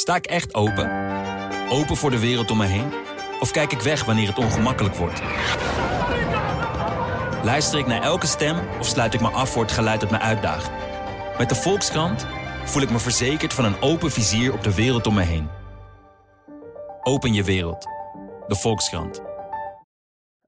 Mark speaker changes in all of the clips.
Speaker 1: Sta ik echt open? Open voor de wereld om me heen? Of kijk ik weg wanneer het ongemakkelijk wordt? Luister ik naar elke stem of sluit ik me af voor het geluid dat me uitdaagt? Met de Volkskrant voel ik me verzekerd van een open vizier op de wereld om me heen. Open je wereld. De Volkskrant.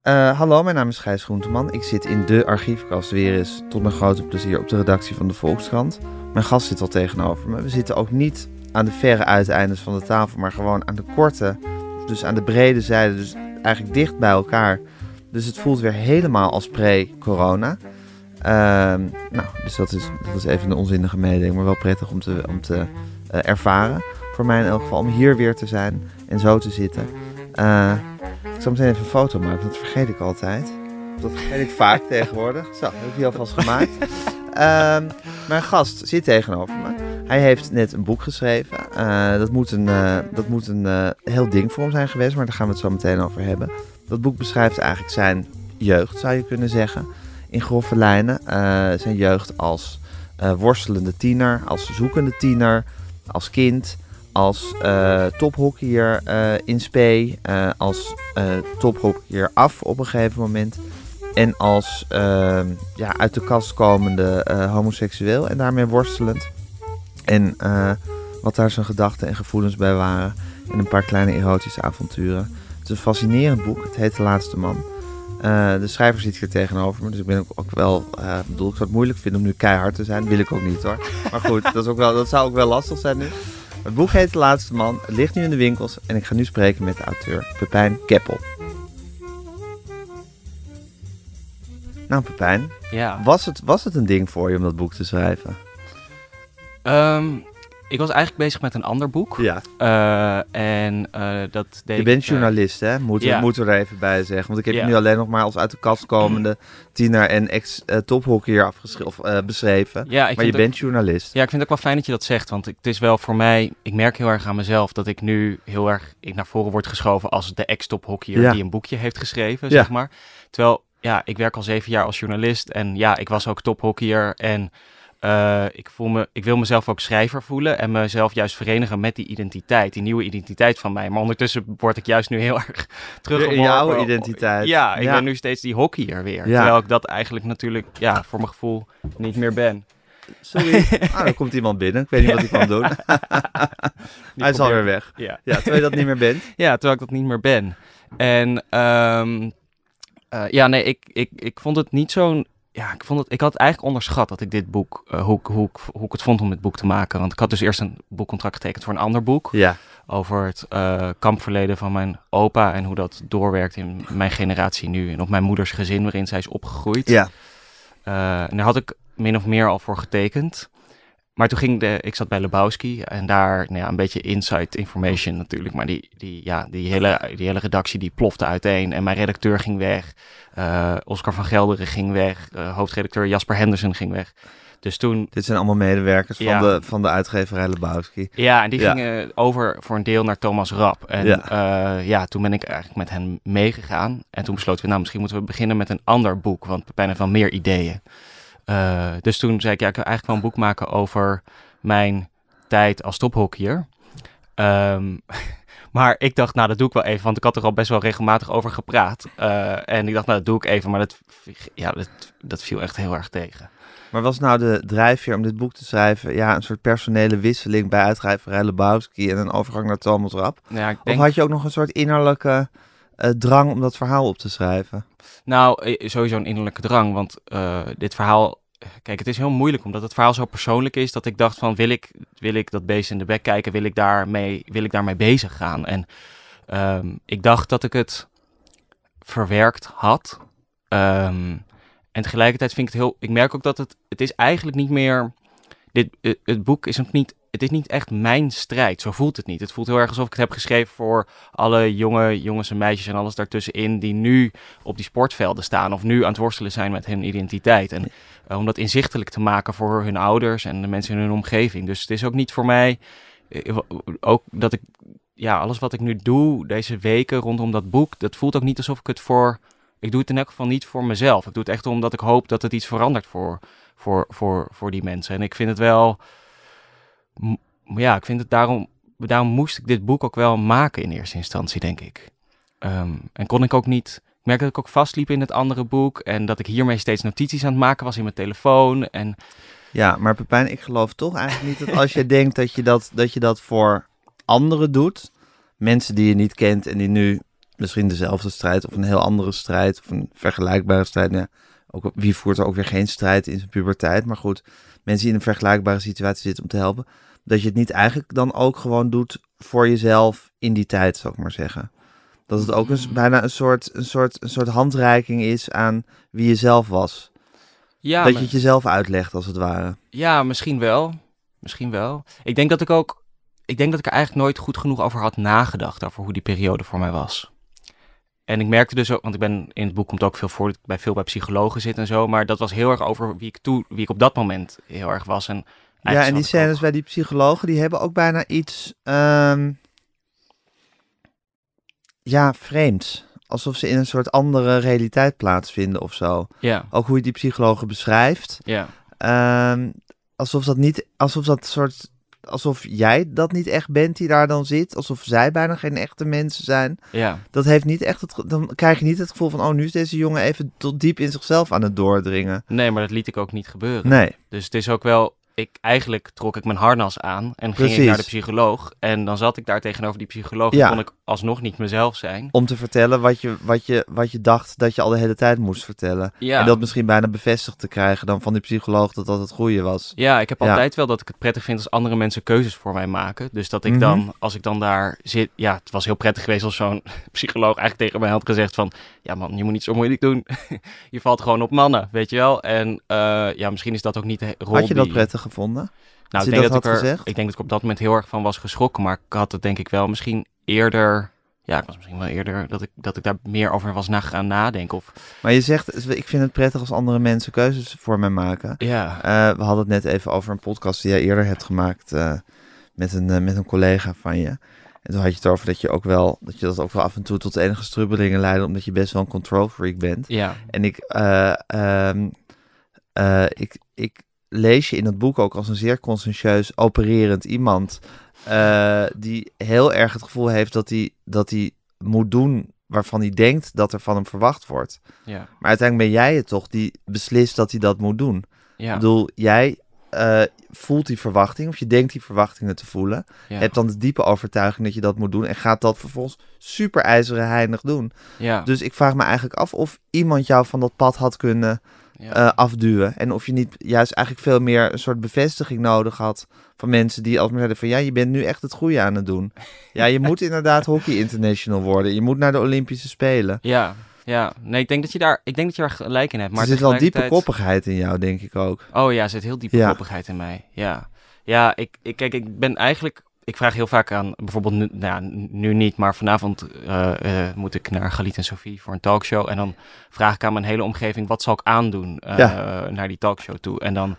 Speaker 2: Uh, hallo, mijn naam is Gijs Groenteman. Ik zit in de archiefkast weer eens tot mijn grote plezier op de redactie van de Volkskrant. Mijn gast zit al tegenover me. We zitten ook niet aan de verre uiteindes van de tafel, maar gewoon aan de korte, dus aan de brede zijde, dus eigenlijk dicht bij elkaar. Dus het voelt weer helemaal als pre-corona. Ehm, nou, dus dat is, dat is even een onzinnige mededeling, maar wel prettig om te, om te uh, ervaren. Voor mij in elk geval om hier weer te zijn en zo te zitten. Uh, ik zal meteen even een foto maken, dat vergeet ik altijd. Dat vergeet ik vaak tegenwoordig. Zo, heb ik die alvast gemaakt. Uh, mijn gast zit tegenover me. Hij heeft net een boek geschreven. Uh, dat moet een, uh, dat moet een uh, heel ding voor hem zijn geweest, maar daar gaan we het zo meteen over hebben. Dat boek beschrijft eigenlijk zijn jeugd, zou je kunnen zeggen. In grove lijnen. zijn jeugd als worstelende tiener, als zoekende tiener, als kind, als tophockeyer in spe, als tophockeyer af op een gegeven moment. En als ja, uit de kast komende homoseksueel en daarmee worstelend. En uh, wat daar zijn gedachten en gevoelens bij waren. In een paar kleine erotische avonturen. Het is een fascinerend boek. Het heet De Laatste Man. Uh, de schrijver zit hier tegenover me. Dus ik ben ook, wel. Uh, bedoel, ik zou het moeilijk vinden om nu keihard te zijn. Wil ik ook niet hoor. Maar goed, dat, is ook wel, dat zou ook wel lastig zijn nu. Het boek heet De Laatste Man. Het ligt nu in de winkels. En ik ga nu spreken met de auteur Pepijn Keppel. Nou, Pepijn.
Speaker 3: Ja.
Speaker 2: Was het, was het een ding voor je om dat boek te schrijven?
Speaker 3: Um, ik was eigenlijk bezig met een ander boek.
Speaker 2: Ja.
Speaker 3: Uh, en uh, dat deed
Speaker 2: Je bent journalist, hè? Moeten
Speaker 3: ja.
Speaker 2: we er even bij zeggen. Want ik heb ja. je nu alleen nog maar als uit de kast komende tiener en ex-tophockeyer uh, beschreven.
Speaker 3: Ja,
Speaker 2: maar je
Speaker 3: ook,
Speaker 2: bent journalist.
Speaker 3: Ja, ik vind het ook wel fijn dat je dat zegt. Want het is wel voor mij... Ik merk heel erg aan mezelf dat ik nu heel erg ik naar voren word geschoven als de ex-tophockeyer die een boekje heeft geschreven, zeg maar. Terwijl, ja, ik werk al zeven jaar als journalist. En ja, ik was ook tophockeyer en... Uh, ik, voel me, ik wil mezelf ook schrijver voelen en mezelf juist verenigen met die identiteit, die nieuwe identiteit van mij. Maar ondertussen word ik juist nu heel erg teruggeworpen.
Speaker 2: In jouw identiteit.
Speaker 3: Ja, ik
Speaker 2: Ja.
Speaker 3: ben nu steeds die hockeyer weer.
Speaker 2: Ja.
Speaker 3: Terwijl ik dat eigenlijk natuurlijk, ja, voor mijn gevoel niet meer ben.
Speaker 2: Sorry. ah, er komt iemand binnen. Ik weet niet wat hij kan doen. hij is alweer weg.
Speaker 3: Ja.
Speaker 2: Ja, terwijl je dat niet meer bent.
Speaker 3: ja, terwijl ik dat niet meer ben. En ehm, eh, ja, nee, ik, ik, ik vond het niet zo'n ja, ik, vond het, ik had het eigenlijk onderschat dat ik dit boek, uh, hoe, ik- hoe, hoe ik het vond om dit boek te maken. Want ik had dus eerst een boekcontract getekend voor een ander boek.
Speaker 2: Ja.
Speaker 3: Over het eh, kampverleden van mijn opa en hoe dat doorwerkt in mijn generatie nu. En op mijn moeders gezin waarin zij is opgegroeid.
Speaker 2: Ja.
Speaker 3: Eh, en daar had ik min of meer al voor getekend. Maar toen ging de, ik zat bij Lebowski en daar, nou ja, een beetje inside information natuurlijk. Maar die, die, ja, die, hele, die hele redactie die plofte uiteen. En mijn redacteur ging weg. Eh, Oscar van Gelderen ging weg. Eh, hoofdredacteur Jasper Henderson ging weg. Dus toen,
Speaker 2: Dit zijn allemaal medewerkers
Speaker 3: Ja.
Speaker 2: van, de, van de uitgeverij Lebowski.
Speaker 3: ja, en die
Speaker 2: Ja.
Speaker 3: gingen over voor een deel naar Thomas Rap. En
Speaker 2: Ja.
Speaker 3: ja. ja, toen ben ik eigenlijk met hen meegegaan. En toen besloten we, nou, misschien moeten we beginnen met een ander boek. Want Pepijn heeft wel meer ideeën. Eh, dus toen zei ik, ja, ik wil eigenlijk wel een boek maken over mijn tijd als tophockeyer. Ehm, maar ik dacht, nou, dat doe ik wel even. Want ik had er al best wel regelmatig over gepraat. Eh, en ik dacht, nou, dat doe ik even. Maar dat, ja, dat, dat viel echt heel erg tegen.
Speaker 2: Maar was nou de drijfveer om dit boek te schrijven... ja, een soort personele wisseling bij uitgeverij Lebowski... en een overgang naar Thomas Rap?
Speaker 3: Ja,
Speaker 2: Of had je ook nog een soort innerlijke eh, drang om dat verhaal op te schrijven?
Speaker 3: Nou, eh, sowieso een innerlijke drang, want eh, dit verhaal... Kijk, het is heel moeilijk omdat het verhaal zo persoonlijk is dat ik dacht van wil ik, wil ik dat beest in de bek kijken, wil ik daarmee, wil ik daarmee bezig gaan. En ehm, ik dacht dat ik het verwerkt had. Ehm, en tegelijkertijd vind ik het heel, ik merk ook dat het, het is eigenlijk niet meer, dit, het, boek is ook niet, het is niet echt mijn strijd, zo voelt het niet. Het voelt heel erg alsof ik het heb geschreven voor alle jonge jongens en meisjes en alles daartussenin die nu op die sportvelden staan of nu aan het worstelen zijn met hun identiteit. En eh, om dat inzichtelijk te maken voor hun ouders en de mensen in hun omgeving. Dus het is ook niet voor mij, eh, ook dat ik, ja, alles wat ik nu doe deze weken rondom dat boek, dat voelt ook niet alsof ik het voor, ik doe het in elk geval niet voor mezelf. Ik doe het echt omdat ik hoop dat het iets verandert voor, voor, voor, voor die mensen. En ik vind het wel, ja, ik vind het daarom daarom moest ik dit boek ook wel maken in eerste instantie, denk ik. Ehm, en kon ik ook niet. Ik merkte dat ik ook vastliep in het andere boek. En dat ik hiermee steeds notities aan het maken was in mijn telefoon. En
Speaker 2: Ja, maar Pepijn, ik geloof toch eigenlijk niet dat als je denkt dat je dat, dat je dat voor anderen doet, mensen die je niet kent en die nu misschien dezelfde strijd of een heel andere strijd of een vergelijkbare strijd, ja, ook, wie voert er ook weer geen strijd in zijn puberteit, maar goed, mensen die in een vergelijkbare situatie zitten om te helpen, dat je het niet eigenlijk dan ook gewoon doet voor jezelf in die tijd, zou ik maar zeggen. Dat het ook een, s- bijna een soort, een, soort, een soort handreiking is aan wie je zelf was.
Speaker 3: ja,
Speaker 2: dat
Speaker 3: maar-
Speaker 2: je het jezelf uitlegt, als het ware.
Speaker 3: Ja, misschien wel. Misschien wel. Ik denk dat ik ook. Ik denk dat ik er eigenlijk nooit goed genoeg over had nagedacht. Over hoe die periode voor mij was. En ik merkte dus ook, want ik ben in het boek komt ook veel voor dat ik bij veel bij psychologen zit en zo. Maar dat was heel erg over wie ik toe, wie ik op dat moment heel erg was. En
Speaker 2: Ja, en die
Speaker 3: ook-
Speaker 2: scènes bij die psychologen, die hebben ook bijna iets, ehm, ja, vreemds. Alsof ze in een soort andere realiteit plaatsvinden of zo.
Speaker 3: Ja,
Speaker 2: Ook hoe je die psychologen beschrijft.
Speaker 3: ja,
Speaker 2: Ehm, alsof dat niet, alsof dat soort, alsof jij dat niet echt bent die daar dan zit. Alsof zij bijna geen echte mensen zijn.
Speaker 3: ja.
Speaker 2: Dat heeft niet echt het, dan krijg je niet het gevoel van, oh, nu is deze jongen even tot diep in zichzelf aan het doordringen.
Speaker 3: Nee, maar dat liet ik ook niet gebeuren.
Speaker 2: Nee,
Speaker 3: Dus het is ook wel. Ik, eigenlijk trok ik mijn harnas aan en ging ik naar de psycholoog. En dan zat ik daar tegenover die psycholoog.
Speaker 2: Ja.
Speaker 3: En kon ik alsnog niet mezelf zijn.
Speaker 2: om te vertellen wat je, wat, je, wat je dacht dat je al de hele tijd moest vertellen.
Speaker 3: Ja.
Speaker 2: En dat misschien bijna bevestigd te krijgen dan van die psycholoog dat dat het goede was.
Speaker 3: Ja, ik heb
Speaker 2: Ja.
Speaker 3: altijd wel dat ik het prettig vind als andere mensen keuzes voor mij maken. Dus dat ik
Speaker 2: Mhm.
Speaker 3: dan, als ik dan daar zit... Ja, het was heel prettig geweest als zo'n psycholoog eigenlijk tegen mij had gezegd van... Ja man, je moet niet zo moeilijk doen. je valt gewoon op mannen, weet je wel. En eh, ja, misschien is dat ook niet de rol
Speaker 2: Had je dat
Speaker 3: die-
Speaker 2: prettig gevonden?
Speaker 3: Nou, ik denk,
Speaker 2: dat
Speaker 3: dat ik, er, ik denk dat ik op dat moment heel erg van was geschrokken. Maar ik had het denk ik wel misschien eerder... Ja, ik was misschien wel eerder dat ik, dat ik daar meer over was na gaan nadenken. Of,
Speaker 2: Maar je zegt, ik vind het prettig als andere mensen keuzes voor mij maken.
Speaker 3: ja,
Speaker 2: Eh, we hadden het net even over een podcast die jij eerder hebt gemaakt eh, met, een, met een collega van je. En toen had je het over dat je ook wel, dat je dat ook wel af en toe tot enige strubbelingen leidde, omdat je best wel een control freak bent.
Speaker 3: ja,
Speaker 2: En ik, eh, ehm, eh, ik, ik lees je in het boek ook als een zeer conscientieus opererend iemand. eh, die heel erg het gevoel heeft dat hij, dat hij moet doen waarvan hij denkt dat er van hem verwacht wordt.
Speaker 3: ja,
Speaker 2: Maar uiteindelijk ben jij het toch die beslist dat hij dat moet doen.
Speaker 3: ja.
Speaker 2: Ik bedoel, jij eh, voelt die verwachting, of je denkt die verwachtingen te voelen.
Speaker 3: ja,
Speaker 2: Hebt dan de diepe overtuiging dat je dat moet doen en gaat dat vervolgens super ijzeren heinig doen.
Speaker 3: ja,
Speaker 2: Dus ik vraag me eigenlijk af of iemand jou van dat pad had kunnen
Speaker 3: ja.
Speaker 2: eh, afduwen. En of je niet juist eigenlijk veel meer een soort bevestiging nodig had van mensen die altijd maar zeiden van ja, je bent nu echt het goede aan het doen. Ja, je moet inderdaad hockey international worden. Je moet naar de Olympische Spelen.
Speaker 3: Ja, ja. Nee, ik denk dat je daar, ik denk dat je daar gelijk in hebt. Maar
Speaker 2: er zit wel diepe koppigheid in jou, denk ik ook.
Speaker 3: Oh ja, er zit heel diepe
Speaker 2: Ja.
Speaker 3: koppigheid in mij. Ja, ja ik, ik, kijk, ik ben eigenlijk... Ik vraag heel vaak aan, bijvoorbeeld nu, nou ja, nu niet, maar vanavond eh, eh, moet ik naar Galit en Sophie voor een talkshow. En dan vraag ik aan mijn hele omgeving, wat zal ik aandoen eh, naar die talkshow toe? En dan,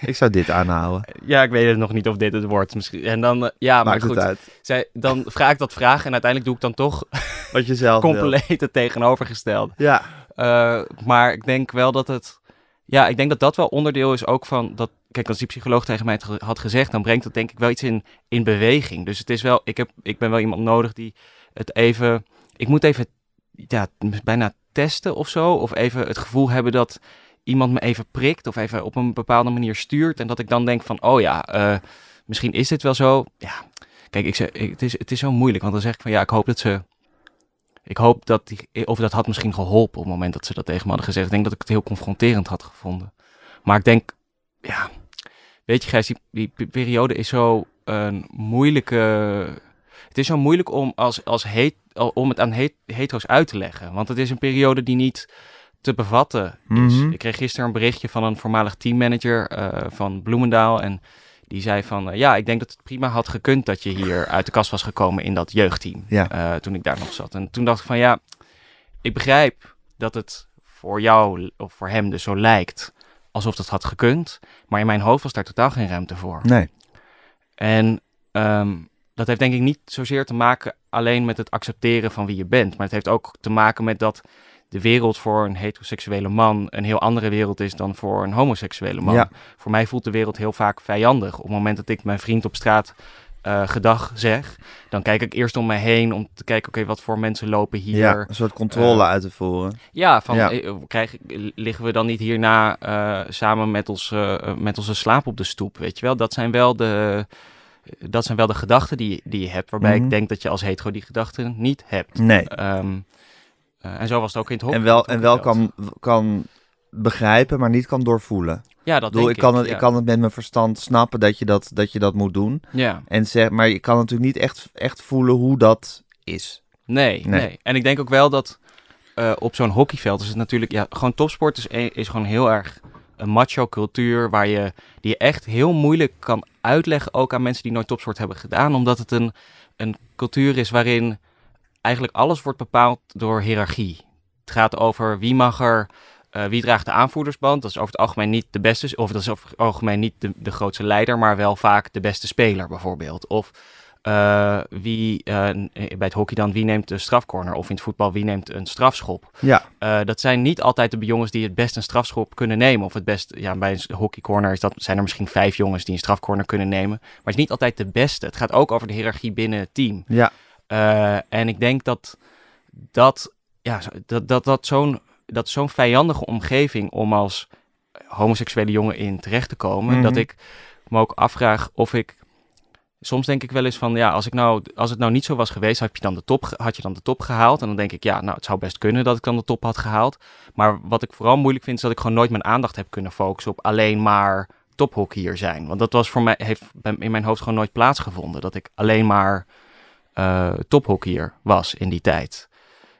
Speaker 2: Ik zou dit aanhouden.
Speaker 3: ja, ik weet het nog niet of dit het wordt misschien. En dan, eh, ja, maar
Speaker 2: Maakt
Speaker 3: goed,
Speaker 2: het uit.
Speaker 3: zij, dan vraag ik dat vraag en uiteindelijk doe ik dan toch
Speaker 2: Wat je zelf wil.
Speaker 3: compleet het tegenovergestelde.
Speaker 2: Ja,
Speaker 3: Eh, maar ik denk wel dat het. Ja, ik denk dat dat wel onderdeel is ook van dat. Kijk, als die psycholoog tegen mij het had gezegd, dan brengt dat denk ik wel iets in, in beweging. Dus het is wel. Ik, heb, ik ben wel iemand nodig die het even. Ik moet even. Ja, bijna testen of zo. Of even het gevoel hebben dat iemand me even prikt. Of even op een bepaalde manier stuurt. En dat ik dan denk van. Oh ja, eh, misschien is dit wel zo. Ja, kijk, ik zeg, het, is, het is zo moeilijk. Want dan zeg ik van ja, ik hoop dat ze. Ik hoop dat die, of dat had misschien geholpen op het moment dat ze dat tegen me hadden gezegd. Ik denk dat ik het heel confronterend had gevonden. Maar ik denk, ja, weet je Gijs, die, die pe- periode is zo een moeilijke... Het is zo moeilijk om, als, als heet, om het aan het hetero's uit te leggen. Want het is een periode die niet te bevatten is.
Speaker 2: Mhm.
Speaker 3: Ik kreeg gisteren een berichtje van een voormalig teammanager eh, van Bloemendaal. En die zei van, eh, ja, ik denk dat het prima had gekund dat je hier uit de kast was gekomen in dat jeugdteam.
Speaker 2: Ja.
Speaker 3: eh, toen ik daar nog zat. En toen dacht ik van, ja, ik begrijp dat het voor jou of voor hem dus zo lijkt alsof dat had gekund. Maar in mijn hoofd was daar totaal geen ruimte voor.
Speaker 2: nee.
Speaker 3: En ehm, dat heeft denk ik niet zozeer te maken alleen met het accepteren van wie je bent. Maar het heeft ook te maken met dat de wereld voor een heteroseksuele man een heel andere wereld is dan voor een homoseksuele man.
Speaker 2: Ja.
Speaker 3: Voor mij voelt de wereld heel vaak vijandig. Op het moment dat ik mijn vriend op straat eh, gedag zeg, dan kijk ik eerst om mij heen om te kijken, oké, wat voor mensen lopen hier.
Speaker 2: Ja, een soort controle
Speaker 3: eh,
Speaker 2: uit te voeren.
Speaker 3: Ja, van
Speaker 2: Ja.
Speaker 3: eh, krijg, liggen we dan niet hierna samen met, ons, met onze slaap op de stoep, weet je wel? Dat zijn wel de, dat zijn wel de gedachten die, die je hebt, waarbij
Speaker 2: Mhm.
Speaker 3: ik denk dat je als hetero die gedachten niet hebt.
Speaker 2: Nee.
Speaker 3: Ehm, eh, en zo was het ook in het hockey.
Speaker 2: En wel, en wel kan, kan begrijpen, maar niet kan doorvoelen.
Speaker 3: Ja, dat
Speaker 2: Ik,
Speaker 3: denk
Speaker 2: ik, kan het,
Speaker 3: ja.
Speaker 2: ik kan het met mijn verstand snappen dat je dat, dat, je dat moet doen.
Speaker 3: Ja,
Speaker 2: En zeg, maar je kan natuurlijk niet echt, echt voelen hoe dat is.
Speaker 3: nee,
Speaker 2: Nee.
Speaker 3: nee, En ik denk ook wel dat eh, op zo'n hockeyveld is het natuurlijk... Ja, gewoon topsport is, e- is gewoon heel erg een macho cultuur... waar je, die je echt heel moeilijk kan uitleggen... ook aan mensen die nooit topsport hebben gedaan. Omdat het een, een cultuur is waarin eigenlijk alles wordt bepaald door hiërarchie. Het gaat over wie mag er... eh, wie draagt de aanvoerdersband? Dat is over het algemeen niet de beste, of dat is over het algemeen niet de, de grootste leider, maar wel vaak de beste speler bijvoorbeeld. Of eh, wie eh, bij het hockey dan, wie neemt de strafcorner? Of in het voetbal, wie neemt een strafschop?
Speaker 2: Ja,
Speaker 3: dat zijn niet altijd de jongens die het best een strafschop kunnen nemen. Of het best, ja, bij een hockeycorner is dat, zijn er misschien vijf jongens die een strafcorner kunnen nemen. Maar het is niet altijd de beste. Het gaat ook over de hiërarchie binnen het team.
Speaker 2: ja,
Speaker 3: Eh, en ik denk dat dat, ja, dat, dat, dat zo'n dat zo'n vijandige omgeving om als homoseksuele jongen in terecht te komen,
Speaker 2: Mhm.
Speaker 3: dat ik me ook afvraag of ik. Soms denk ik wel eens van, ja, als, ik nou, als het nou niet zo was geweest, had je, dan de top, had je dan de top gehaald? En dan denk ik, ja, nou, het zou best kunnen dat ik dan de top had gehaald. Maar wat ik vooral moeilijk vind, is dat ik gewoon nooit mijn aandacht heb kunnen focussen op alleen maar tophockeyer zijn. Want dat was voor mij, heeft in mijn hoofd gewoon nooit plaatsgevonden. Dat ik alleen maar eh tophockeyer was in die tijd.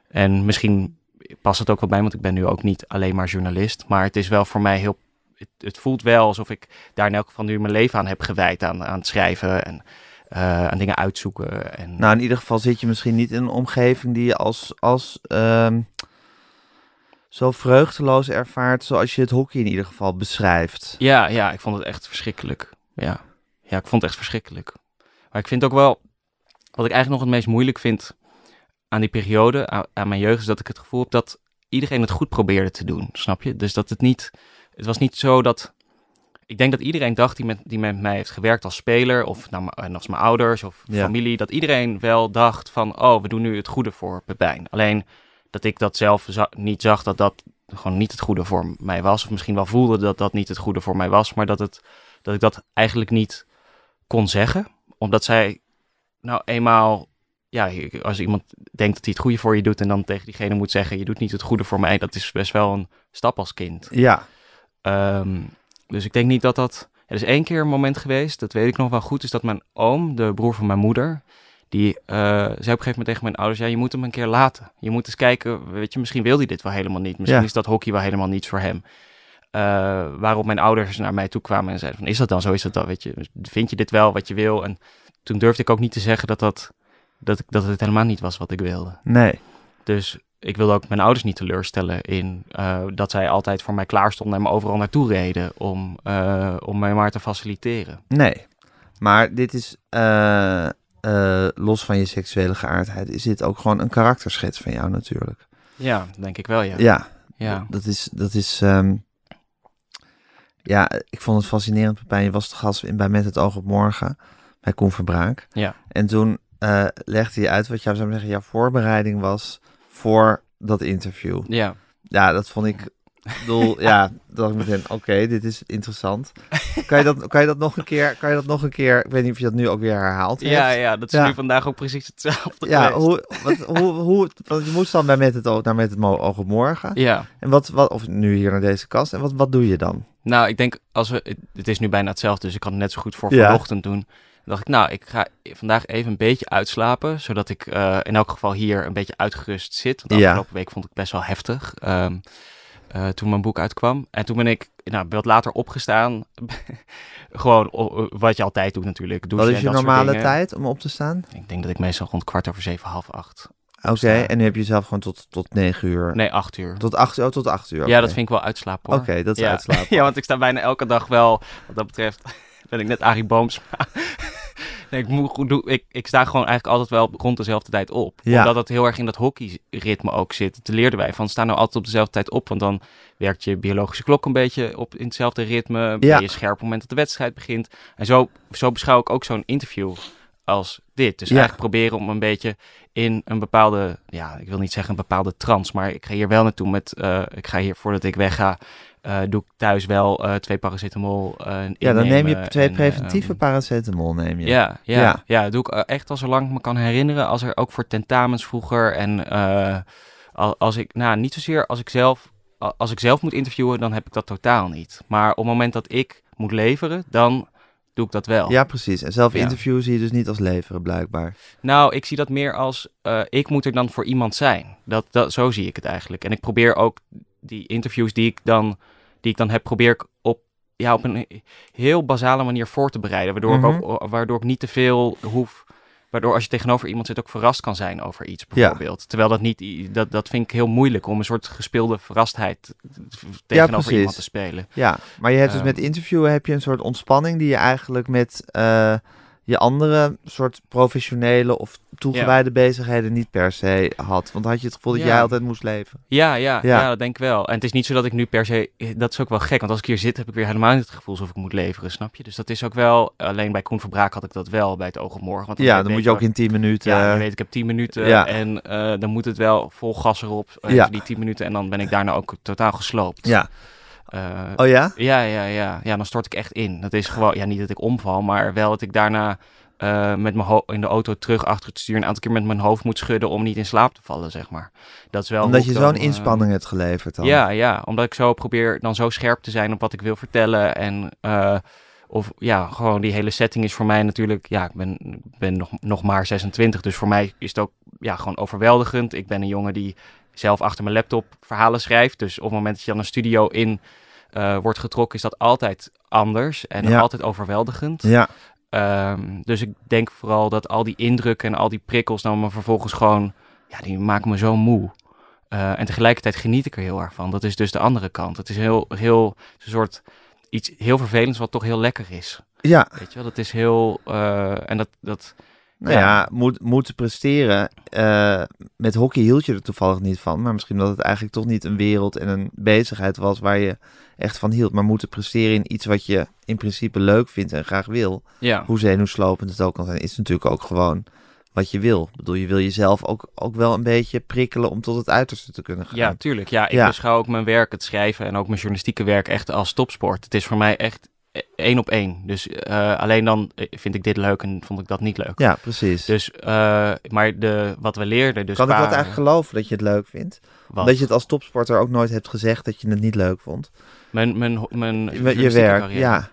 Speaker 3: En misschien past het ook wel bij, want ik ben nu ook niet alleen maar journalist. Maar het is wel voor mij heel. Het, het voelt wel alsof ik daar in elk geval nu mijn leven aan heb gewijd. Aan, aan het schrijven en eh, aan dingen uitzoeken. En,
Speaker 2: nou in ieder geval zit je misschien niet in een omgeving die je als, als ehm, zo vreugdeloos ervaart zoals je het hockey in ieder geval beschrijft.
Speaker 3: Ja, ja, ik vond het echt verschrikkelijk. Ja. ja, ik vond het echt verschrikkelijk. Maar ik vind ook wel, wat ik eigenlijk nog het meest moeilijk vind aan die periode, aan, aan mijn jeugd, is dat ik het gevoel heb dat iedereen het goed probeerde te doen, snap je? Dus dat het niet, het was niet zo dat, ik denk dat iedereen dacht die met, die met mij heeft gewerkt als speler, of nou, en als mijn ouders of
Speaker 2: Ja.
Speaker 3: familie, dat iedereen wel dacht van, oh, we doen nu het goede voor Pepijn. Alleen dat ik dat zelf za- niet zag, dat dat gewoon niet het goede voor mij was. Of misschien wel voelde dat dat niet het goede voor mij was. Maar dat, het, dat ik dat eigenlijk niet kon zeggen. Omdat zij nou eenmaal... Ja, als iemand denkt dat hij het goede voor je doet... en dan tegen diegene moet zeggen... je doet niet het goede voor mij... dat is best wel een stap als kind.
Speaker 2: Ja,
Speaker 3: Ehm, dus ik denk niet dat dat... Er is één keer een moment geweest, dat weet ik nog wel goed... is dat mijn oom, de broer van mijn moeder... die eh, zei op een gegeven moment tegen mijn ouders... ja, je moet hem een keer laten. Je moet eens kijken, weet je, misschien wil hij dit wel helemaal niet. Misschien
Speaker 2: Ja.
Speaker 3: is dat hockey wel helemaal niets voor hem. Eh, waarop mijn ouders naar mij toe kwamen en zeiden van... is dat dan zo, is dat dan, weet je? Vind je dit wel wat je wil? En toen durfde ik ook niet te zeggen dat, dat, dat, ik, dat het helemaal niet was wat ik wilde.
Speaker 2: nee.
Speaker 3: Dus ik wilde ook mijn ouders niet teleurstellen in eh, dat zij altijd voor mij klaar stonden en me overal naartoe reden om, eh, om mij maar te faciliteren.
Speaker 2: Nee. Maar dit is, eh, los van je seksuele geaardheid, is dit ook gewoon een karakterschets van jou natuurlijk.
Speaker 3: Ja, denk ik wel, ja.
Speaker 2: Ja,
Speaker 3: Ja,
Speaker 2: dat is, dat is ehm, ja, ik vond het fascinerend, Pepijn. Je was te gast in, bij Met het oog op morgen, bij Koen Verbraak.
Speaker 3: ja.
Speaker 2: En toen eh, legde je uit wat jou zou zeggen, jouw voorbereiding was voor dat interview.
Speaker 3: ja.
Speaker 2: Ja, dat vond ik. Ik bedoel, ja, dacht ik meteen, oké, dit is interessant. Kan je, dat, kan je dat nog een keer, kan je dat nog een keer, ik weet niet of je dat nu ook weer herhaald hebt.
Speaker 3: Ja, ja, dat is
Speaker 2: Ja.
Speaker 3: nu vandaag ook precies hetzelfde
Speaker 2: Ja,
Speaker 3: geweest.
Speaker 2: hoe, wat, hoe, hoe, want je moest dan bij met het oog naar met het oog op morgen.
Speaker 3: Ja,
Speaker 2: En wat, wat, of nu hier naar deze kast. En wat, wat doe je dan?
Speaker 3: nou, ik denk als we, het, het is nu bijna hetzelfde, dus ik kan het net zo goed voor
Speaker 2: Ja.
Speaker 3: vanochtend doen. Dacht ik, nou, ik ga vandaag even een beetje uitslapen, zodat ik eh, in elk geval hier een beetje uitgerust zit. Want de
Speaker 2: Ja.
Speaker 3: afgelopen week vond ik best wel heftig, ehm, eh, toen mijn boek uitkwam. En toen ben ik nou, wat later opgestaan. Gewoon wat je altijd doet natuurlijk.
Speaker 2: Wat
Speaker 3: douchen
Speaker 2: is
Speaker 3: en
Speaker 2: je normale tijd om op te staan?
Speaker 3: Ik denk dat ik meestal rond kwart over zeven, half acht.
Speaker 2: Oké, en nu heb je zelf gewoon tot, tot negen uur.
Speaker 3: Nee, acht uur.
Speaker 2: Tot acht uur, oh, tot acht uur.
Speaker 3: Ja, dat vind ik wel uitslapen hoor.
Speaker 2: Oké, dat is
Speaker 3: ja.
Speaker 2: uitslapen.
Speaker 3: ja, want ik sta bijna elke dag wel, wat dat betreft, ben ik net Arie Boomsma. Nee, ik, moet, ik, ik sta gewoon eigenlijk altijd wel rond dezelfde tijd op.
Speaker 2: Ja.
Speaker 3: Omdat het heel erg in dat hockeyritme ook zit. Toen leerden wij van, sta nou altijd op dezelfde tijd op. Want dan werkt je biologische klok een beetje op in hetzelfde ritme. Ben je scherp op het moment dat de wedstrijd begint. En zo, zo beschouw ik ook zo'n interview als dit. Dus
Speaker 2: Ja.
Speaker 3: eigenlijk proberen om een beetje in een bepaalde, ja, ik wil niet zeggen een bepaalde trance, maar ik ga hier wel naartoe met, eh, ik ga hier voordat ik wegga, eh, doe ik thuis wel eh, twee paracetamol
Speaker 2: Ja, dan neem je twee
Speaker 3: en,
Speaker 2: preventieve
Speaker 3: ehm,
Speaker 2: paracetamol, neem je.
Speaker 3: ja, ja,
Speaker 2: Ja.
Speaker 3: doe ik echt al zolang ik me kan herinneren. Als er ook voor tentamens vroeger en al- als ik, nou niet zozeer als ik zelf, als ik zelf moet interviewen, dan heb ik dat totaal niet. Maar op het moment dat ik moet leveren, dan doe ik dat wel.
Speaker 2: Ja, precies. En zelf
Speaker 3: Ja.
Speaker 2: interviewen zie je dus niet als leveren, blijkbaar.
Speaker 3: Nou, ik zie dat meer als eh, ik moet er dan voor iemand zijn. Dat, dat, zo zie ik het eigenlijk. En ik probeer ook die interviews die ik dan, die ik dan heb, probeer ik op, ja, op een heel basale manier voor te bereiden. Waardoor,
Speaker 2: Mhm.
Speaker 3: ik ook, waardoor ik niet te veel hoef. Waardoor als je tegenover iemand zit ook verrast kan zijn over iets
Speaker 2: Ja.
Speaker 3: bijvoorbeeld. Terwijl dat niet, dat, dat vind ik heel moeilijk om een soort gespeelde verrastheid tegenover
Speaker 2: precies.
Speaker 3: iemand te spelen.
Speaker 2: Ja, maar je hebt dus
Speaker 3: Ehm.
Speaker 2: met interviewen heb je een soort ontspanning die je eigenlijk met eh, je andere soort professionele of toegewijde bezigheden niet per se had. Want had je het gevoel dat
Speaker 3: Ja.
Speaker 2: jij altijd moest leven.
Speaker 3: Ja, ja,
Speaker 2: Ja.
Speaker 3: ja. dat denk ik wel. En het is niet zo dat ik nu per se... Dat is ook wel gek, want als ik hier zit heb ik weer helemaal niet het gevoel alsof ik moet leveren, snap je? Dus dat is ook wel... Alleen bij Koen Verbraak had ik dat wel bij het oog op morgen. Want
Speaker 2: ja, dan moet je ook in 10 minuten.
Speaker 3: Ja, je weet, ik heb 10 minuten en eh, dan moet het wel vol gas erop.
Speaker 2: Ja.
Speaker 3: voor die 10 minuten en dan ben ik daarna ook totaal gesloopt.
Speaker 2: ja.
Speaker 3: Eh,
Speaker 2: Oh ja?
Speaker 3: ja, ja, ja. Ja, dan stort ik echt in. Dat is gewoon... Ja, niet dat ik omval, maar wel dat ik daarna... eh, met mijn ho- in de auto terug achter het stuur een aantal keer met mijn hoofd moet schudden om niet in slaap te vallen, zeg maar. Dat is wel
Speaker 2: Omdat je zo'n
Speaker 3: eh,
Speaker 2: inspanning hebt geleverd dan.
Speaker 3: ja, ja, omdat ik zo probeer dan zo scherp te zijn op wat ik wil vertellen. En of ja, gewoon die hele setting is voor mij natuurlijk. Ja, ik ben, ben nog, nog maar 26. Dus voor mij is het ook ja, gewoon overweldigend. Ik ben een jongen die zelf achter mijn laptop verhalen schrijft. Dus op het moment dat je dan een studio in eh, wordt getrokken, is dat altijd anders en
Speaker 2: Ja.
Speaker 3: altijd overweldigend.
Speaker 2: Ja,
Speaker 3: Ehm, dus ik denk vooral dat al die indrukken en al die prikkels dan me vervolgens gewoon, ja, die maken me zo moe. Eh, en tegelijkertijd geniet ik er heel erg van. Dat is dus de andere kant. Het is heel, heel, is een soort iets heel vervelends wat toch heel lekker is.
Speaker 2: ja.
Speaker 3: Weet je wel, dat is heel, eh, en dat, dat,
Speaker 2: Nou ja,
Speaker 3: Ja.
Speaker 2: moet, moeten presteren. Eh, met hockey hield je er toevallig niet van. Maar misschien dat het eigenlijk toch niet een wereld en een bezigheid was waar je echt van hield. Maar moeten presteren in iets wat je in principe leuk vindt en graag wil.
Speaker 3: ja.
Speaker 2: Hoe zenuwslopend het ook kan zijn, is natuurlijk ook gewoon wat je wil. Ik bedoel, je wil jezelf ook, ook wel een beetje prikkelen om tot het uiterste te kunnen gaan.
Speaker 3: Ja, tuurlijk. Ja, ik
Speaker 2: Ja.
Speaker 3: beschouw ook mijn werk, het schrijven en ook mijn journalistieke werk echt als topsport. Het is voor mij echt één op één. Dus eh, alleen dan eh, vind ik dit leuk en vond ik dat niet leuk.
Speaker 2: Ja, precies.
Speaker 3: Dus, eh, maar de, wat we leerden, dus
Speaker 2: kan ik dat eigenlijk geloven dat je het leuk vindt?
Speaker 3: wat?
Speaker 2: Dat je het als topsporter ook nooit hebt gezegd dat je het niet leuk vond.
Speaker 3: Mijn, mijn, mijn
Speaker 2: Je, werk,
Speaker 3: carrière.
Speaker 2: ja.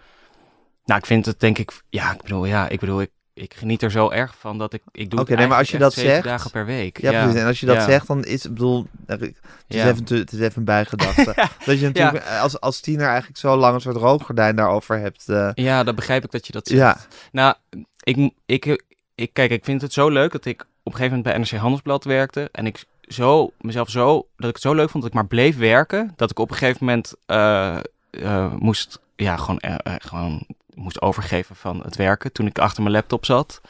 Speaker 3: Nou, ik vind het denk ik, ja, ik bedoel, ja, ik bedoel, ik, ik geniet er zo erg van dat ik, ik doe
Speaker 2: Oké, nee, maar als je dat zegt-
Speaker 3: dagen per week.
Speaker 2: Ja, precies. En als je dat
Speaker 3: ja.
Speaker 2: zegt, dan is het, bedoel, het is,
Speaker 3: Ja.
Speaker 2: even, het is even een bijgedachte. Dat je natuurlijk als, als tiener eigenlijk zo lang een soort rookgordijn daarover hebt. eh,
Speaker 3: Ja, dat begrijp ik dat je dat zegt.
Speaker 2: ja,
Speaker 3: Nou, ik, ik, ik, kijk, ik vind het zo leuk dat ik op een gegeven moment bij NRC Handelsblad werkte. En ik zo, mezelf zo, dat ik het zo leuk vond dat ik maar bleef werken. Dat ik op een gegeven moment eh, eh, moest, ja, gewoon, gewoon moest overgeven van het werken. Toen ik achter mijn laptop zat.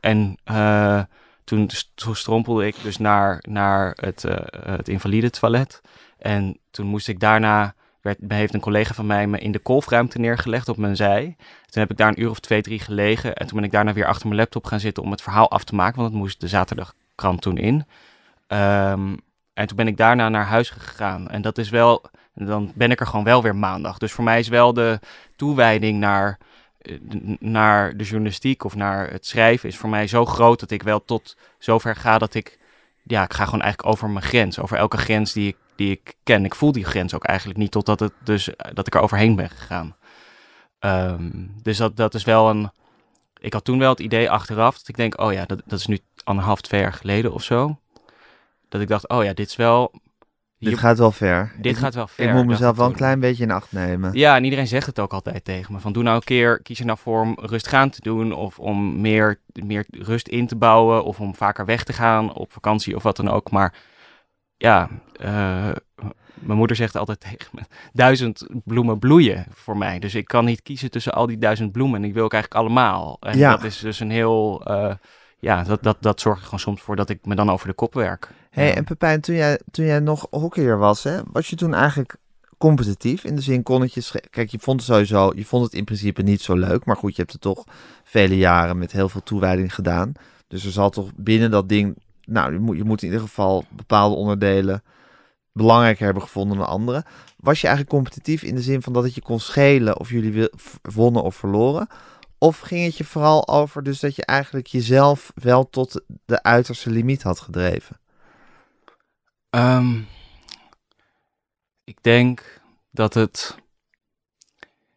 Speaker 3: En eh, toen, strompelde ik dus naar, naar het, eh, het invalide toilet. En toen moest ik daarna, werd, heeft een collega van mij me in de kolfruimte neergelegd op mijn zij. Toen heb ik daar een uur of twee, drie gelegen. En toen ben ik daarna weer achter mijn laptop gaan zitten om het verhaal af te maken. Want het moest de zaterdagkrant toen in. Ehm, en toen ben ik daarna naar huis gegaan. En dat is wel, dan ben ik er gewoon wel weer maandag. Dus voor mij is wel de toewijding naar, naar de journalistiek of naar het schrijven is voor mij zo groot dat ik wel tot zover ga dat ik, ja, ik ga gewoon eigenlijk over mijn grens. Over elke grens die ik, die ik ken. Ik voel die grens ook eigenlijk niet totdat het dus, dat ik er overheen ben gegaan. Ehm, dus dat, dat is wel een. Ik had toen wel het idee achteraf dat ik denk, oh ja, dat, dat is nu anderhalf, twee jaar geleden of zo. Dat ik dacht, oh ja, dit is wel.
Speaker 2: Dit gaat wel ver.
Speaker 3: dit
Speaker 2: ik,
Speaker 3: gaat wel ver.
Speaker 2: ik moet mezelf wel een klein beetje in acht nemen.
Speaker 3: Ja, en iedereen zegt het ook altijd tegen me. Van doe nou een keer, kies er nou voor om rustig aan te doen. Of om meer, meer rust in te bouwen. Of om vaker weg te gaan op vakantie of wat dan ook. Maar ja, eh, mijn moeder zegt altijd tegen me, duizend bloemen bloeien voor mij. Dus ik kan niet kiezen tussen al die duizend bloemen. En ik wil ook eigenlijk allemaal. En
Speaker 2: Ja.
Speaker 3: dat is dus een heel, eh, ja, dat, dat, dat zorgt er gewoon soms voor dat ik me dan over de kop werk.
Speaker 2: Hey,
Speaker 3: Ja.
Speaker 2: en Pepijn, toen jij, toen jij nog hockeyer was, hè, was je toen eigenlijk competitief? In de zin, kon het je... sche- Kijk, je vond het sowieso... Je vond het in principe niet zo leuk. Maar goed, je hebt het toch vele jaren met heel veel toewijding gedaan. Dus er zal toch binnen dat ding... Nou, je moet, je moet in ieder geval bepaalde onderdelen belangrijker hebben gevonden dan andere. Was je eigenlijk competitief in de zin van dat het je kon schelen of jullie wonnen of verloren? Of ging het je vooral over dus dat je eigenlijk jezelf wel tot de uiterste limiet had gedreven?
Speaker 3: Ehm, ik denk dat het.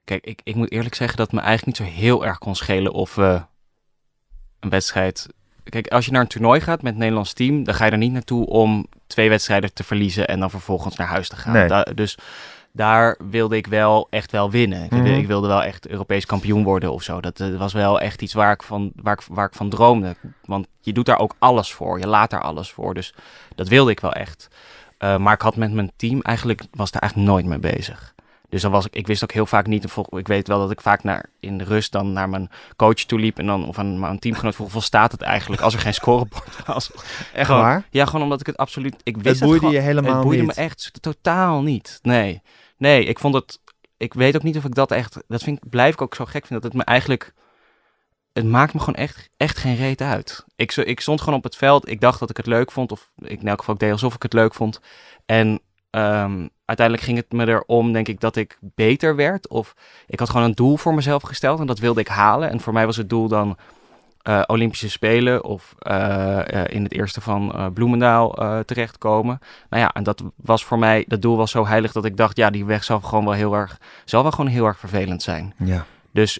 Speaker 3: Kijk, ik, ik moet eerlijk zeggen dat het me eigenlijk niet zo heel erg kon schelen of we een wedstrijd. Kijk, als je naar een toernooi gaat met het Nederlands team, dan ga je er niet naartoe om twee wedstrijden te verliezen en dan vervolgens naar huis te gaan.
Speaker 2: Nee.
Speaker 3: Da- dus daar wilde ik wel echt wel winnen. Ik,
Speaker 2: Mhm.
Speaker 3: ik wilde wel echt Europees kampioen worden of zo. Dat eh, was wel echt iets waar ik, van, waar, ik, waar ik van droomde. Want je doet daar ook alles voor. Je laat daar alles voor. Dus dat wilde ik wel echt. Uh, maar ik had met mijn team eigenlijk, was daar eigenlijk nooit mee bezig. Dus dan was ik, ik wist ook heel vaak niet, ik weet wel dat ik vaak naar, in de rust dan naar mijn coach toe liep en dan, of aan mijn teamgenoot vroeg, hoeveel staat het eigenlijk als er geen scorebord was?
Speaker 2: Echt waar?
Speaker 3: Ja, gewoon omdat ik het absoluut, ik wist
Speaker 2: Het boeide
Speaker 3: gewoon,
Speaker 2: je helemaal
Speaker 3: Het boeide
Speaker 2: niet?
Speaker 3: me echt totaal niet, nee. Nee, ik vond het, ik weet ook niet of ik dat echt, dat vind ik, blijf ik ook zo gek vinden, dat het me eigenlijk, het maakt me gewoon echt, echt geen reet uit. Ik, ik stond gewoon op het veld, ik dacht dat ik het leuk vond, of ik in elk geval ik deed alsof ik het leuk vond. En ehm, uiteindelijk ging het me erom, denk ik, dat ik beter werd. Of ik had gewoon een doel voor mezelf gesteld en dat wilde ik halen. En voor mij was het doel dan eh, Olympische Spelen of eh, eh, in het eerste van Bloemendaal terechtkomen. Nou ja, en dat was voor mij, dat doel was zo heilig dat ik dacht, ja, die weg zal gewoon wel heel erg, zal wel gewoon heel erg vervelend zijn.
Speaker 2: Ja.
Speaker 3: Dus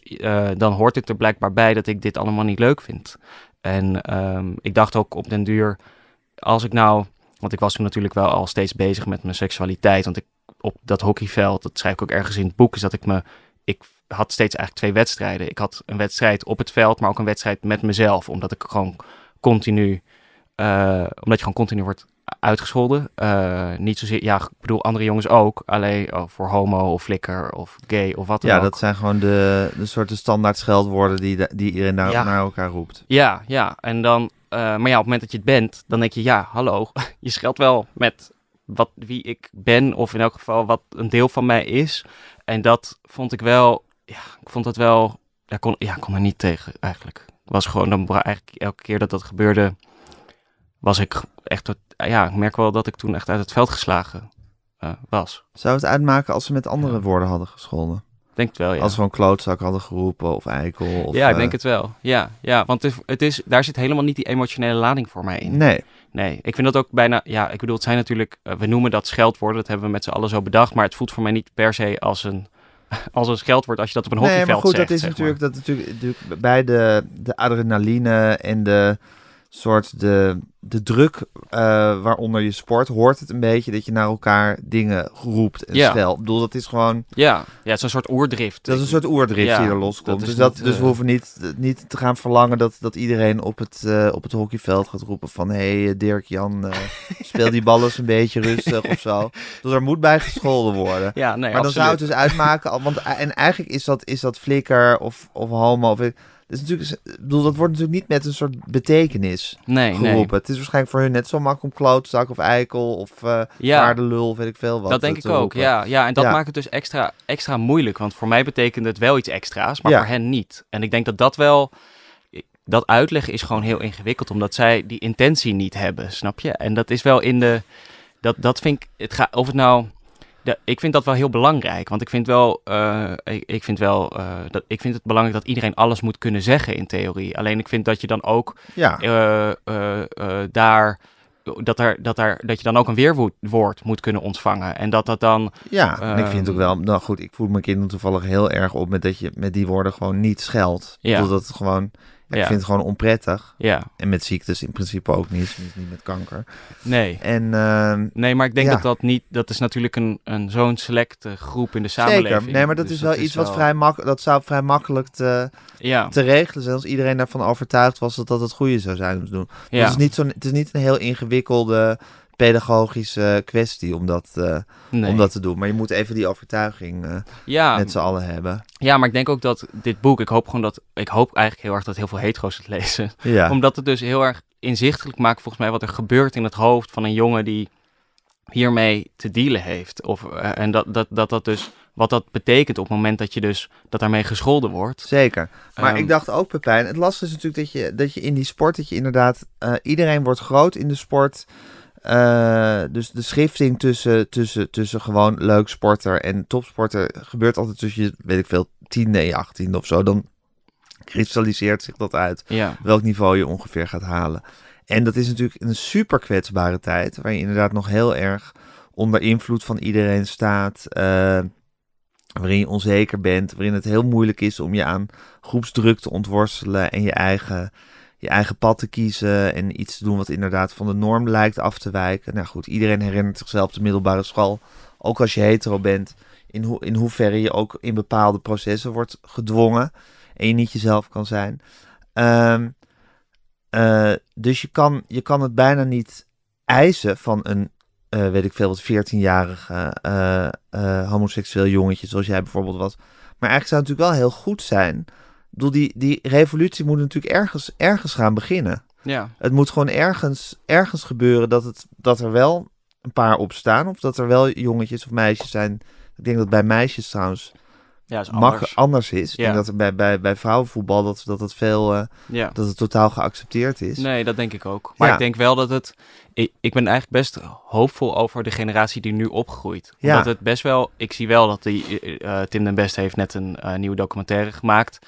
Speaker 3: dan hoort het er blijkbaar bij dat ik dit allemaal niet leuk vind. En ehm, ik dacht ook op den duur, als ik nou, want ik was toen natuurlijk wel al steeds bezig met mijn seksualiteit, want ik op dat hockeyveld, dat schrijf ik ook ergens in het boek, is dat ik me, ik had steeds eigenlijk twee wedstrijden. Ik had een wedstrijd op het veld, maar ook een wedstrijd met mezelf, omdat ik gewoon continu, eh, omdat je gewoon continu wordt uitgescholden. Eh, niet zozeer, ja, ik bedoel andere jongens ook, alleen oh, voor homo of flikker of gay of wat dan
Speaker 2: Ja,
Speaker 3: ook.
Speaker 2: dat zijn gewoon de, de soorten standaard scheldwoorden die, de- die iedereen naar,
Speaker 3: Ja.
Speaker 2: naar elkaar roept.
Speaker 3: Ja, ja. En dan, eh, maar ja, op het moment dat je het bent, dan denk je, ja, hallo, je scheldt wel met wat, wie ik ben, of in elk geval wat een deel van mij is. En dat vond ik wel, ja, ik vond het wel, ja, kon, ja, ik kon er niet tegen eigenlijk. Het was gewoon, dan eigenlijk elke keer dat dat gebeurde, was ik echt, ja, ik merk wel dat ik toen echt uit het veld geslagen eh, was.
Speaker 2: Zou het uitmaken als ze met andere
Speaker 3: Ja.
Speaker 2: woorden hadden gescholden?
Speaker 3: Denk het wel, ja.
Speaker 2: Als we een klootzak hadden geroepen of eikel? Of,
Speaker 3: ja, ik
Speaker 2: eh,
Speaker 3: denk het wel. Ja, ja want het is, het is, daar zit helemaal niet die emotionele lading voor mij in.
Speaker 2: Nee,
Speaker 3: Nee, ik vind dat ook bijna. Ja, ik bedoel, het zijn natuurlijk. eh, we noemen dat scheldwoorden. Dat hebben we met z'n allen zo bedacht. Maar het voelt voor mij niet per se als een, als een scheldwoord als je dat op een
Speaker 2: nee
Speaker 3: hockeyveld
Speaker 2: maar goed,
Speaker 3: zegt.
Speaker 2: dat is natuurlijk, dat natuurlijk, natuurlijk bij de, de adrenaline en de soort de, de druk eh, waaronder je sport, hoort het een beetje dat je naar elkaar dingen roept en
Speaker 3: Ja.
Speaker 2: Ik bedoel, dat is gewoon,
Speaker 3: Ja, ja, het is een soort oerdrift.
Speaker 2: dat is een soort oerdrift
Speaker 3: Ja,
Speaker 2: die er loskomt. dus dat, dus
Speaker 3: eh,
Speaker 2: we hoeven niet, niet te gaan verlangen dat, dat iedereen op het, eh, op het hockeyveld gaat roepen van, hé hey, Dirk Jan, eh, speel die ballen eens een beetje rustig of zo. Dus er moet bij gescholden worden.
Speaker 3: Ja, nee,
Speaker 2: maar dan zou het dus uitmaken, want en eigenlijk is dat, is dat flikker of, of homo. Of, is natuurlijk, bedoel, dat wordt natuurlijk niet met een soort betekenis
Speaker 3: Nee, nee.
Speaker 2: geroepen. Het is waarschijnlijk voor hun net zo makkelijk om klootzak of eikel of eh
Speaker 3: Ja,
Speaker 2: paardenlul, of weet ik veel wat.
Speaker 3: dat denk ik ook.
Speaker 2: roepen.
Speaker 3: Ja, ja, en dat
Speaker 2: Ja.
Speaker 3: maakt het dus extra, extra moeilijk. Want voor mij betekende het wel iets extra's, maar
Speaker 2: Ja.
Speaker 3: voor hen niet. En ik denk dat dat wel. Dat uitleggen is gewoon heel ingewikkeld, omdat zij die intentie niet hebben, snap je? En dat is wel in de. Dat, dat vind ik. Het gaat, of het nou. De- ik vind dat wel heel belangrijk. Want ik vind wel. eh, ik, ik vind wel. eh, dat, ik vind het belangrijk dat iedereen alles moet kunnen zeggen in theorie. Alleen ik vind dat je dan ook
Speaker 2: Ja,
Speaker 3: eh, daar. Dat, er, dat, er, dat je dan ook een weerwoord moet kunnen ontvangen. En dat dat dan.
Speaker 2: ja. en ik vind het ook
Speaker 3: Ehm,
Speaker 2: wel, nou goed, ik voel mijn kinderen toevallig heel erg op met dat je met die woorden gewoon niet scheldt.
Speaker 3: Ja.
Speaker 2: Dat het gewoon, ja, ik vind het gewoon onprettig.
Speaker 3: Ja,
Speaker 2: En met ziektes in principe ook niet, tenminste niet met kanker.
Speaker 3: nee.
Speaker 2: En ehm,
Speaker 3: Nee, maar ik denk
Speaker 2: Ja.
Speaker 3: dat dat niet. Dat is natuurlijk een, een zo'n selecte groep in de samenleving.
Speaker 2: zeker, nee, maar dat
Speaker 3: Dus
Speaker 2: is wel iets wat
Speaker 3: wel-
Speaker 2: vrij makkelijk, dat zou vrij makkelijk te,
Speaker 3: Ja,
Speaker 2: te regelen zijn als iedereen daarvan overtuigd was dat dat het goede zou zijn om te doen.
Speaker 3: ja.
Speaker 2: Het, is niet zo'n, het is niet een heel ingewikkelde pedagogische kwestie om dat, eh,
Speaker 3: nee.
Speaker 2: om dat te doen. Maar je moet even die overtuiging eh,
Speaker 3: ja,
Speaker 2: met z'n allen hebben.
Speaker 3: ja, maar ik denk ook dat dit boek. Ik hoop gewoon dat. Ik hoop eigenlijk heel erg dat heel veel hetero's het lezen.
Speaker 2: Ja,
Speaker 3: Omdat het dus heel erg inzichtelijk maakt, volgens mij, wat er gebeurt in het hoofd van een jongen die hiermee te dealen heeft. Of, eh, en dat, dat, dat dat dus, wat dat betekent op het moment dat je dus, dat daarmee gescholden wordt.
Speaker 2: Zeker. Maar
Speaker 3: Ehm,
Speaker 2: ik dacht ook, Pepijn, het lastige is natuurlijk dat je, dat je in die sport, dat je inderdaad, iedereen wordt groot in de sport. Eh, dus de schifting tussen, tussen, tussen gewoon leuk sporter en topsporter gebeurt altijd tussen je, weet ik veel, tiende en je achttiende of zo. Dan kristalliseert zich dat uit
Speaker 3: Ja,
Speaker 2: welk niveau je ongeveer gaat halen. En dat is natuurlijk een super kwetsbare tijd, waar je inderdaad nog heel erg onder invloed van iedereen staat, eh, waarin je onzeker bent, waarin het heel moeilijk is om je aan groepsdruk te ontworstelen en je eigen, je eigen pad te kiezen en iets te doen wat inderdaad van de norm lijkt af te wijken. Nou goed, iedereen herinnert zichzelf de middelbare school, ook als je hetero bent, in, ho in hoeverre je ook in bepaalde processen wordt gedwongen en je niet jezelf kan zijn. Ehm, eh, dus je kan, je kan het bijna niet eisen van een, eh, weet ik veel, wat 14-jarige eh, eh, homoseksueel jongetje, zoals jij bijvoorbeeld was. Maar eigenlijk zou het natuurlijk wel heel goed zijn. Ik bedoel, die, die revolutie moet natuurlijk ergens, ergens gaan beginnen.
Speaker 3: ja,
Speaker 2: Het moet gewoon ergens, ergens gebeuren dat, het, dat er wel een paar opstaan. Of dat er wel jongetjes of meisjes zijn. Ik denk dat bij meisjes trouwens
Speaker 3: ja, is
Speaker 2: mag
Speaker 3: anders.
Speaker 2: anders is. Ik
Speaker 3: Ja.
Speaker 2: denk dat er bij, bij, bij vrouwenvoetbal dat, dat het veel, eh,
Speaker 3: Ja.
Speaker 2: dat het totaal geaccepteerd is.
Speaker 3: Nee, dat denk ik ook. Maar
Speaker 2: Ja.
Speaker 3: ik denk wel dat het. Ik, ik ben eigenlijk best hoopvol over de generatie die nu opgroeit.
Speaker 2: Ja.
Speaker 3: Omdat het best wel. Ik zie wel dat die. eh, Tim den Beste heeft net een eh, nieuwe documentaire gemaakt.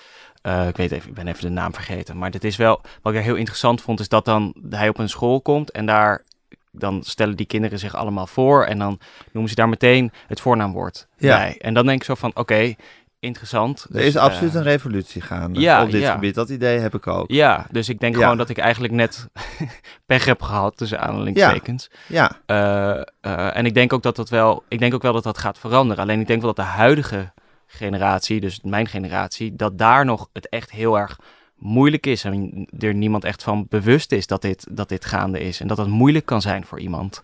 Speaker 3: Eh, ik weet even, ik ben even de naam vergeten. Maar dit is wel. Wat ik heel interessant vond, is dat dan hij op een school komt en daar. Dan stellen die kinderen zich allemaal voor en dan noemen ze daar meteen het voornaamwoord
Speaker 2: Ja.
Speaker 3: bij. En dan denk ik zo van, oké, interessant.
Speaker 2: Er
Speaker 3: Dus,
Speaker 2: is absoluut
Speaker 3: eh,
Speaker 2: een revolutie gaande
Speaker 3: ja,
Speaker 2: op dit
Speaker 3: ja.
Speaker 2: gebied. Dat idee heb ik ook.
Speaker 3: Ja, dus ik denk
Speaker 2: Ja.
Speaker 3: gewoon dat ik eigenlijk net pech heb gehad tussen aanhalingstekens.
Speaker 2: Ja,
Speaker 3: Eh, eh, en ik denk ook dat dat wel, ik denk ook wel dat dat gaat veranderen. Alleen ik denk wel dat de huidige generatie, dus mijn generatie, dat daar nog het echt heel erg moeilijk is en er niemand echt van bewust is dat dit, dat dit gaande is en dat het moeilijk kan zijn voor iemand.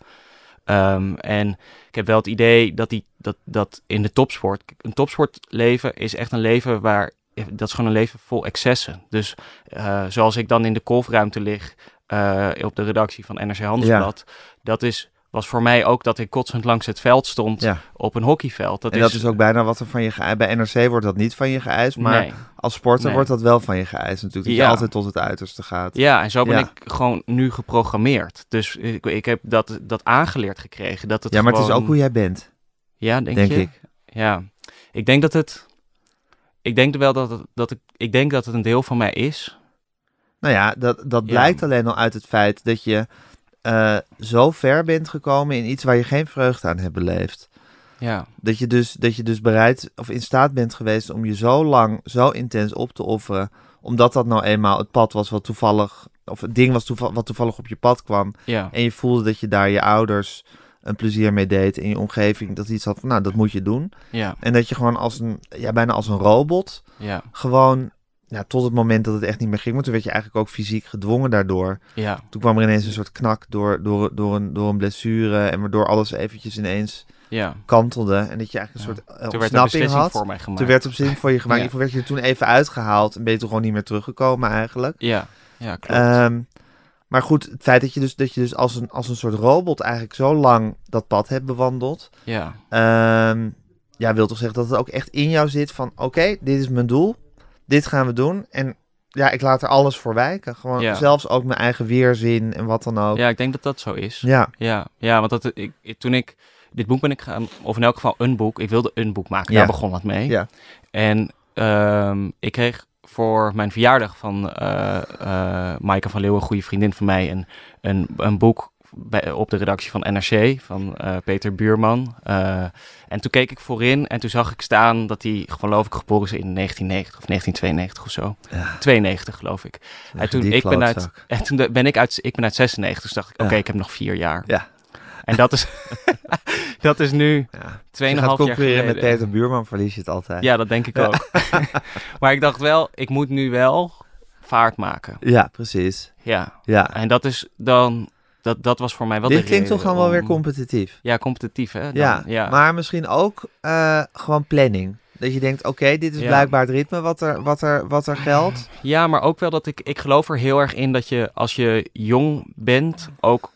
Speaker 3: Ehm, en ik heb wel het idee dat, die, dat, dat in de topsport, een topsportleven is echt een leven waar, dat is gewoon een leven vol excessen. Dus eh, zoals ik dan in de kolfruimte lig eh, op de redactie van NRC Handelsblad, dat is, was voor mij ook dat ik kotsend langs het veld stond
Speaker 2: ja.
Speaker 3: op een hockeyveld. Dat
Speaker 2: en dat is ook bijna wat er van je geëist. Bij NRC wordt dat niet van je geëist, maar
Speaker 3: Nee.
Speaker 2: als sporter
Speaker 3: Nee.
Speaker 2: wordt dat wel van je geëist natuurlijk. Dat
Speaker 3: Ja.
Speaker 2: je altijd tot het uiterste gaat.
Speaker 3: Ja, en zo ben
Speaker 2: Ja.
Speaker 3: ik gewoon nu geprogrammeerd. Dus ik, ik heb dat, dat aangeleerd gekregen. Dat het
Speaker 2: Ja, maar het is ook hoe jij bent,
Speaker 3: Ja, denk,
Speaker 2: denk
Speaker 3: je?
Speaker 2: ik.
Speaker 3: Ja, ik denk dat het. Ik denk wel dat het, dat ik, ik denk dat het een deel van mij is.
Speaker 2: Nou ja, dat, dat blijkt alleen al uit het feit dat je eh, zo ver bent gekomen in iets waar je geen vreugde aan hebt beleefd.
Speaker 3: Ja,
Speaker 2: Dat je, dus, dat je dus bereid of in staat bent geweest om je zo lang, zo intens op te offeren. Omdat dat nou eenmaal het pad was wat toevallig, of het ding was toeval, wat toevallig op je pad kwam.
Speaker 3: ja,
Speaker 2: En je voelde dat je daar je ouders een plezier mee deed. En je omgeving dat iets had van, nou dat moet je doen.
Speaker 3: ja,
Speaker 2: En dat je gewoon als een, ja bijna als een robot,
Speaker 3: ja,
Speaker 2: gewoon, ja, tot het moment dat het echt niet meer ging. Maar toen werd je eigenlijk ook fysiek gedwongen daardoor.
Speaker 3: ja,
Speaker 2: Toen kwam er ineens een soort knak door, door, door, een, door een blessure. En waardoor alles eventjes ineens
Speaker 3: ja.
Speaker 2: kantelde. En dat je eigenlijk een
Speaker 3: Ja.
Speaker 2: soort
Speaker 3: Toen werd een
Speaker 2: ontsnapping
Speaker 3: beslissing
Speaker 2: had.
Speaker 3: voor mij gemaakt.
Speaker 2: Toen werd op zin voor je gemaakt.
Speaker 3: Ja.
Speaker 2: Je werd je toen even uitgehaald. En ben je toen gewoon niet meer teruggekomen eigenlijk.
Speaker 3: Ja, ja, klopt.
Speaker 2: Ehm, maar goed, het feit dat je dus, dat je dus als, een, als een soort robot eigenlijk zo lang dat pad hebt bewandeld.
Speaker 3: ja,
Speaker 2: ehm, ja, wil toch zeggen dat het ook echt in jou zit van... Oké, dit is mijn doel. Dit gaan we doen. En ja, ik laat er alles voor wijken. Gewoon
Speaker 3: Ja.
Speaker 2: zelfs ook mijn eigen weerzin en wat dan ook.
Speaker 3: ja, ik denk dat dat zo is.
Speaker 2: Ja,
Speaker 3: Ja, ja want dat, ik, ik- toen ik dit boek ben ik gaan, of in elk geval een boek, ik wilde een boek maken,
Speaker 2: Ja.
Speaker 3: daar begon het mee.
Speaker 2: Ja.
Speaker 3: En ehm, ik kreeg voor mijn verjaardag van eh Maaike van Leeuwen, een goede vriendin van mij, een, een, een boek bij, op de redactie van NRC van eh, Peter Buurman. Eh, en toen keek ik voorin en toen zag ik staan dat hij, geloof ik, geboren is in 1990 of 1992 of zo.
Speaker 2: Ja.
Speaker 3: 92 geloof ik. En toen, ik ben uit, en toen ben ik uit, ik ben uit 96, dus dacht ik, oké, ik heb nog vier jaar.
Speaker 2: Ja.
Speaker 3: En dat is, dat is nu
Speaker 2: Ja. Als
Speaker 3: 2,5
Speaker 2: je
Speaker 3: jaar
Speaker 2: concurreren met
Speaker 3: geleden.
Speaker 2: Peter Buurman, verlies je het altijd.
Speaker 3: Ja, dat denk ik ook. maar ik dacht wel, ik moet nu wel vaart maken.
Speaker 2: Ja, precies.
Speaker 3: Ja.
Speaker 2: Ja.
Speaker 3: En dat is dan, dat, dat was voor mij wel
Speaker 2: Dit
Speaker 3: de
Speaker 2: klinkt toch gewoon wel weer
Speaker 3: om-
Speaker 2: competitief.
Speaker 3: Ja, competitief hè. Dan,
Speaker 2: Ja,
Speaker 3: ja.
Speaker 2: maar misschien ook eh, gewoon planning. Dat je denkt, oké, dit is
Speaker 3: Ja.
Speaker 2: blijkbaar het ritme wat er, wat er, wat er geldt.
Speaker 3: Ja, maar ook wel dat ik, ik geloof er heel erg in dat je als je jong bent ook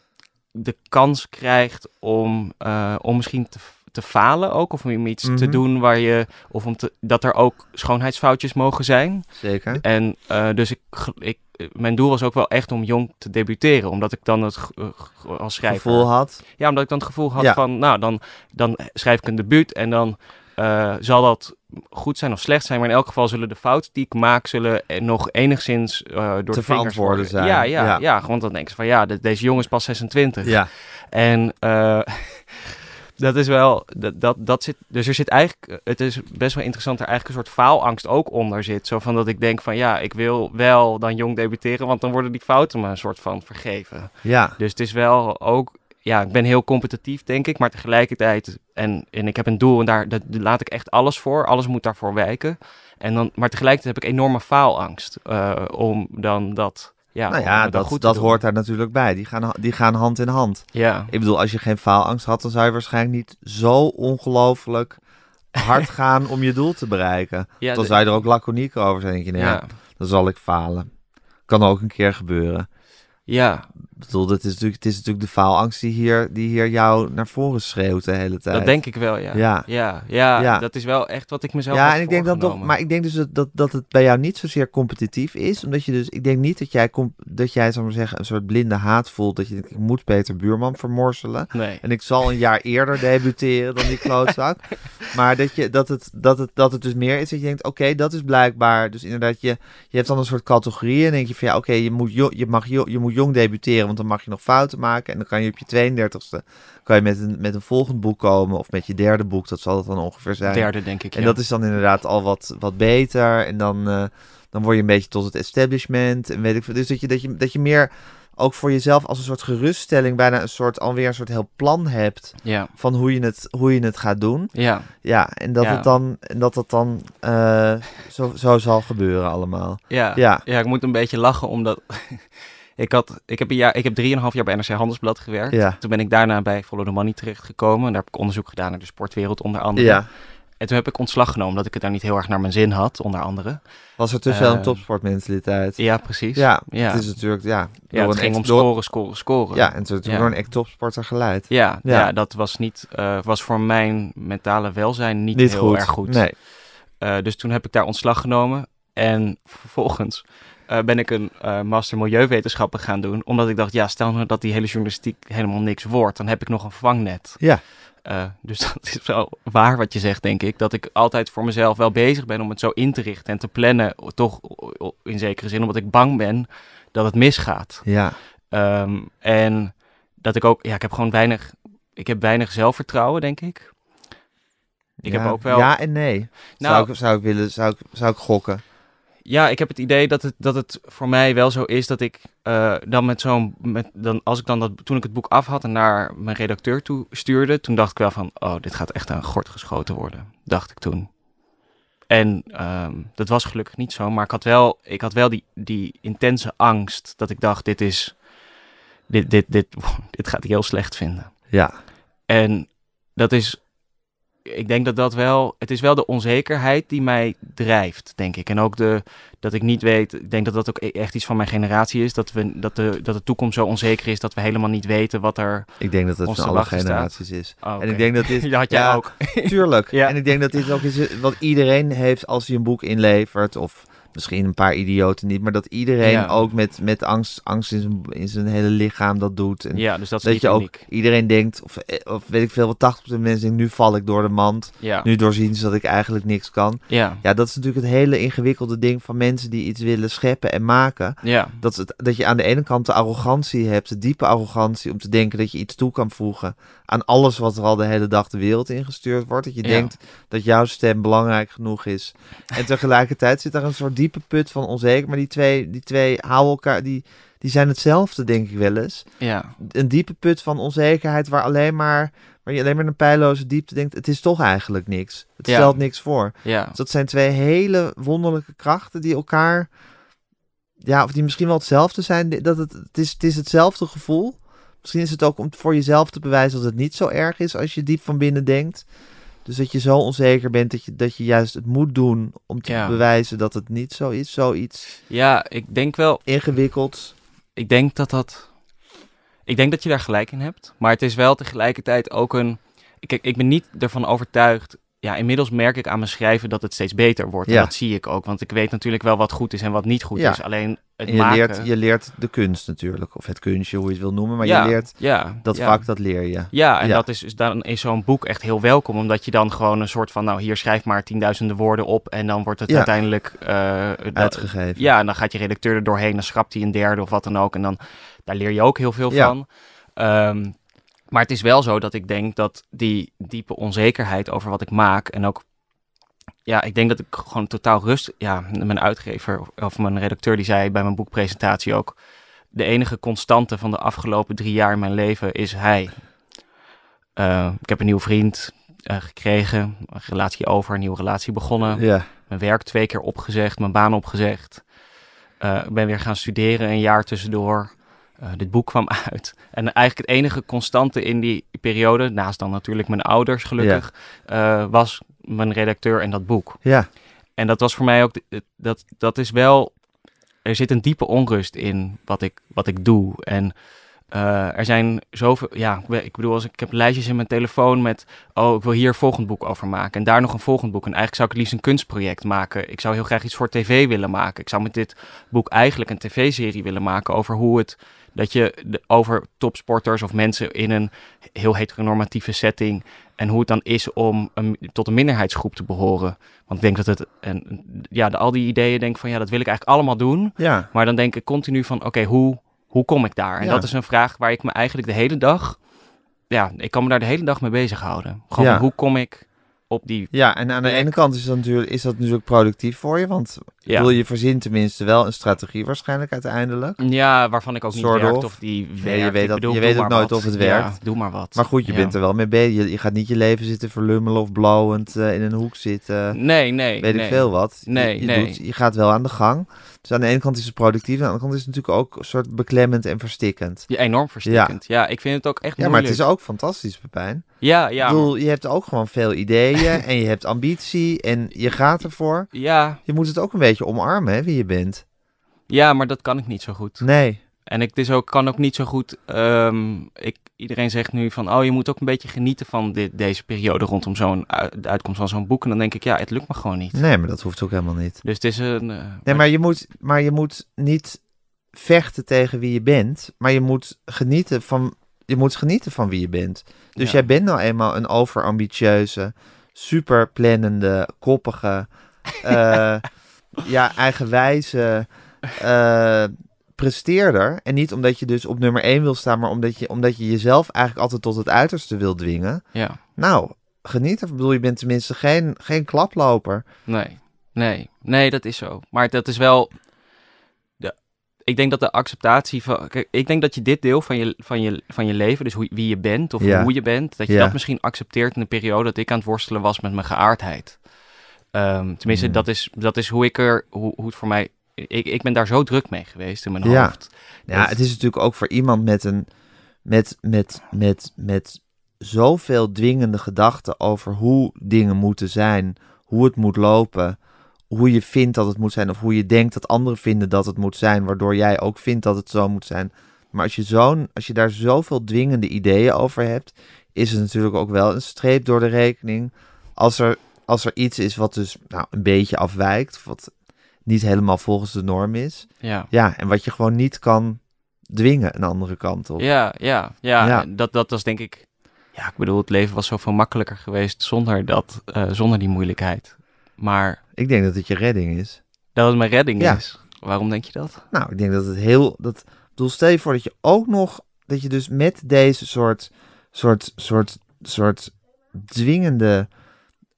Speaker 3: de kans krijgt om, eh, om misschien te, te falen ook. Of om iets te
Speaker 2: Mhm.
Speaker 3: doen waar je. Of om te, dat er ook schoonheidsfoutjes mogen zijn.
Speaker 2: Zeker.
Speaker 3: En eh, dus ik, ik, mijn doel was ook wel echt om jong te debuteren. Omdat ik dan het eh, ge- als schrijver.
Speaker 2: Gevoel had.
Speaker 3: Ja, omdat ik dan het gevoel had
Speaker 2: Ja.
Speaker 3: van, nou, dan, dan schrijf ik een debuut en dan eh, zal dat goed zijn of slecht zijn. Maar in elk geval zullen de fouten die ik maak, zullen eh, nog enigszins eh, door de vingers
Speaker 2: verantwoorden
Speaker 3: worden.
Speaker 2: zijn.
Speaker 3: Ja, ja,
Speaker 2: Ja.
Speaker 3: ja. want dan denken ze van, ja, de- deze jongen is pas 26.
Speaker 2: Ja.
Speaker 3: En eh, dat is wel, dat, dat, dat zit, dus er zit eigenlijk, het is best wel interessant, er eigenlijk een soort faalangst ook onder zit. Zo van dat ik denk van, ja, ik wil wel dan jong debuteren, want dan worden die fouten me een soort van vergeven.
Speaker 2: Ja.
Speaker 3: Dus het is wel ook, ja, ik ben heel competitief, denk ik, maar tegelijkertijd, en, en ik heb een doel en daar dat, daar laat ik echt alles voor, alles moet daarvoor wijken. En dan, maar tegelijkertijd heb ik enorme faalangst eh, om dan dat, ja,
Speaker 2: nou ja, dat,
Speaker 3: goed
Speaker 2: dat hoort daar natuurlijk bij. Die gaan, die gaan hand in hand.
Speaker 3: Ja,
Speaker 2: Ik bedoel, als je geen faalangst had, dan zou je waarschijnlijk niet zo ongelooflijk hard gaan om je doel te bereiken.
Speaker 3: ja,
Speaker 2: dan
Speaker 3: de-
Speaker 2: zou je er ook laconiek over zijn. denk je, nou ja,
Speaker 3: ja,
Speaker 2: dan zal ik falen. Kan ook een keer gebeuren.
Speaker 3: ja,
Speaker 2: Ik bedoel, dat is natuurlijk, het is natuurlijk de faalangst die hier, die hier jou naar voren schreeuwt de hele tijd.
Speaker 3: dat denk ik wel, ja.
Speaker 2: Ja.
Speaker 3: Ja, ja,
Speaker 2: Ja.
Speaker 3: dat is wel echt wat ik mezelf
Speaker 2: Ja, en ik denk dan toch, maar ik denk dus dat, dat, dat het bij jou niet zozeer competitief is. Omdat je dus, ik denk niet dat jij, dat jij, maar zeggen, een soort blinde haat voelt. Dat je denkt, ik moet Peter Buurman vermorselen.
Speaker 3: Nee.
Speaker 2: En ik zal een jaar eerder debuteren dan die klootzak. maar dat, je, dat, het, dat, het, dat het dus meer is dat je denkt, oké, dat is blijkbaar. Dus inderdaad, je, je hebt dan een soort categorieën. En denk je van, ja, oké, je, moet je, mag jo- je moet jong debuteren, want dan mag je nog fouten maken. En dan kan je op je 32e kan je met, een, met een volgend boek komen. Of met je derde boek, dat zal het dan ongeveer zijn.
Speaker 3: Derde, denk ik,
Speaker 2: En
Speaker 3: ja.
Speaker 2: dat is dan inderdaad al wat, wat beter. En dan, eh, dan word je een beetje tot het establishment. En weet ik veel. Dus dat je, dat, je, dat je meer ook voor jezelf als een soort geruststelling, bijna een soort alweer een soort heel plan hebt
Speaker 3: Ja,
Speaker 2: van hoe je het, hoe je het gaat doen.
Speaker 3: ja,
Speaker 2: Ja, en dat
Speaker 3: Ja.
Speaker 2: het dan, en dat het dan eh, zo, zo zal gebeuren allemaal.
Speaker 3: ja.
Speaker 2: Ja,
Speaker 3: Ja, ik moet een beetje lachen omdat ik had, ik heb een jaar, ik heb drieënhalf jaar bij NRC Handelsblad gewerkt.
Speaker 2: Ja.
Speaker 3: Toen ben ik daarna bij Follow the Money terechtgekomen. Daar heb ik onderzoek gedaan naar de sportwereld onder andere.
Speaker 2: ja.
Speaker 3: En toen heb ik ontslag genomen omdat ik het daar niet heel erg naar mijn zin had, onder andere.
Speaker 2: Was er te veel een
Speaker 3: Eh,
Speaker 2: topsportmentaliteit?
Speaker 3: Ja, precies.
Speaker 2: Ja,
Speaker 3: ja.
Speaker 2: het is natuurlijk, ja.
Speaker 3: ja, het
Speaker 2: een
Speaker 3: ging om
Speaker 2: door-
Speaker 3: scoren, scoren, scoren.
Speaker 2: Ja, en natuurlijk
Speaker 3: Ja.
Speaker 2: door een ex-topsporter geleid.
Speaker 3: Ja,
Speaker 2: Ja.
Speaker 3: ja. dat was, niet, eh, was voor mijn mentale welzijn niet,
Speaker 2: Niet
Speaker 3: heel
Speaker 2: goed.
Speaker 3: erg goed.
Speaker 2: Nee.
Speaker 3: Eh, dus toen heb ik daar ontslag genomen. En vervolgens eh, ben ik een eh, master milieuwetenschappen gaan doen. Omdat ik dacht, ja, stel nou dat die hele journalistiek helemaal niks wordt. Dan heb ik nog een vangnet.
Speaker 2: Ja.
Speaker 3: Eh, dus dat is wel waar wat je zegt, denk ik. Dat ik altijd voor mezelf wel bezig ben om het zo in te richten en te plannen. Toch in zekere zin, omdat ik bang ben dat het misgaat.
Speaker 2: Ja.
Speaker 3: Ehm, en dat ik ook, ja, ik heb gewoon weinig, ik heb weinig zelfvertrouwen, denk ik. Ik
Speaker 2: ja.
Speaker 3: heb ook wel-
Speaker 2: Ja en nee.
Speaker 3: Nou-
Speaker 2: zou, ik, zou ik willen, zou ik, zou ik gokken.
Speaker 3: Ja, ik heb het idee dat het, dat het voor mij wel zo is dat ik eh, dan met zo'n, met, dan, als ik dan dat, toen ik het boek af had en naar mijn redacteur toe stuurde, toen dacht ik wel van, oh, dit gaat echt aan gort geschoten worden, dacht ik toen. En ehm, dat was gelukkig niet zo, maar ik had wel, ik had wel die, die intense angst dat ik dacht, dit is, dit, dit, dit, dit gaat hij heel slecht vinden.
Speaker 2: Ja.
Speaker 3: En dat is, ik denk dat dat wel, het is wel de onzekerheid die mij drijft, denk ik. En ook de, dat ik niet weet, ik denk dat dat ook e- echt iets van mijn generatie is, dat, we, dat, de, dat de toekomst zo onzeker is dat we helemaal niet weten wat er...
Speaker 2: Ik denk dat het van alle
Speaker 3: staat.
Speaker 2: generaties is.
Speaker 3: Oh,
Speaker 2: En ik denk dat dit...
Speaker 3: Dat had jij
Speaker 2: ja,
Speaker 3: ook.
Speaker 2: Tuurlijk.
Speaker 3: Ja.
Speaker 2: En ik denk dat dit ook is wat iedereen heeft als hij een boek inlevert. Of misschien een paar idioten niet. Maar dat iedereen
Speaker 3: Ja.
Speaker 2: ook met, met angst, angst in, zijn, in zijn hele lichaam dat doet. En
Speaker 3: Ja, dus dat is
Speaker 2: dat
Speaker 3: niet
Speaker 2: je ook iedereen denkt, of, eh, of weet ik veel, wat 80% van mensen denken, nu val ik door de mand.
Speaker 3: Ja,
Speaker 2: Nu doorzien ze dat ik eigenlijk niks kan.
Speaker 3: ja,
Speaker 2: Ja, dat is natuurlijk het hele ingewikkelde ding van mensen die iets willen scheppen en maken.
Speaker 3: ja,
Speaker 2: Dat, het, dat je aan de ene kant de arrogantie hebt, de diepe arrogantie om te denken dat je iets toe kan voegen aan alles wat er al de hele dag de wereld ingestuurd wordt. Dat je
Speaker 3: Ja.
Speaker 2: denkt dat jouw stem belangrijk genoeg is. En tegelijkertijd zit er een soort diepe put van onzeker. Maar die twee, die twee houden elkaar, die, die zijn hetzelfde, denk ik wel eens.
Speaker 3: ja,
Speaker 2: Een diepe put van onzekerheid waar alleen maar, waar je alleen maar een pijloze diepte denkt, het is toch eigenlijk niks. Het
Speaker 3: Ja.
Speaker 2: stelt niks voor.
Speaker 3: ja,
Speaker 2: Dus dat zijn twee hele wonderlijke krachten die elkaar, ja, of die misschien wel hetzelfde zijn. Dat het, het, is, het is hetzelfde gevoel. Misschien is het ook om voor jezelf te bewijzen dat het niet zo erg is als je diep van binnen denkt. Dus dat je zo onzeker bent dat je, dat je juist het moet doen om te
Speaker 3: Ja.
Speaker 2: bewijzen dat het niet zo is. Zoiets
Speaker 3: ja, ik denk wel,
Speaker 2: ingewikkeld.
Speaker 3: ik denk dat dat. Ik denk dat je daar gelijk in hebt. Maar het is wel tegelijkertijd ook een... Kijk, ik ben niet ervan overtuigd... Ja, inmiddels merk ik aan mijn schrijven dat het steeds beter wordt.
Speaker 2: Ja.
Speaker 3: En dat zie ik ook. Want ik weet natuurlijk wel wat goed is en wat niet goed
Speaker 2: Ja.
Speaker 3: is. Alleen het
Speaker 2: En je,
Speaker 3: maken...
Speaker 2: leert, je leert de kunst natuurlijk, of het kunstje, hoe je het wil noemen. Maar
Speaker 3: ja,
Speaker 2: je leert
Speaker 3: ja,
Speaker 2: dat vak, dat leer je.
Speaker 3: Ja, en dat is dus dan is zo'n boek echt heel welkom, omdat je dan gewoon een soort van, nou hier schrijf maar tienduizenden woorden op en dan wordt het uiteindelijk eh, dat-
Speaker 2: Uitgegeven.
Speaker 3: Ja, en dan gaat je redacteur er doorheen, dan schrapt hij een derde of wat dan ook en dan daar leer je ook heel veel van. Ehm, maar het is wel zo dat ik denk dat die diepe onzekerheid over wat ik maak en ook ja, ik denk dat ik gewoon totaal rust. Ja, mijn uitgever of- of mijn redacteur die zei bij mijn boekpresentatie ook: de enige constante van de afgelopen drie jaar in mijn leven is hij. Eh, ik heb een nieuwe vriend eh, gekregen, een relatie over, een nieuwe relatie begonnen.
Speaker 2: Ja.
Speaker 3: Mijn werk twee keer opgezegd, mijn baan opgezegd. Eh, ik ben weer gaan studeren een jaar tussendoor. Eh, dit boek kwam uit. En eigenlijk het enige constante in die periode, naast dan natuurlijk mijn ouders gelukkig, eh, was mijn redacteur en dat boek.
Speaker 2: ja.
Speaker 3: En dat was voor mij ook, de- dat, dat is wel, er zit een diepe onrust in wat ik, wat ik doe. En eh, er zijn zoveel, ja, ik bedoel, als ik, ik heb lijstjes in mijn telefoon met, oh, ik wil hier een volgend boek over maken en daar nog een volgend boek. En eigenlijk zou ik het liefst een kunstproject maken. Ik zou heel graag iets voor tv willen maken. Ik zou met dit boek eigenlijk een tv-serie willen maken over hoe het, dat je de, over topsporters of mensen in een heel heteronormatieve setting en hoe het dan is om een, tot een minderheidsgroep te behoren. Want ik denk dat het, en, ja, de, al die ideeën denk ik van, ja, dat wil ik eigenlijk allemaal doen.
Speaker 2: Ja.
Speaker 3: Maar dan denk ik continu van, oké, hoe, hoe kom ik daar? En
Speaker 2: Ja.
Speaker 3: dat is een vraag waar ik me eigenlijk de hele dag, ja, ik kan me daar de hele dag mee bezighouden. Gewoon,
Speaker 2: Ja.
Speaker 3: hoe kom ik op die,
Speaker 2: Ja, en aan de ene kant is dat, natuurlijk, is dat natuurlijk productief voor je, want
Speaker 3: ja,
Speaker 2: wil je verzint tenminste wel een strategie waarschijnlijk uiteindelijk.
Speaker 3: ja waarvan ik ook niet werkt
Speaker 2: of.
Speaker 3: of die
Speaker 2: je weet
Speaker 3: Ik
Speaker 2: dat-
Speaker 3: bedoel,
Speaker 2: je weet ook nooit
Speaker 3: wat.
Speaker 2: of het
Speaker 3: Ja,
Speaker 2: werkt.
Speaker 3: doe maar wat.
Speaker 2: Maar goed, je
Speaker 3: Ja.
Speaker 2: bent er wel mee bezig. Je, je gaat niet je leven zitten verlummelen of blauwend eh, in een hoek zitten.
Speaker 3: Nee, nee,
Speaker 2: weet
Speaker 3: nee.
Speaker 2: ik veel wat. Je-
Speaker 3: Nee,
Speaker 2: je,
Speaker 3: nee.
Speaker 2: Doet, je gaat wel aan de gang. Dus aan de ene kant is het productief, en aan de andere kant is het natuurlijk ook een soort beklemmend en verstikkend.
Speaker 3: Ja, enorm verstikkend. Ja. ik vind het ook echt
Speaker 2: Ja, maar het
Speaker 3: moeilijk.
Speaker 2: is ook fantastisch, Pepijn.
Speaker 3: Ja, ja,
Speaker 2: ik bedoel, je hebt ook gewoon veel ideeën en je hebt ambitie en je gaat ervoor.
Speaker 3: ja,
Speaker 2: Je moet het ook een beetje omarmen, hè, wie je bent.
Speaker 3: ja, maar dat kan ik niet zo goed.
Speaker 2: Nee.
Speaker 3: En ik dus ook, kan ook niet zo goed. ehm, ik, iedereen zegt nu van, oh, je moet ook een beetje genieten van dit, deze periode rondom zo'n de uitkomst van zo'n boek. En dan denk ik, ja, het lukt me gewoon niet.
Speaker 2: Nee, maar dat hoeft ook helemaal niet.
Speaker 3: Dus het is een. eh,
Speaker 2: Nee, maar je moet, maar je moet niet vechten tegen wie je bent, maar je moet genieten van, je moet genieten van wie je bent. Dus
Speaker 3: Ja.
Speaker 2: jij bent nou eenmaal een overambitieuze, super plannende, koppige, eh, ja, eigenwijze eh, presteerder. En niet omdat je dus op nummer 1 wil staan, maar omdat je, omdat je jezelf eigenlijk altijd tot het uiterste wil dwingen.
Speaker 3: Ja,
Speaker 2: Nou, geniet ervan. Ik bedoel, je bent tenminste geen, geen klaploper.
Speaker 3: nee, nee, nee, dat is zo. Maar dat is wel. De, ik denk dat de acceptatie van. Kijk, ik denk dat je dit deel van je, van je, van je leven, dus hoe, wie je bent of
Speaker 2: Ja.
Speaker 3: hoe je bent, dat je
Speaker 2: Ja.
Speaker 3: dat misschien accepteert in de periode dat ik aan het worstelen was met mijn geaardheid. Ehm, tenminste,
Speaker 2: Hmm.
Speaker 3: dat, is, dat is hoe ik er, hoe, hoe het voor mij. Ik, ik ben daar zo druk mee geweest in mijn
Speaker 2: Ja.
Speaker 3: hoofd.
Speaker 2: Ja,
Speaker 3: Dat-
Speaker 2: het is natuurlijk ook voor iemand met een met, met, met, met zoveel dwingende gedachten over hoe dingen moeten zijn, hoe het moet lopen, hoe je vindt dat het moet zijn, of hoe je denkt dat anderen vinden dat het moet zijn, waardoor jij ook vindt dat het zo moet zijn. Maar als je, zo'n, als je daar zoveel dwingende ideeën over hebt, is het natuurlijk ook wel een streep door de rekening. Als er, als er iets is wat dus nou, een beetje afwijkt, wat niet helemaal volgens de norm is.
Speaker 3: Ja.
Speaker 2: Ja, en wat je gewoon niet kan dwingen een andere kant op.
Speaker 3: Ja, ja, ja.
Speaker 2: Ja.
Speaker 3: Dat, dat was denk ik. Ja, ik bedoel, het leven was zoveel makkelijker geweest zonder dat, eh, zonder die moeilijkheid. Maar
Speaker 2: Ik denk dat het je redding is.
Speaker 3: dat het mijn redding
Speaker 2: Ja.
Speaker 3: is. Waarom denk je dat?
Speaker 2: Nou, ik denk dat het heel. Dat, bedoel, stel je voor dat je ook nog. Dat je dus met deze soort. soort, soort, soort dwingende.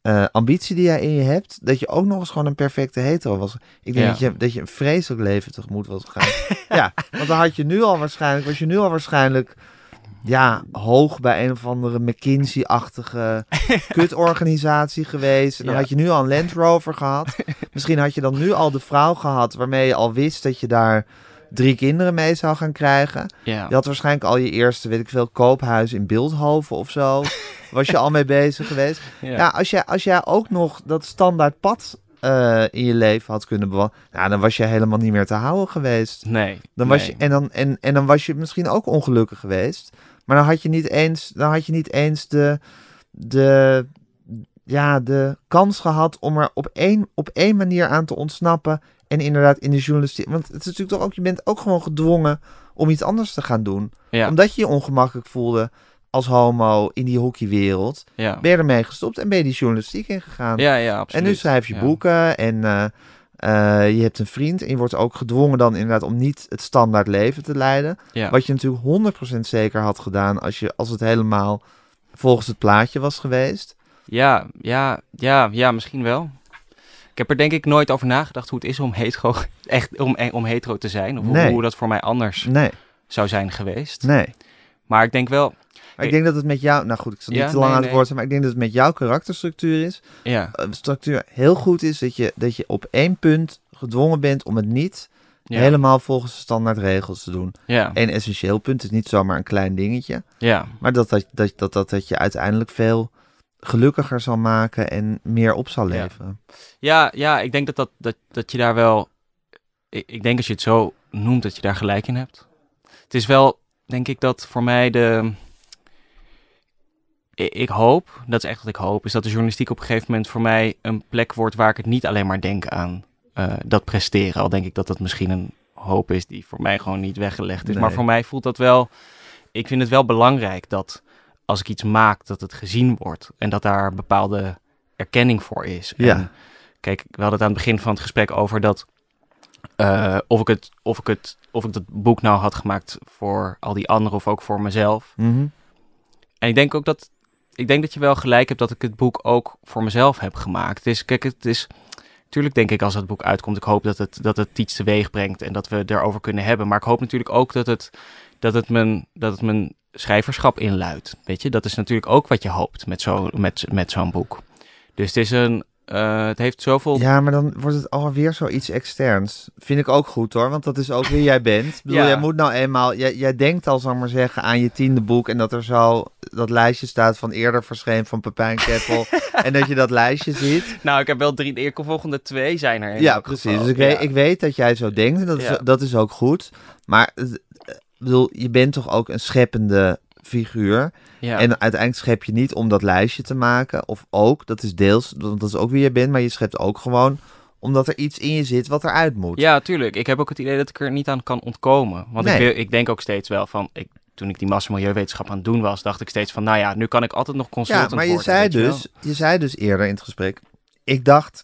Speaker 2: Eh, ambitie die jij in je hebt. Dat je ook nog eens gewoon een perfecte hetero was. Ik denk
Speaker 3: Ja.
Speaker 2: dat, je, dat je een vreselijk leven tegemoet was gegaan. ja, want dan had je nu al waarschijnlijk. Was je nu al waarschijnlijk. Ja, hoog bij een of andere McKinsey-achtige kutorganisatie geweest. En dan
Speaker 3: Ja.
Speaker 2: had je nu al een Land Rover gehad. Misschien had je dan nu al de vrouw gehad waarmee je al wist dat je daar drie kinderen mee zou gaan krijgen.
Speaker 3: Ja.
Speaker 2: Je had waarschijnlijk al je eerste, weet ik veel, koophuis in Beeldhoven of zo. Was je al mee bezig geweest. Ja, als, jij, als jij ook nog dat standaard pad eh, in je leven had kunnen bewandelen, nou, dan was je helemaal niet meer te houden geweest.
Speaker 3: Nee.
Speaker 2: Dan was
Speaker 3: nee.
Speaker 2: je, en, dan, en, en dan was je misschien ook ongelukkig geweest. Maar dan had je niet eens, dan had je niet eens de, de, ja, de kans gehad om er op één, op één manier aan te ontsnappen. En inderdaad in de journalistiek. Want het is natuurlijk toch ook, je bent ook gewoon gedwongen om iets anders te gaan doen.
Speaker 3: Ja,
Speaker 2: Omdat je je ongemakkelijk voelde als homo in die hockeywereld.
Speaker 3: ja.
Speaker 2: Ben je ermee gestopt en ben je die journalistiek ingegaan.
Speaker 3: ja, ja,
Speaker 2: en
Speaker 3: absoluut.
Speaker 2: nu schrijf je
Speaker 3: Ja.
Speaker 2: boeken en eh, eh, je hebt een vriend. En je wordt ook gedwongen dan inderdaad om niet het standaard leven te leiden.
Speaker 3: Ja.
Speaker 2: Wat je natuurlijk 100% zeker had gedaan als, je, als het helemaal volgens het plaatje was geweest.
Speaker 3: Ja, ja, ja, ja, misschien wel. Ik heb er denk ik nooit over nagedacht hoe het is om hetero, echt om, om hetero te zijn. Of hoe-
Speaker 2: Nee.
Speaker 3: hoe dat voor mij anders
Speaker 2: Nee,
Speaker 3: zou zijn geweest.
Speaker 2: nee.
Speaker 3: Maar ik denk wel,
Speaker 2: Maar ik denk dat het met jou... Nou goed, ik zal niet
Speaker 3: Ja,
Speaker 2: te lang
Speaker 3: nee,
Speaker 2: aan het woord zijn. Maar ik denk dat het met jouw karakterstructuur is.
Speaker 3: ja,
Speaker 2: eh, structuur heel goed is dat je, dat je op één punt gedwongen bent om het niet
Speaker 3: ja,
Speaker 2: helemaal volgens de standaardregels te doen.
Speaker 3: ja,
Speaker 2: Eén essentieel punt is niet zomaar een klein dingetje.
Speaker 3: ja,
Speaker 2: Maar dat dat, dat, dat, dat, dat je uiteindelijk veel gelukkiger zal maken en meer op zal
Speaker 3: Ja.
Speaker 2: leveren.
Speaker 3: ja, ja, ik denk dat, dat, dat, dat je daar wel, ik, ik denk als je het zo noemt, dat je daar gelijk in hebt. Het is wel, denk ik, dat voor mij de, ik, ik hoop, dat is echt wat ik hoop, is dat de journalistiek op een gegeven moment voor mij een plek wordt waar ik het niet alleen maar denk aan eh, dat presteren. Al denk ik dat dat misschien een hoop is die voor mij gewoon niet weggelegd is. Maar voor mij voelt dat wel, ik vind het wel belangrijk dat als ik iets maak, dat het gezien wordt. En dat daar bepaalde erkenning voor is.
Speaker 2: Ja.
Speaker 3: En kijk, we hadden het aan het begin van het gesprek over dat eh, of, ik het, of, ik het, of ik dat boek nou had gemaakt voor al die anderen of ook voor mezelf.
Speaker 2: Mhm.
Speaker 3: En ik denk ook dat, ik denk dat je wel gelijk hebt dat ik het boek ook voor mezelf heb gemaakt. Is, kijk, het is, natuurlijk denk ik als het boek uitkomt, ik hoop dat het, dat het iets teweeg brengt en dat we het erover kunnen hebben. Maar ik hoop natuurlijk ook dat het, dat het, mijn, dat het mijn schrijverschap inluidt. Weet je, dat is natuurlijk ook wat je hoopt met, zo, met, met zo'n boek. Dus het is een, eh, het heeft zoveel...
Speaker 2: Ja, maar dan wordt het alweer zoiets externs. Vind ik ook goed hoor, want dat is ook wie jij bent. Ik bedoel,
Speaker 3: Ja.
Speaker 2: jij moet nou eenmaal, jij, jij denkt al, zal ik maar zeggen, aan je tiende boek en dat er zo dat lijstje staat van eerder verscheen van Pepijn Keppel en dat je dat lijstje ziet.
Speaker 3: Nou, ik heb wel drie, de volgende twee zijn er.
Speaker 2: Ja, precies. Dus ik,
Speaker 3: Ja.
Speaker 2: weet, ik weet dat jij zo denkt en dat,
Speaker 3: Ja.
Speaker 2: is, dat is ook goed. Maar bedoel, je bent toch ook een scheppende figuur.
Speaker 3: Ja.
Speaker 2: En uiteindelijk schep je niet om dat lijstje te maken. Of ook, dat is deels, want dat is ook wie je bent. Maar je schept ook gewoon omdat er iets in je zit wat eruit moet.
Speaker 3: Ja, tuurlijk. Ik heb ook het idee dat ik er niet aan kan ontkomen. Want
Speaker 2: Nee.
Speaker 3: ik, wil, ik denk ook steeds wel van... Ik, toen ik die massa milieuwetenschap aan het doen was, dacht ik steeds van... Nou ja, nu kan ik altijd nog consultant
Speaker 2: Ja, maar je
Speaker 3: worden,
Speaker 2: zei,
Speaker 3: je
Speaker 2: dus, je zei dus eerder in het gesprek. Ik dacht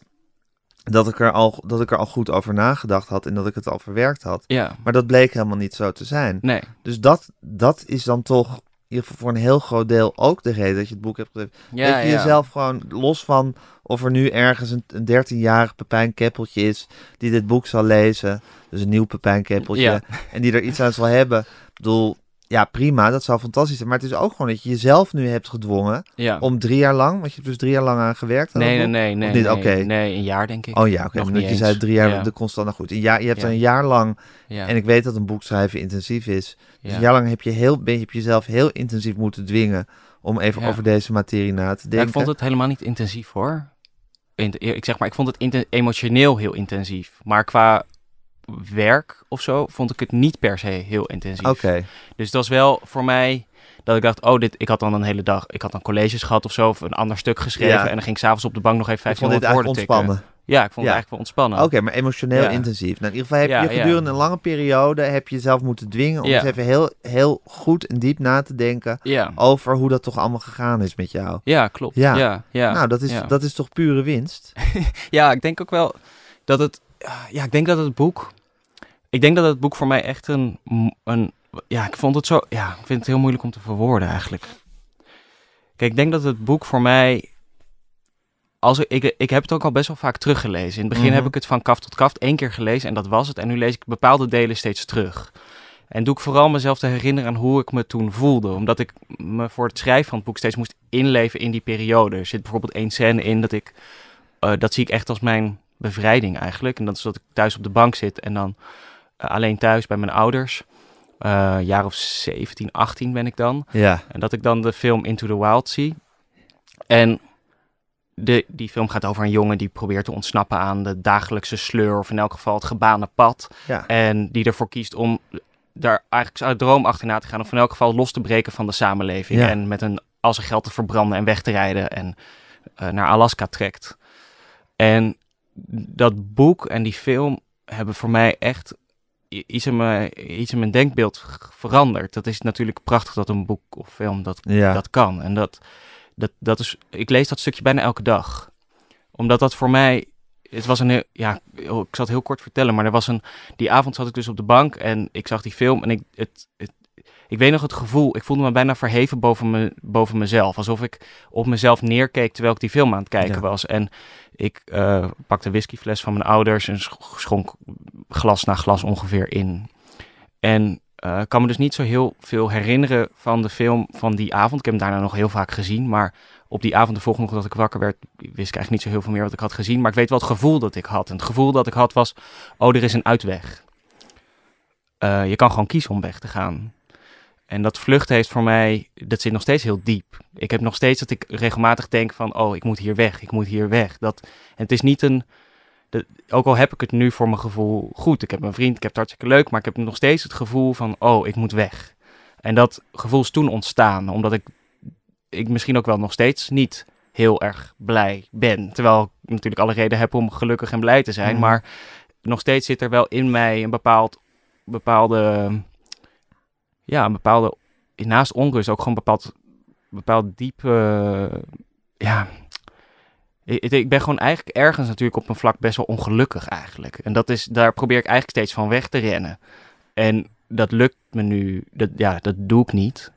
Speaker 2: dat ik, er al, dat ik er al goed over nagedacht had en dat ik het al verwerkt had.
Speaker 3: Ja,
Speaker 2: Maar dat bleek helemaal niet zo te zijn.
Speaker 3: nee.
Speaker 2: Dus dat, dat is dan toch in ieder geval voor een heel groot deel ook de reden dat je het boek hebt geschreven.
Speaker 3: Ja,
Speaker 2: dat je
Speaker 3: ja.
Speaker 2: jezelf gewoon, los van of er nu ergens een, een 13-jarig Pepijn Keppeltje is die dit boek zal lezen. Dus een nieuw Pepijn Keppeltje.
Speaker 3: Ja.
Speaker 2: En die er iets aan zal hebben. Ik bedoel, ja prima, dat zou fantastisch zijn. Maar het is ook gewoon dat je jezelf nu hebt gedwongen
Speaker 3: Ja.
Speaker 2: om drie jaar lang, want je hebt dus drie jaar lang aan gewerkt. aan
Speaker 3: Nee, nee, nee, nee. nee,
Speaker 2: Oké.
Speaker 3: Nee, een jaar denk ik.
Speaker 2: Oh ja, oké.
Speaker 3: Nog
Speaker 2: omdat
Speaker 3: niet
Speaker 2: je zei drie jaar
Speaker 3: Ja.
Speaker 2: de constant. Nou goed, een jaar, je hebt
Speaker 3: Ja.
Speaker 2: een jaar lang,
Speaker 3: Ja.
Speaker 2: en ik weet dat een boek schrijven intensief is. Dus
Speaker 3: ja.
Speaker 2: een jaar lang heb je, heel, ben je jezelf heel intensief moeten dwingen om even
Speaker 3: Ja.
Speaker 2: over deze materie na te
Speaker 3: Ja,
Speaker 2: denken.
Speaker 3: ik vond het helemaal niet intensief hoor. In- ik zeg maar, ik vond het emotioneel heel intensief. Maar qua werk of zo vond ik het niet per se heel intensief.
Speaker 2: Oké,
Speaker 3: Dus dat was wel voor mij dat ik dacht, oh, dit, ik had dan een hele dag, ik had dan colleges gehad of zo, of een ander stuk geschreven.
Speaker 2: Ja.
Speaker 3: En dan ging ik s'avonds op de bank nog even
Speaker 2: ik vond dit
Speaker 3: 1500 woorden tikken.
Speaker 2: ontspannen.
Speaker 3: Ja, ik vond
Speaker 2: Ja.
Speaker 3: het eigenlijk wel ontspannen.
Speaker 2: Oké, maar emotioneel
Speaker 3: Ja.
Speaker 2: intensief. Nou, in ieder geval heb je gedurende een lange periode heb je jezelf moeten dwingen om eens even heel, heel goed en diep na te denken
Speaker 3: Ja.
Speaker 2: over hoe dat toch allemaal gegaan is met jou.
Speaker 3: Ja, klopt.
Speaker 2: Ja.
Speaker 3: Ja,
Speaker 2: nou, dat is, dat is toch pure winst?
Speaker 3: Ja, ik denk ook wel dat het. Ja, ik denk dat het boek. Ik denk dat het boek voor mij echt een. een ja, ik vond het zo. Ja, ik vind het heel moeilijk om te verwoorden eigenlijk. Kijk, ik denk dat het boek voor mij. Als ik, ik, ik heb het ook al best wel vaak teruggelezen. In het begin
Speaker 2: Mhm.
Speaker 3: heb ik het van kaf tot kaf één keer gelezen en dat was het. En nu lees ik bepaalde delen steeds terug. En doe ik vooral mezelf te herinneren aan hoe ik me toen voelde. Omdat ik me voor het schrijven van het boek steeds moest inleven in die periode. Er zit bijvoorbeeld één scène in dat ik... eh, dat zie ik echt als mijn bevrijding eigenlijk. En dat is dat ik thuis op de bank zit en dan alleen thuis bij mijn ouders. Eh jaar of 17, 18 ben ik dan.
Speaker 2: Ja.
Speaker 3: En dat ik dan de film Into the Wild zie. En de, die film gaat over een jongen die probeert te ontsnappen aan de dagelijkse sleur, of in elk geval het gebane pad.
Speaker 2: Ja.
Speaker 3: En die ervoor kiest om daar eigenlijk zijn droom achterna te gaan, of in elk geval los te breken van de samenleving.
Speaker 2: Ja.
Speaker 3: En met een, al zijn geld te verbranden en weg te rijden en eh, naar Alaska trekt. En dat boek en die film hebben voor mij echt iets in mijn, iets in mijn denkbeeld veranderd. Dat is natuurlijk prachtig dat een boek of film dat
Speaker 2: Ja.
Speaker 3: dat kan. En dat, dat, dat is, ik lees dat stukje bijna elke dag. Omdat dat voor mij, het was een heel, ja, ik zal het heel kort vertellen, maar er was een, die avond zat ik dus op de bank en ik zag die film en ik, het, het, ik weet nog het gevoel, ik voelde me bijna verheven boven, me, boven mezelf. Alsof ik op mezelf neerkeek terwijl ik die film aan het kijken
Speaker 2: Ja.
Speaker 3: was. En ik eh, pakte een whiskyfles van mijn ouders en sch- schonk glas na glas ongeveer in. En eh, ik kan me dus niet zo heel veel herinneren van de film van die avond. Ik heb hem daarna nog heel vaak gezien. Maar op die avond, de volgende ochtend dat ik wakker werd, wist ik eigenlijk niet zo heel veel meer wat ik had gezien. Maar ik weet wel het gevoel dat ik had. En het gevoel dat ik had was, oh, er is een uitweg. Eh, je kan gewoon kiezen om weg te gaan. En dat vluchten heeft voor mij, dat zit nog steeds heel diep. Ik heb nog steeds dat ik regelmatig denk van, oh, ik moet hier weg, ik moet hier weg. Dat, en het is niet een, ook al heb ik het nu voor mijn gevoel goed. Ik heb een vriend, ik heb het hartstikke leuk, maar ik heb nog steeds het gevoel van, oh, ik moet weg. En dat gevoel is toen ontstaan, omdat ik, ik misschien ook wel nog steeds niet heel erg blij ben. Terwijl ik natuurlijk alle reden heb om gelukkig en blij te zijn,
Speaker 2: Mhm.
Speaker 3: maar nog steeds zit er wel in mij een bepaald, bepaalde, ja, een bepaalde, naast onrust ook gewoon bepaald, bepaald diepe, ja, ik, ik- ik ben gewoon eigenlijk ergens natuurlijk op een vlak best wel ongelukkig eigenlijk. En dat is, daar probeer ik eigenlijk steeds van weg te rennen. En dat lukt me nu, dat, ja, dat doe ik niet.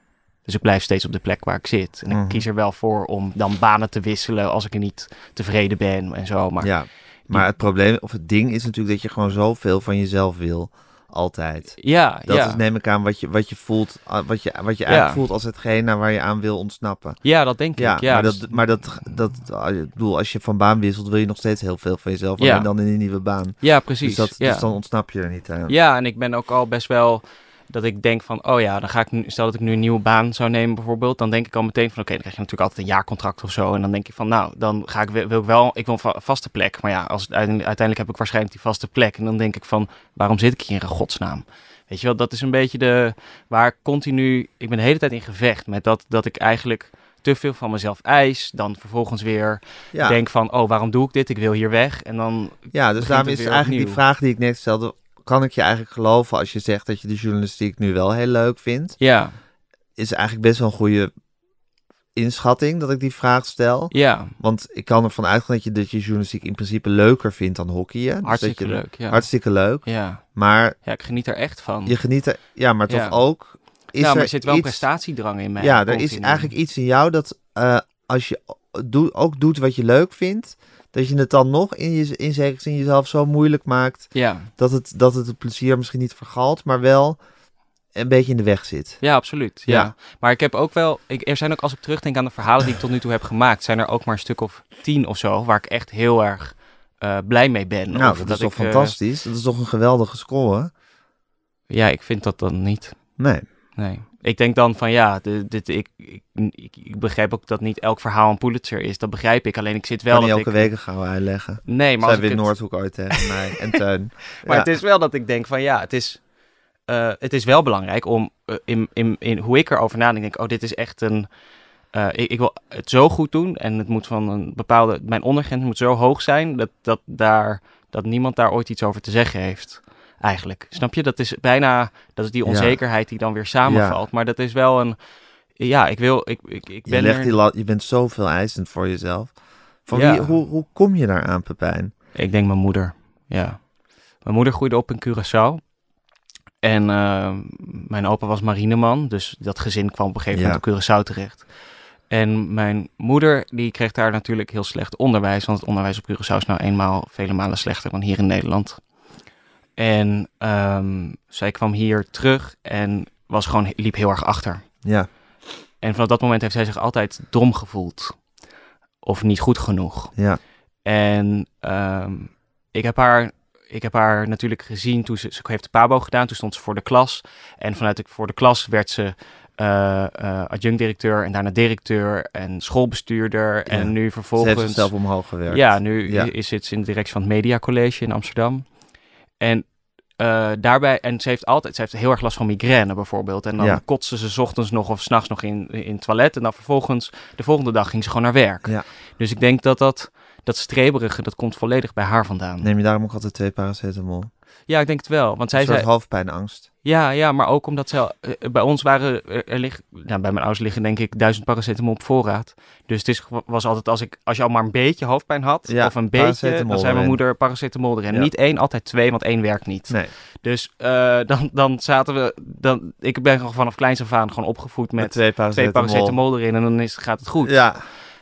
Speaker 3: Dus ik blijf steeds op de plek waar ik zit. En ik
Speaker 2: Mhm.
Speaker 3: kies er wel voor om dan banen te wisselen als ik er niet tevreden ben en zo. Maar
Speaker 2: ja. Maar het probleem, of het ding is natuurlijk dat je gewoon zoveel van jezelf wil. Altijd.
Speaker 3: ja,
Speaker 2: Dat
Speaker 3: ja.
Speaker 2: is neem ik aan wat je, wat je voelt, ah, wat je, wat je
Speaker 3: Ja.
Speaker 2: eigenlijk voelt als hetgeen naar waar je aan wil ontsnappen.
Speaker 3: ja, dat denk
Speaker 2: Ja,
Speaker 3: ik. Ja,
Speaker 2: maar,
Speaker 3: dus-
Speaker 2: dat, maar dat, dat, ah, ik bedoel, als je van baan wisselt, wil je nog steeds heel veel van jezelf.
Speaker 3: Ja.
Speaker 2: Alleen dan in een nieuwe baan.
Speaker 3: ja precies.
Speaker 2: Dus, dat,
Speaker 3: ja.
Speaker 2: dus dan ontsnap je er niet aan.
Speaker 3: Ja, en ik ben ook al best wel dat ik denk van, oh ja, dan ga ik nu, stel dat ik nu een nieuwe baan zou nemen bijvoorbeeld, dan denk ik al meteen van, oké, dan krijg je natuurlijk altijd een jaarcontract of zo, en dan denk je van, nou, dan ga ik, wil ik wel, ik wil een va- vaste plek, maar ja, als, uiteindelijk heb ik waarschijnlijk die vaste plek, en dan denk ik van, waarom zit ik hier in godsnaam? Weet je wel, dat is een beetje de, waar ik continu, ik ben de hele tijd in gevecht met dat, dat ik eigenlijk te veel van mezelf eis, dan vervolgens weer
Speaker 2: Ja,
Speaker 3: denk van, oh, waarom doe ik dit? Ik wil hier weg, en dan,
Speaker 2: ja dus daarom is eigenlijk die vraag die ik net stelde, kan ik je eigenlijk geloven als je zegt dat je de journalistiek nu wel heel leuk vindt?
Speaker 3: ja,
Speaker 2: Is eigenlijk best wel een goede inschatting dat ik die vraag stel.
Speaker 3: ja,
Speaker 2: Want ik kan ervan uitgaan dat je, dat je journalistiek in principe leuker vindt dan hockeyen. Dus
Speaker 3: hartstikke
Speaker 2: dat je,
Speaker 3: leuk, ja.
Speaker 2: Hartstikke leuk.
Speaker 3: Ja.
Speaker 2: Maar
Speaker 3: Ja, ik geniet er echt van.
Speaker 2: je geniet er, ja, maar toch
Speaker 3: Ja.
Speaker 2: ook. Is
Speaker 3: ja, maar
Speaker 2: er,
Speaker 3: zit wel een prestatiedrang in mij.
Speaker 2: Ja, er is eigenlijk iets in jou dat eh, als je doe, ook doet wat je leuk vindt, dat je het dan nog in, je, in zekere zin jezelf zo moeilijk maakt
Speaker 3: Ja,
Speaker 2: dat het, dat het het plezier misschien niet vergalt, maar wel een beetje in de weg zit.
Speaker 3: ja absoluut. Ja.
Speaker 2: Ja.
Speaker 3: Maar ik heb ook wel... Ik, er zijn ook, als ik terugdenk aan de verhalen die ik tot nu toe heb gemaakt... zijn er ook maar een stuk of tien of zo... waar ik echt heel erg eh, blij mee ben.
Speaker 2: Nou,
Speaker 3: Of
Speaker 2: dat, is toch
Speaker 3: ik, eh,
Speaker 2: fantastisch? Dat is toch een geweldige score?
Speaker 3: ja, ik vind dat dan niet.
Speaker 2: Nee.
Speaker 3: Nee. Ik denk dan van ja, dit, dit, ik, ik, ik, ik begrijp ook dat niet elk verhaal een Pulitzer is. Dat begrijp ik. Alleen ik zit wel
Speaker 2: Kan niet
Speaker 3: dat
Speaker 2: elke
Speaker 3: ik...
Speaker 2: week een gouden ei leggen.
Speaker 3: Nee, maar, ik
Speaker 2: Wim
Speaker 3: het-
Speaker 2: Noordhoek ooit tegen mij en Teun.
Speaker 3: Maar
Speaker 2: Ja.
Speaker 3: het is wel dat ik denk van ja, het is, eh, het is wel belangrijk om eh, in, in, in hoe ik erover nadenk, denk oh, dit is echt een. eh, ik, ik wil het zo goed doen en het moet van een bepaalde. Mijn ondergrens moet zo hoog zijn dat, dat, daar, dat niemand daar ooit iets over te zeggen heeft. Eigenlijk. Snap je? Dat is bijna. Dat is die onzekerheid die dan weer samenvalt. Maar dat is wel een. Ja, ik wil. Ik, ik, ik
Speaker 2: Je,
Speaker 3: ben
Speaker 2: legt
Speaker 3: er,
Speaker 2: die je bent zoveel eisend voor jezelf. Van wie, hoe, hoe kom je daar aan, Pepijn?
Speaker 3: Ik denk mijn moeder. Ja. Mijn moeder groeide op in Curaçao. En eh, mijn opa was marineman, dus dat gezin kwam op een gegeven
Speaker 2: Ja.
Speaker 3: moment op Curaçao terecht. En mijn moeder, die kreeg daar natuurlijk heel slecht onderwijs, want het onderwijs op Curaçao is nou eenmaal vele malen slechter dan hier in Nederland. En ehm, zij kwam hier terug en was gewoon, liep heel erg achter.
Speaker 2: Ja,
Speaker 3: En vanaf dat moment heeft zij zich altijd dom gevoeld. Of niet goed genoeg.
Speaker 2: ja,
Speaker 3: En ehm, ik, heb haar, ik heb haar natuurlijk gezien toen ze, ze heeft de pabo gedaan. Toen stond ze voor de klas. En vanuit de, voor de klas werd ze eh, adjunct-directeur en daarna directeur en schoolbestuurder. En nu
Speaker 2: Ze
Speaker 3: vervolgens...
Speaker 2: heeft zichzelf omhoog gewerkt.
Speaker 3: Ja, nu
Speaker 2: Ja.
Speaker 3: is ze in de directie van het Media College in Amsterdam. En eh, daarbij, en ze heeft altijd, ze heeft heel erg last van migraine bijvoorbeeld. En dan
Speaker 2: Ja.
Speaker 3: kotste ze ochtends nog of s'nachts nog in, in het toilet. En dan vervolgens, de volgende dag ging ze gewoon naar werk.
Speaker 2: Ja.
Speaker 3: Dus ik denk dat dat, dat streberige, dat komt volledig bij haar vandaan.
Speaker 2: Neem je daarom ook altijd twee paracetamol?
Speaker 3: Ja, ik denk het wel. Want zij
Speaker 2: Een soort
Speaker 3: zei,
Speaker 2: hoofdpijnangst.
Speaker 3: ja, ja, maar ook omdat ze, eh, bij ons waren, er, liggen, nou, bij mijn ouders liggen denk ik duizend paracetamol op voorraad. Dus het is, was altijd als ik, als je al maar een beetje hoofdpijn had,
Speaker 2: Ja,
Speaker 3: of een beetje, dan zei mijn moeder paracetamol erin.
Speaker 2: Ja.
Speaker 3: Niet één, altijd twee, want één werkt niet.
Speaker 2: Nee,
Speaker 3: Dus eh, dan, dan zaten we, dan, ik ben gewoon vanaf kleins af aan gewoon opgevoed
Speaker 2: met,
Speaker 3: met,
Speaker 2: twee
Speaker 3: twee
Speaker 2: paracetamol.
Speaker 3: paracetamol erin en dan is, gaat het goed.
Speaker 2: Ja,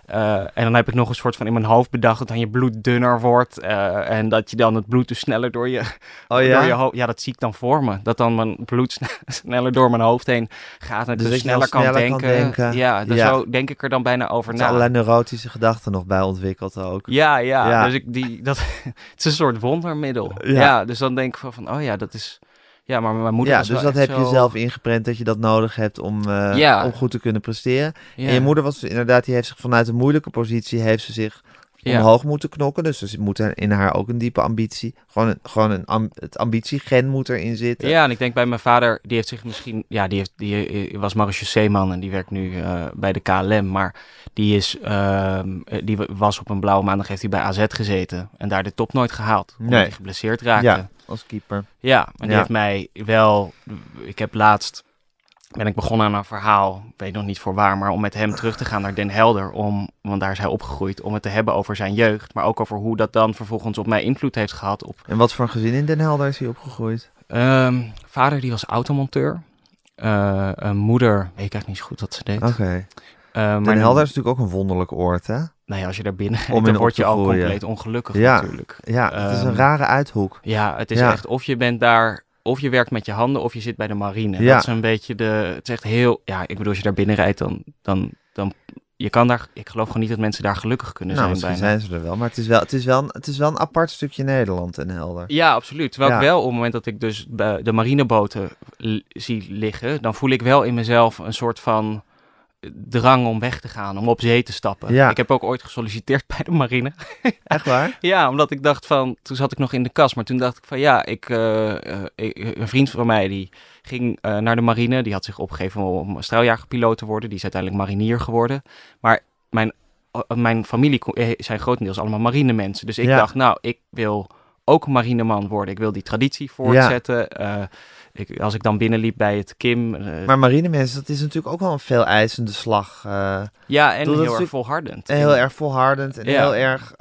Speaker 3: Eh, en dan heb ik nog een soort van in mijn hoofd bedacht dat dan je bloed dunner wordt eh, en dat je dan het bloed dus sneller door je,
Speaker 2: oh
Speaker 3: door je hoofd... Ja, dat zie ik dan voor me. Dat dan mijn bloed sne- sneller door mijn hoofd heen gaat en
Speaker 2: Dus
Speaker 3: ik dus sneller, kan,
Speaker 2: sneller kan
Speaker 3: denken.
Speaker 2: denken.
Speaker 3: Ja, dus
Speaker 2: Ja.
Speaker 3: zo denk ik er dan bijna over
Speaker 2: Er
Speaker 3: na.
Speaker 2: zijn allerlei neurotische gedachten nog bij ontwikkeld ook.
Speaker 3: Ja, ja,
Speaker 2: Ja.
Speaker 3: Dus ik, die, dat, het is een soort wondermiddel.
Speaker 2: Ja.
Speaker 3: Ja. dus dan denk ik van, van, oh ja, dat is... Ja, maar mijn moeder
Speaker 2: Ja,
Speaker 3: was
Speaker 2: dus dat heb je zelf ingeprent dat je dat nodig hebt om, eh,
Speaker 3: Ja.
Speaker 2: om goed te kunnen presteren.
Speaker 3: Ja.
Speaker 2: En je moeder was dus inderdaad, die heeft zich vanuit een moeilijke positie, heeft ze zich omhoog moeten knokken. Dus er moet er in haar ook een diepe ambitie, gewoon, een, gewoon een het ambitiegen moet erin zitten.
Speaker 3: Ja, en ik denk bij mijn vader, die heeft zich misschien, ja, die, heeft, die eh, was marechaussee-man en die werkt nu eh, bij de KLM, maar die is, ehm, eh, die was op een blauwe maandag heeft hij bij AZ gezeten en daar de top nooit gehaald, omdat
Speaker 2: Nee.
Speaker 3: hij geblesseerd raakte.
Speaker 2: Ja,
Speaker 3: Ja,
Speaker 2: als keeper.
Speaker 3: maar die
Speaker 2: Ja.
Speaker 3: heeft mij wel, ik heb laatst, ben ik begonnen aan een verhaal, ik weet nog niet voor waar, maar om met hem terug te gaan naar Den Helder, om, want daar is hij opgegroeid, om het te hebben over zijn jeugd, maar ook over hoe dat dan vervolgens op mij invloed heeft gehad op
Speaker 2: En wat voor een gezin in Den Helder is hij opgegroeid?
Speaker 3: Ehm, vader die was automonteur. Eh, een moeder, weet ik eigenlijk niet zo goed wat ze deed.
Speaker 2: Oké.
Speaker 3: Eh, maar
Speaker 2: Den Helder is natuurlijk ook een wonderlijk oord, hè?
Speaker 3: Nou ja, als je daar binnen
Speaker 2: Om
Speaker 3: dan word je al
Speaker 2: groeien.
Speaker 3: compleet ongelukkig
Speaker 2: Ja.
Speaker 3: natuurlijk.
Speaker 2: Ja, het is een
Speaker 3: Ehm,
Speaker 2: rare uithoek.
Speaker 3: Ja, het is
Speaker 2: Ja.
Speaker 3: echt, of je bent daar, of je werkt met je handen, of je zit bij de marine.
Speaker 2: Ja.
Speaker 3: Dat is een beetje de, het is echt heel, ja, ik bedoel, als je daar binnen rijdt, dan, dan, dan, je kan daar, ik geloof gewoon niet dat mensen daar gelukkig kunnen
Speaker 2: Nou,
Speaker 3: zijn
Speaker 2: misschien
Speaker 3: bijna.
Speaker 2: zijn ze er wel, maar het is wel, het is wel, een, het is wel een apart stukje Nederland, Den Helder.
Speaker 3: Ja, absoluut. Terwijl
Speaker 2: Ja.
Speaker 3: ik wel op het moment dat ik dus de marineboten zie liggen, dan voel ik wel in mezelf een soort van drang om weg te gaan, om op zee te stappen.
Speaker 2: Ja.
Speaker 3: Ik heb ook ooit gesolliciteerd bij de marine.
Speaker 2: Echt waar?
Speaker 3: Ja, omdat ik dacht van, toen zat ik nog in de kast, maar toen dacht ik van ja, ik, ik- een vriend van mij die ging eh, naar de marine, die had zich opgegeven om straaljagerpiloot te worden, die is uiteindelijk marinier geworden. Maar mijn, mijn familie zijn grotendeels allemaal marinemensen, dus ik
Speaker 2: Ja.
Speaker 3: dacht nou, ik wil ook marineman worden, ik wil die traditie voortzetten. Ik, als ik dan binnenliep bij het Kim, eh,
Speaker 2: Maar marinemensen, dat is natuurlijk ook wel een veel eisende slag. eh,
Speaker 3: ja, en heel erg volhardend.
Speaker 2: heel erg volhardend en
Speaker 3: Ja.
Speaker 2: heel erg,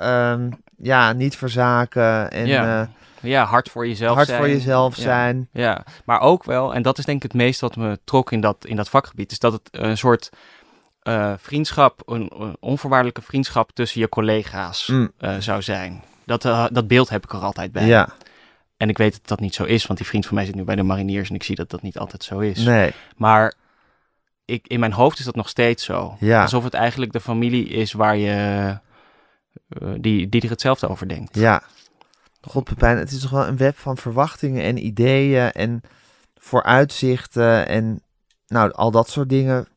Speaker 2: ja, niet verzaken en
Speaker 3: Ja,
Speaker 2: eh,
Speaker 3: Ja, hard voor jezelf
Speaker 2: hard
Speaker 3: zijn.
Speaker 2: voor jezelf
Speaker 3: Ja.
Speaker 2: zijn.
Speaker 3: Ja, maar ook wel, en dat is denk ik het meest wat me trok in dat, in dat vakgebied, is dat het een soort vriendschap, een, een onvoorwaardelijke vriendschap tussen je collega's
Speaker 2: Mm.
Speaker 3: zou zijn. Dat, dat beeld heb ik er altijd bij.
Speaker 2: Ja,
Speaker 3: En ik weet dat dat niet zo is, want die vriend van mij zit nu bij de mariniers en ik zie dat dat niet altijd zo is.
Speaker 2: nee.
Speaker 3: Maar ik, in mijn hoofd is dat nog steeds zo.
Speaker 2: Ja.
Speaker 3: Alsof het eigenlijk de familie is waar je, eh, die, die er hetzelfde over denkt.
Speaker 2: Ja. God Pepijn, het is toch wel een web van verwachtingen en ideeën en vooruitzichten en nou, al dat soort dingen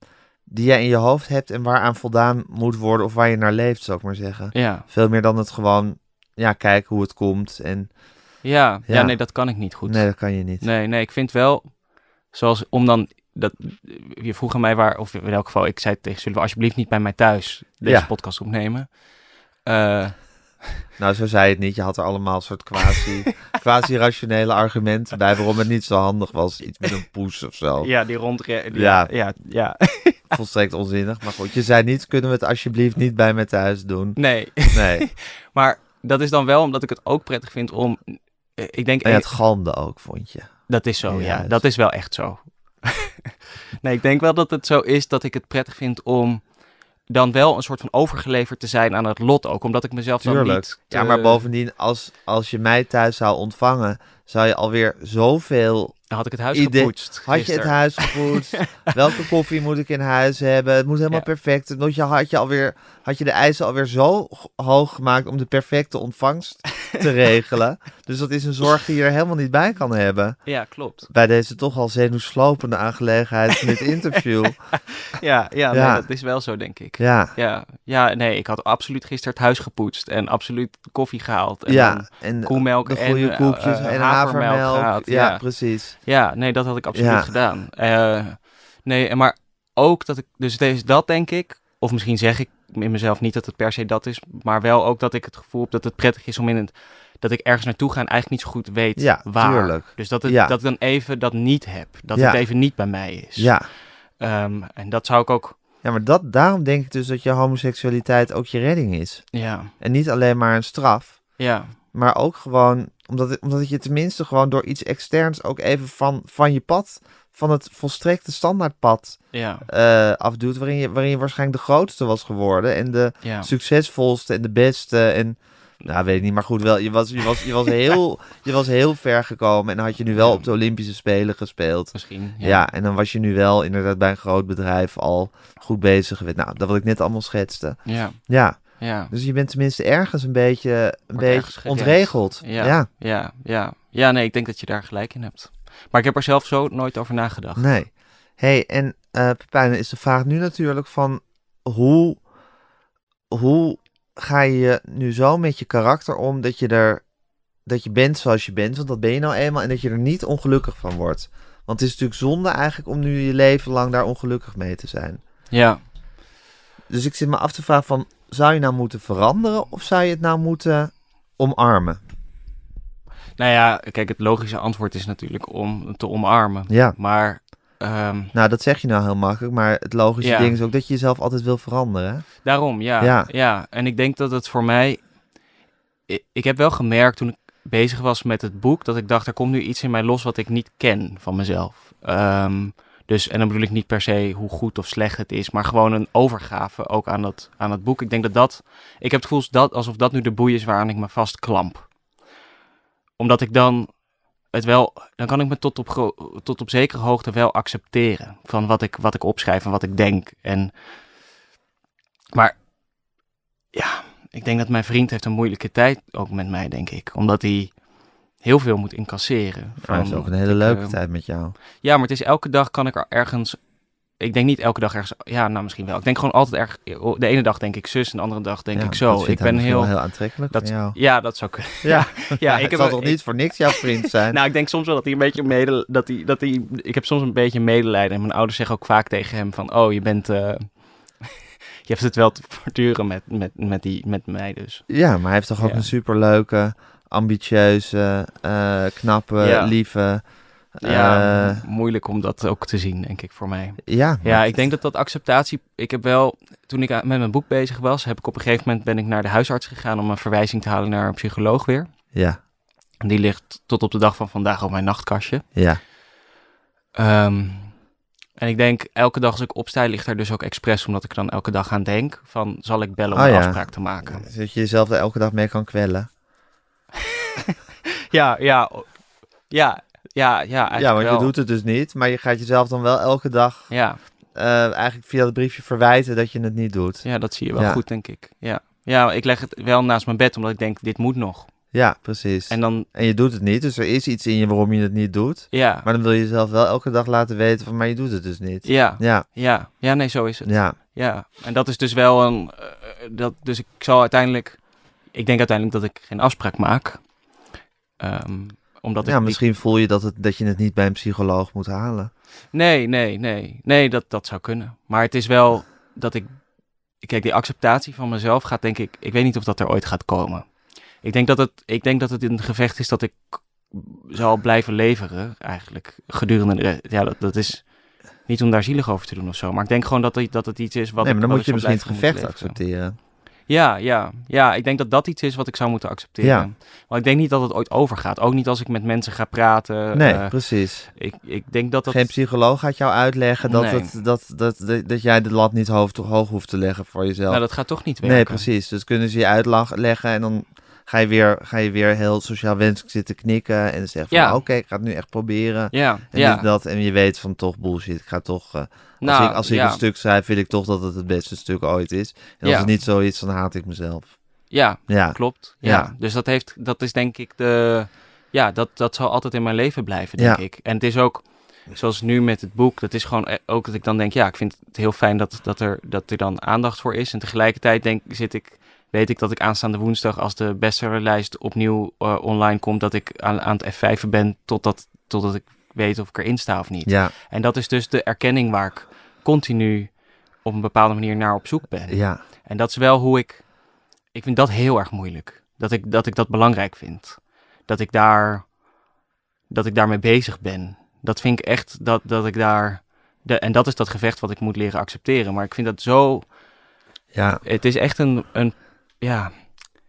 Speaker 2: die jij in je hoofd hebt en waaraan voldaan moet worden of waar je naar leeft, zou ik maar zeggen.
Speaker 3: Ja,
Speaker 2: Veel meer dan het gewoon, ja, kijken hoe het komt en
Speaker 3: ja, ja.
Speaker 2: Ja.
Speaker 3: nee, dat kan ik niet goed.
Speaker 2: nee, dat kan je niet.
Speaker 3: Nee, nee, ik vind wel, zoals om dan, dat, je vroeg aan mij waar, of in elk geval, ik zei tegen, zullen we alsjeblieft niet bij mij thuis deze
Speaker 2: Ja.
Speaker 3: podcast opnemen? Eh,
Speaker 2: Nou, zo zei je het niet. Je had er allemaal een soort quasi, quasi-rationele argumenten bij waarom het niet zo handig was. Iets met een poes of zo.
Speaker 3: ja, die rond... Ja,
Speaker 2: Ja.
Speaker 3: ja.
Speaker 2: Volstrekt onzinnig. Maar goed, je zei niet, kunnen we het alsjeblieft niet bij me thuis doen?
Speaker 3: Nee,
Speaker 2: Nee.
Speaker 3: maar dat is dan wel omdat ik het ook prettig vind om, ik denk,
Speaker 2: En het galmde ook, vond je.
Speaker 3: dat is zo, ja, dat is wel echt zo. nee, ik denk wel dat het zo is dat ik het prettig vind om dan wel een soort van overgeleverd te zijn aan het lot ook, omdat ik mezelf dan
Speaker 2: Tuurlijk.
Speaker 3: niet...
Speaker 2: Ja,
Speaker 3: te-
Speaker 2: maar bovendien, als, als je mij thuis zou ontvangen, zou je alweer zoveel
Speaker 3: had ik het huis
Speaker 2: Idee-
Speaker 3: gepoetst
Speaker 2: Had je het huis gepoetst? Welke koffie moet ik in huis hebben? Het moet helemaal
Speaker 3: Ja.
Speaker 2: perfect. Moet je, had, je alweer, had je de eisen alweer zo hoog gemaakt om de perfecte ontvangst te regelen? Dus dat is een zorg die je er helemaal niet bij kan hebben.
Speaker 3: Ja, klopt.
Speaker 2: Bij deze toch al zenuwslopende aangelegenheid van dit interview.
Speaker 3: Ja, ja,
Speaker 2: Ja.
Speaker 3: Nee, dat is wel zo, denk ik.
Speaker 2: Ja,
Speaker 3: Ja, ja, nee, ik had absoluut gisteren het huis gepoetst en absoluut koffie gehaald. En
Speaker 2: ja. En
Speaker 3: koemelk
Speaker 2: de goede
Speaker 3: eh,
Speaker 2: koekjes
Speaker 3: eh,
Speaker 2: en
Speaker 3: havermelk
Speaker 2: havermelk.
Speaker 3: gehad.
Speaker 2: Ja,
Speaker 3: Ja.
Speaker 2: precies.
Speaker 3: ja, nee, dat had ik absoluut
Speaker 2: Ja.
Speaker 3: gedaan. Eh, nee, maar ook dat ik, dus deze, dat denk ik, of misschien zeg ik in mezelf niet dat het per se dat is, maar wel ook dat ik het gevoel heb dat het prettig is om in het, dat ik ergens naartoe ga en eigenlijk niet zo goed weet
Speaker 2: Ja,
Speaker 3: waar.
Speaker 2: tuurlijk.
Speaker 3: Dus dat, het,
Speaker 2: Ja.
Speaker 3: dat ik dan even dat niet heb. Dat
Speaker 2: Ja.
Speaker 3: het even niet bij mij is.
Speaker 2: Ja.
Speaker 3: Ehm, en dat zou ik ook,
Speaker 2: Ja, maar dat, daarom denk ik dus dat je homoseksualiteit ook je redding is.
Speaker 3: ja,
Speaker 2: En niet alleen maar een straf.
Speaker 3: ja,
Speaker 2: Maar ook gewoon, omdat het, omdat het je tenminste gewoon door iets externs ook even van, van je pad, van het volstrekte standaardpad
Speaker 3: ja,
Speaker 2: eh afdoet. Waarin je, waarin je waarschijnlijk de grootste was geworden. En de
Speaker 3: ja.
Speaker 2: succesvolste en de beste. En nou, weet ik niet, maar goed, wel, je, was, je, was, je, was heel, je was heel ver gekomen. En had je nu wel
Speaker 3: Ja.
Speaker 2: op de Olympische Spelen gespeeld.
Speaker 3: Misschien.
Speaker 2: Ja. en dan was je nu wel inderdaad bij een groot bedrijf al goed bezig geweest. Nou, dat wat ik net allemaal schetste.
Speaker 3: Ja,
Speaker 2: Ja,
Speaker 3: ja.
Speaker 2: dus je bent tenminste ergens een beetje, een
Speaker 3: Wordt
Speaker 2: beetje ontregeld.
Speaker 3: Ja.
Speaker 2: ja.
Speaker 3: Ja, ja. Ja, nee, ik denk dat je daar gelijk in hebt. Maar ik heb er zelf zo nooit over nagedacht.
Speaker 2: Nee. hey, en eh Pepijn, is de vraag nu natuurlijk van hoe, hoe ga je nu zo met je karakter om dat je er dat je bent zoals je bent, want dat ben je nou eenmaal en dat je er niet ongelukkig van wordt. Want het is natuurlijk zonde eigenlijk om nu je leven lang daar ongelukkig mee te zijn.
Speaker 3: Ja,
Speaker 2: Dus ik zit me af te vragen van, zou je nou moeten veranderen of zou je het nou moeten omarmen?
Speaker 3: nou ja, kijk, het logische antwoord is natuurlijk om te omarmen.
Speaker 2: Ja,
Speaker 3: Maar, ehm,
Speaker 2: nou dat zeg je nou heel makkelijk, maar het logische
Speaker 3: Ja.
Speaker 2: ding is ook dat je jezelf altijd wil veranderen. hè?
Speaker 3: daarom, ja,
Speaker 2: Ja.
Speaker 3: ja. En ik denk dat het voor mij... Ik, ik heb wel gemerkt toen ik bezig was met het boek, dat ik dacht, er komt nu iets in mij los wat ik niet ken van mezelf. Ehm, dus, en dan bedoel ik niet per se hoe goed of slecht het is, maar gewoon een overgave ook aan dat, aan het boek. Ik denk dat dat, ik heb het gevoel dat, alsof dat nu de boei is waaraan ik me vastklamp. Omdat ik dan het wel, dan kan ik me tot op, tot op zekere hoogte wel accepteren van wat ik, wat ik opschrijf en wat ik denk. En, maar ja, ik denk dat mijn vriend heeft een moeilijke tijd ook met mij, denk ik. Omdat hij heel veel moet incasseren.
Speaker 2: Maar het is
Speaker 3: van
Speaker 2: ook een hele leuke
Speaker 3: eh,
Speaker 2: tijd met jou.
Speaker 3: ja, maar het is elke dag kan ik er ergens. Ik denk niet elke dag ergens. Ja, nou misschien wel. Ik denk gewoon altijd erg. De ene dag denk ik zus en de andere dag denk
Speaker 2: Ja,
Speaker 3: ik zo. Ik ben heel.
Speaker 2: heel aantrekkelijk
Speaker 3: dat,
Speaker 2: van
Speaker 3: ja, dat zou kunnen.
Speaker 2: Ja,
Speaker 3: Ja,
Speaker 2: ik
Speaker 3: ik heb
Speaker 2: zal toch niet voor niks jouw vriend zijn?
Speaker 3: Nou, ik denk soms wel dat hij een beetje medel, dat hij, dat hij, ik heb soms een beetje medelijden. En mijn ouders zeggen ook vaak tegen hem van, oh, je bent, eh, je hebt het wel te verduren met, met, met, die, met mij dus.
Speaker 2: ja, maar hij heeft toch ook een superleuke, ambitieuze, eh, knappe,
Speaker 3: Ja.
Speaker 2: lieve...
Speaker 3: Ja,
Speaker 2: eh,
Speaker 3: moeilijk om dat ook te zien, denk ik, voor mij.
Speaker 2: ja,
Speaker 3: Ja, ik denk dat dat acceptatie. Ik heb wel, toen ik met mijn boek bezig was, heb ik op een gegeven moment ben ik naar de huisarts gegaan om een verwijzing te halen naar een psycholoog weer.
Speaker 2: Ja,
Speaker 3: En die ligt tot op de dag van vandaag op mijn nachtkastje.
Speaker 2: ja,
Speaker 3: Ehm, en ik denk, elke dag als ik opsta, ligt er dus ook expres, omdat ik dan elke dag aan denk, van zal ik bellen om
Speaker 2: Oh,
Speaker 3: een
Speaker 2: ja.
Speaker 3: afspraak te maken.
Speaker 2: zodat je jezelf er elke dag mee kan kwellen.
Speaker 3: Ja, ja, ja, ja, ja, eigenlijk
Speaker 2: Ja, want
Speaker 3: wel.
Speaker 2: je doet het dus niet, maar je gaat jezelf dan wel elke dag
Speaker 3: Ja,
Speaker 2: eh, eigenlijk via het briefje verwijten dat je het niet doet.
Speaker 3: ja, dat zie je wel
Speaker 2: Ja.
Speaker 3: goed, denk ik. Ja. ja, ik leg het wel naast mijn bed, omdat ik denk, dit moet nog.
Speaker 2: Ja, precies.
Speaker 3: En dan,
Speaker 2: En je doet het niet, dus er is iets in je waarom je het niet doet.
Speaker 3: ja,
Speaker 2: Maar dan wil je jezelf wel elke dag laten weten van, maar je doet het dus niet.
Speaker 3: ja,
Speaker 2: Ja,
Speaker 3: ja, ja, nee, zo is het.
Speaker 2: ja,
Speaker 3: Ja, en dat is dus wel een. eh, dat, dus ik zal uiteindelijk. Ik denk uiteindelijk dat ik geen afspraak maak. Ehm, omdat ik.
Speaker 2: ja
Speaker 3: die-
Speaker 2: misschien voel je dat, het, dat je het niet bij een psycholoog moet halen.
Speaker 3: Nee, nee, nee. Nee, dat, dat zou kunnen. Maar het is wel dat ik. Kijk, die acceptatie van mezelf gaat, denk ik. Ik weet niet of dat er ooit gaat komen. Ik denk dat het, ik denk dat het een gevecht is dat ik zal blijven leveren, eigenlijk. Gedurende. de Ja, dat, dat is. Niet om daar zielig over te doen of zo. Maar ik denk gewoon dat, dat het iets is wat.
Speaker 2: nee,
Speaker 3: ik-
Speaker 2: maar dan moet je
Speaker 3: ik
Speaker 2: misschien het gevecht accepteren.
Speaker 3: Ja, ja, ja. Ik denk dat dat iets is wat ik zou moeten accepteren.
Speaker 2: Ja.
Speaker 3: Maar ik denk niet dat het ooit overgaat. Ook niet als ik met mensen ga praten.
Speaker 2: Nee,
Speaker 3: Eh,
Speaker 2: precies.
Speaker 3: ik, ik denk dat dat...
Speaker 2: Geen psycholoog gaat jou uitleggen dat,
Speaker 3: Nee.
Speaker 2: het, dat, dat, dat, dat jij de lat niet hoofd, hoog hoeft te leggen voor jezelf.
Speaker 3: nou, dat gaat toch niet werken.
Speaker 2: nee, precies. Dus kunnen ze je uitleggen en dan ga je weer, ga je weer heel sociaal wenselijk zitten knikken en zeggen van
Speaker 3: Ja.
Speaker 2: oké, ik ga het nu echt proberen.
Speaker 3: Ja,
Speaker 2: En
Speaker 3: ja.
Speaker 2: dit, dat, en je weet van toch bullshit, ik ga toch... eh, als
Speaker 3: Nou,
Speaker 2: ik, als ik
Speaker 3: ja.
Speaker 2: een stuk schrijf, vind ik toch dat het het beste stuk ooit is. En als het niet zo is, dan haat ik mezelf.
Speaker 3: Ja,
Speaker 2: Ja,
Speaker 3: klopt. Ja. Dus dat heeft, dat is denk ik de, ja, dat, dat zal altijd in mijn leven blijven, denk ik. En het is ook, zoals nu met het boek, dat is gewoon e- ook dat ik dan denk, ja, ik vind het heel fijn dat, dat, er, dat er dan aandacht voor is. En tegelijkertijd denk, zit ik, weet ik dat ik aanstaande woensdag, als de bestsellerlijst opnieuw eh, online komt, dat ik aan, aan het F5 ben totdat, totdat ik weet of ik erin sta of niet.
Speaker 2: ja,
Speaker 3: En dat is dus de erkenning waar ik continu op een bepaalde manier naar op zoek ben.
Speaker 2: ja,
Speaker 3: En dat is wel hoe ik. Ik vind dat heel erg moeilijk. Dat ik dat, ik dat belangrijk vind. Dat ik daar. Dat ik daarmee bezig ben. Dat vind ik echt. Dat, dat ik daar. De, en dat is dat gevecht wat ik moet leren accepteren. Maar ik vind dat zo.
Speaker 2: ja.
Speaker 3: Het is echt een. een ja.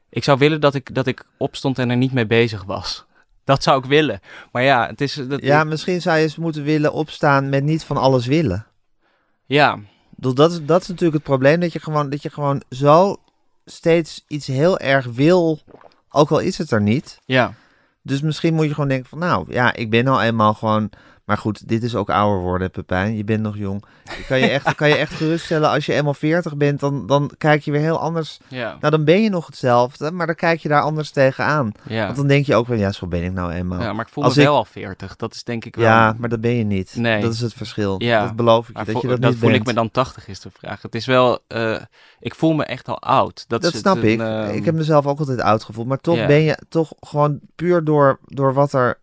Speaker 3: Ik zou willen dat ik, dat ik opstond en er niet mee bezig was. Dat zou ik willen. Maar ja, het is. Dat,
Speaker 2: Ja, misschien zou je eens moeten willen opstaan met niet van alles willen.
Speaker 3: ja,
Speaker 2: bedoel, Dat is, dat is natuurlijk het probleem, dat je, gewoon, dat je gewoon zo steeds iets heel erg wil, ook al is het er niet.
Speaker 3: ja,
Speaker 2: Dus misschien moet je gewoon denken van, nou ja, ik ben nou eenmaal gewoon... Maar goed, dit is ook ouder worden, Pepijn. Je bent nog jong. Je kan je echt, kan je echt geruststellen, als je eenmaal 40 bent, dan, dan kijk je weer heel anders.
Speaker 3: ja,
Speaker 2: Nou, dan ben je nog hetzelfde, maar dan kijk je daar anders tegenaan.
Speaker 3: ja.
Speaker 2: Want dan denk je ook wel, ja, zo ben ik nou eenmaal.
Speaker 3: ja maar ik voel
Speaker 2: Als
Speaker 3: me
Speaker 2: ik-
Speaker 3: wel al 40. Dat is denk ik wel.
Speaker 2: Ja, maar dat ben je niet.
Speaker 3: Nee.
Speaker 2: Dat is het verschil.
Speaker 3: Ja.
Speaker 2: Dat beloof ik je, dat
Speaker 3: vo-
Speaker 2: je dat,
Speaker 3: dat
Speaker 2: niet
Speaker 3: voel
Speaker 2: bent.
Speaker 3: ik me dan 80 is de vraag. Het is wel, eh, ik voel me echt al oud. Dat,
Speaker 2: snap
Speaker 3: het,
Speaker 2: ik.
Speaker 3: een, ehm,
Speaker 2: Ik heb mezelf ook altijd oud gevoeld. Maar toch ben je toch gewoon puur door, door wat er,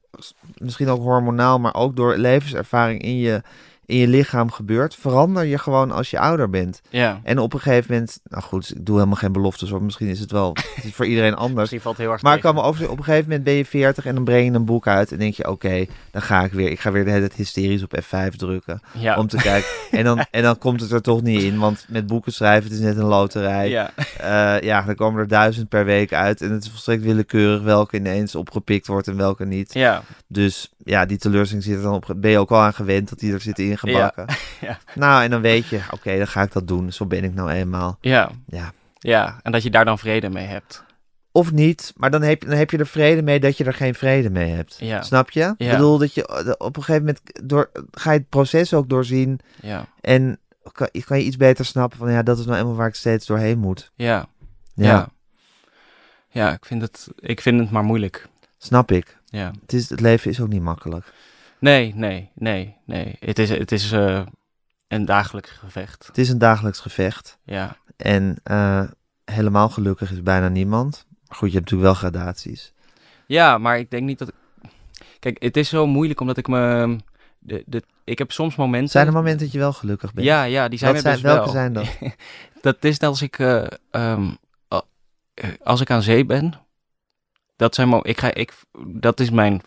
Speaker 2: misschien ook hormonaal, maar ook door levenservaring in je, in je lichaam gebeurt, verander je gewoon als je ouder bent.
Speaker 3: Ja,
Speaker 2: En op een gegeven moment, nou goed, ik doe helemaal geen beloftes hoor. Misschien is het wel het is voor iedereen anders.
Speaker 3: misschien valt heel erg
Speaker 2: Maar kan me over op een gegeven moment ben je 40 en dan breng je een boek uit en denk je, oké, dan ga ik weer. Ik ga weer de hele tijd hysterisch op F5 drukken
Speaker 3: Ja,
Speaker 2: om te kijken. En dan, en dan komt het er toch niet in, want met boeken schrijven, het is net een loterij.
Speaker 3: ja,
Speaker 2: Eh, ja, dan komen er duizend per week uit. En het is volstrekt willekeurig welke ineens opgepikt wordt en welke niet.
Speaker 3: ja,
Speaker 2: Dus ja, die teleurstelling zit er dan op. Ben je ook al aan gewend dat die er zit ingebakken?
Speaker 3: Ja.
Speaker 2: Nou, en dan weet je, oké, dan ga ik dat doen. Zo ben ik nou eenmaal.
Speaker 3: ja,
Speaker 2: Ja.
Speaker 3: ja. En dat je daar dan vrede mee hebt.
Speaker 2: Of niet, maar dan heb, dan heb je er vrede mee dat je er geen vrede mee hebt.
Speaker 3: Ja.
Speaker 2: Snap je? Ik bedoel dat je eh, op een gegeven moment door, ga je het proces ook doorzien.
Speaker 3: Ja,
Speaker 2: En kan, kan je iets beter snappen van ja, dat is nou eenmaal waar ik steeds doorheen moet.
Speaker 3: ja,
Speaker 2: Ja,
Speaker 3: ja. Ja, ik, vind het, ik vind het maar moeilijk.
Speaker 2: snap ik.
Speaker 3: Ja.
Speaker 2: Het, is, het leven is ook niet makkelijk.
Speaker 3: Nee, nee, nee, nee. Het is, het is eh, een dagelijks gevecht.
Speaker 2: Het is een dagelijks gevecht.
Speaker 3: Ja,
Speaker 2: En eh, helemaal gelukkig is bijna niemand. Goed, je hebt natuurlijk wel gradaties.
Speaker 3: ja maar ik denk niet dat... Kijk, het is zo moeilijk omdat ik me... De, de, ik heb soms momenten...
Speaker 2: Zijn er momenten dat je wel gelukkig bent?
Speaker 3: Ja, ja, die zijn er
Speaker 2: zijn,
Speaker 3: dus
Speaker 2: welke
Speaker 3: wel.
Speaker 2: zijn dat?
Speaker 3: dat is net als ik, eh, ehm, eh, als ik aan zee ben, dat, zijn ik ga, ik, dat is mijn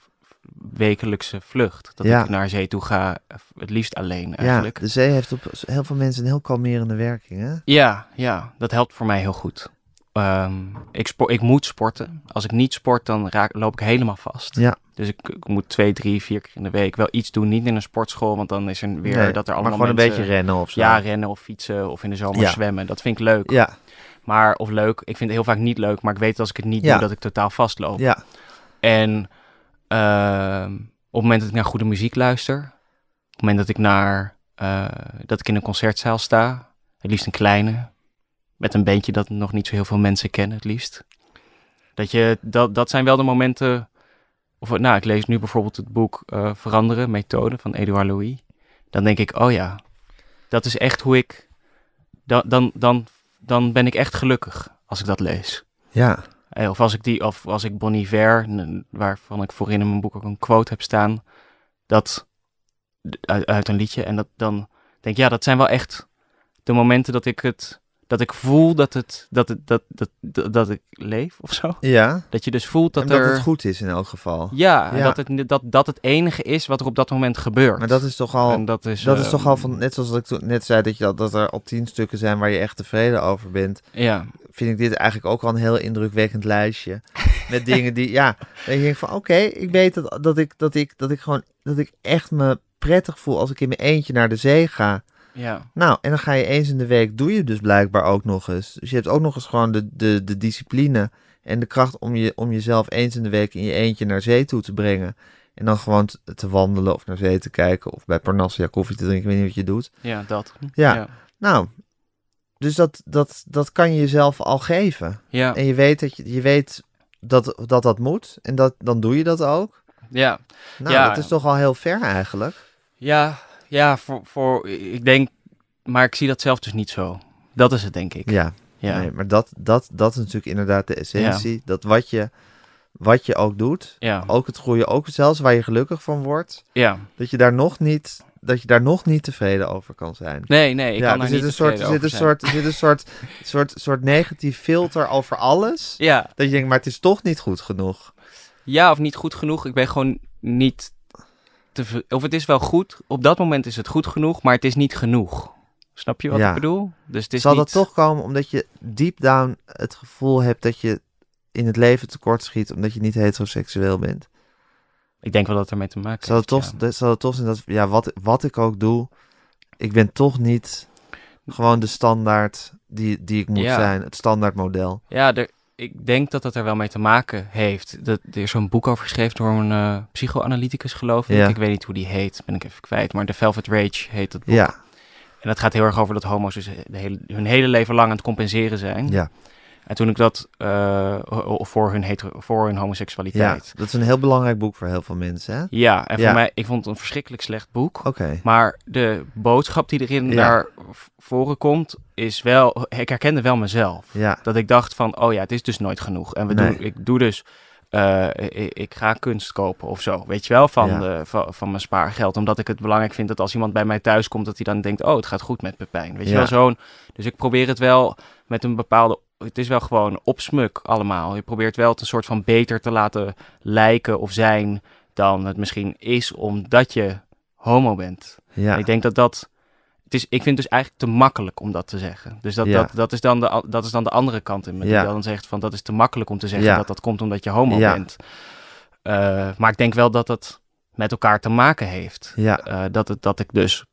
Speaker 3: wekelijkse vlucht. Dat
Speaker 2: Ja.
Speaker 3: ik naar zee toe ga, eh, het liefst alleen
Speaker 2: Ja,
Speaker 3: eigenlijk.
Speaker 2: de zee heeft op heel veel mensen een heel kalmerende werking, hè?
Speaker 3: Ja, ja, dat helpt voor mij heel goed. Ehm, ik, ik moet sporten. Als ik niet sport, dan raak, loop ik helemaal vast.
Speaker 2: Ja.
Speaker 3: Dus ik, ik moet twee, drie, vier keer in de week wel iets doen. Niet in een sportschool, want dan is er weer
Speaker 2: Nee,
Speaker 3: dat er
Speaker 2: maar
Speaker 3: allemaal
Speaker 2: gewoon een beetje rennen of zo.
Speaker 3: Ja, rennen of fietsen of in de zomer
Speaker 2: Ja.
Speaker 3: zwemmen. Dat vind ik leuk.
Speaker 2: ja,
Speaker 3: Maar, of leuk, ik vind het heel vaak niet leuk, maar ik weet als ik het niet
Speaker 2: Ja.
Speaker 3: doe, dat ik totaal vastloop.
Speaker 2: ja.
Speaker 3: En ehm, op het moment dat ik naar goede muziek luister, op het moment dat ik naar, eh, dat ik in een concertzaal sta, het liefst een kleine, met een bandje dat nog niet zo heel veel mensen kennen, het liefst. Dat, je, dat, dat zijn wel de momenten, of nou, ik lees nu bijvoorbeeld het boek eh, Veranderen, Methode van Edouard Louis. Dan denk ik, oh ja, dat is echt hoe ik, dan, dan, dan, dan ben ik echt gelukkig als ik dat lees.
Speaker 2: ja.
Speaker 3: Eh, Of als ik die, of als ik Bon Iver, n- waarvan ik voorin in mijn boek ook een quote heb staan, dat uit, uit een liedje. En dat dan denk ik, ja, dat zijn wel echt de momenten dat ik het, dat ik voel dat het, dat het, dat, dat, dat, dat ik leef of zo.
Speaker 2: Ja,
Speaker 3: Dat je dus voelt dat
Speaker 2: en dat
Speaker 3: er,
Speaker 2: het goed is in elk geval.
Speaker 3: ja, dat het, dat, dat het enige is wat er op dat moment gebeurt.
Speaker 2: Maar dat is toch al...
Speaker 3: en dat is,
Speaker 2: Dat is
Speaker 3: eh,
Speaker 2: toch al van, net zoals ik toen net zei, dat, je, al- dat er al tien stukken zijn waar je echt tevreden over bent.
Speaker 3: Ja,
Speaker 2: Vind ik dit eigenlijk ook al een heel indrukwekkend lijstje. Met dingen die, ja, dat je denkt van oké, ik weet dat, dat, ik, dat, ik, dat ik gewoon, dat ik echt me prettig voel als ik in mijn eentje naar de zee ga.
Speaker 3: Ja,
Speaker 2: Nou, en dan ga je eens in de week, doe je dus blijkbaar ook nog eens. Dus je hebt ook nog eens gewoon de, de, de discipline En de kracht om, je, om jezelf eens in de week in je eentje naar zee toe te brengen. En dan gewoon te, te wandelen of naar zee te kijken. Of bij Parnassia koffie te drinken. Ik weet niet wat je doet.
Speaker 3: Ja, dat.
Speaker 2: Ja. Nou, dus dat, dat, dat kan je jezelf al geven.
Speaker 3: Ja.
Speaker 2: En je weet dat je, je weet dat, dat dat moet. En dat, dan doe je dat ook.
Speaker 3: Ja.
Speaker 2: Nou,
Speaker 3: Ja.
Speaker 2: dat is toch al heel ver eigenlijk.
Speaker 3: Ja, ja voor, voor, ik denk, maar ik zie dat zelf dus niet zo. Dat is het, denk ik.
Speaker 2: Ja,
Speaker 3: Ja.
Speaker 2: Nee, maar dat, dat, dat is natuurlijk inderdaad de essentie. Dat wat je, wat je ook doet,
Speaker 3: Ja.
Speaker 2: ook het groeien, ook zelfs waar je gelukkig van wordt,
Speaker 3: ja.
Speaker 2: dat je daar nog niet, dat je daar nog niet tevreden over kan zijn.
Speaker 3: Nee, nee, ik
Speaker 2: ja,
Speaker 3: kan
Speaker 2: er zit
Speaker 3: niet
Speaker 2: een soort, er zit een soort, er zit een soort, soort, soort negatief filter over alles.
Speaker 3: Ja.
Speaker 2: Dat je denkt, maar het is toch niet goed genoeg.
Speaker 3: ja, of niet goed genoeg. Ik ben gewoon niet te... Of het is wel goed, op dat moment is het goed genoeg, maar het is niet genoeg. Snap je wat
Speaker 2: Ja.
Speaker 3: ik bedoel? Dus het is
Speaker 2: Zal
Speaker 3: niet...
Speaker 2: dat toch komen omdat je deep down het gevoel hebt dat je in het leven tekort schiet omdat je niet heteroseksueel bent?
Speaker 3: Ik denk wel dat het ermee te maken
Speaker 2: Zal het
Speaker 3: heeft,
Speaker 2: toch,
Speaker 3: ja.
Speaker 2: zal het toch zijn dat, ja, wat, wat ik ook doe, ik ben toch niet gewoon de standaard die, die ik moet
Speaker 3: Ja.
Speaker 2: zijn, het standaard model.
Speaker 3: Ja, er, ik denk dat het er wel mee te maken heeft. Dat, er is zo'n boek over geschreven door een eh, psychoanalyticus, geloof ik.
Speaker 2: Ja.
Speaker 3: Ik weet niet hoe die heet, ben ik even kwijt. Maar The Velvet Rage heet het boek.
Speaker 2: Ja,
Speaker 3: En dat gaat heel erg over dat homo's dus de hele, hun hele leven lang aan het compenseren zijn.
Speaker 2: ja,
Speaker 3: En toen ik dat eh, voor, hun hetero, voor hun
Speaker 2: ja.
Speaker 3: homoseksualiteit.
Speaker 2: Dat is een heel belangrijk boek voor heel veel mensen, hè?
Speaker 3: Ja, en
Speaker 2: Ja.
Speaker 3: voor mij, ik vond het een verschrikkelijk slecht boek.
Speaker 2: Oké.
Speaker 3: Maar de boodschap die erin
Speaker 2: Ja.
Speaker 3: naar voren komt, is wel, ik herkende wel mezelf.
Speaker 2: Ja,
Speaker 3: Dat ik dacht van, oh ja, het is dus nooit genoeg. En we
Speaker 2: Nee.
Speaker 3: doen, ik doe dus, eh, ik, ik ga kunst kopen of zo. Weet je wel, van,
Speaker 2: Ja.
Speaker 3: de, van, van mijn spaargeld. Omdat ik het belangrijk vind dat als iemand bij mij thuis komt, dat hij dan denkt, oh, het gaat goed met Pepijn. Weet je wel, zo'n... Dus ik probeer het wel met een bepaalde... Het is wel gewoon opsmuk allemaal. Je probeert wel het een soort van beter te laten lijken of zijn dan het misschien is, omdat je homo bent.
Speaker 2: ja.
Speaker 3: En ik denk dat dat. Het is, ik vind het dus eigenlijk te makkelijk om dat te zeggen. Dus dat,
Speaker 2: Ja.
Speaker 3: dat, dat, is, dan de, dat is dan de andere kant in me.
Speaker 2: Ja.
Speaker 3: Die dan zegt van dat is te makkelijk om te zeggen
Speaker 2: Ja.
Speaker 3: dat dat komt omdat je homo
Speaker 2: Ja.
Speaker 3: bent. Eh, maar ik denk wel dat het met elkaar te maken heeft.
Speaker 2: ja.
Speaker 3: Eh, dat, het, dat ik dus.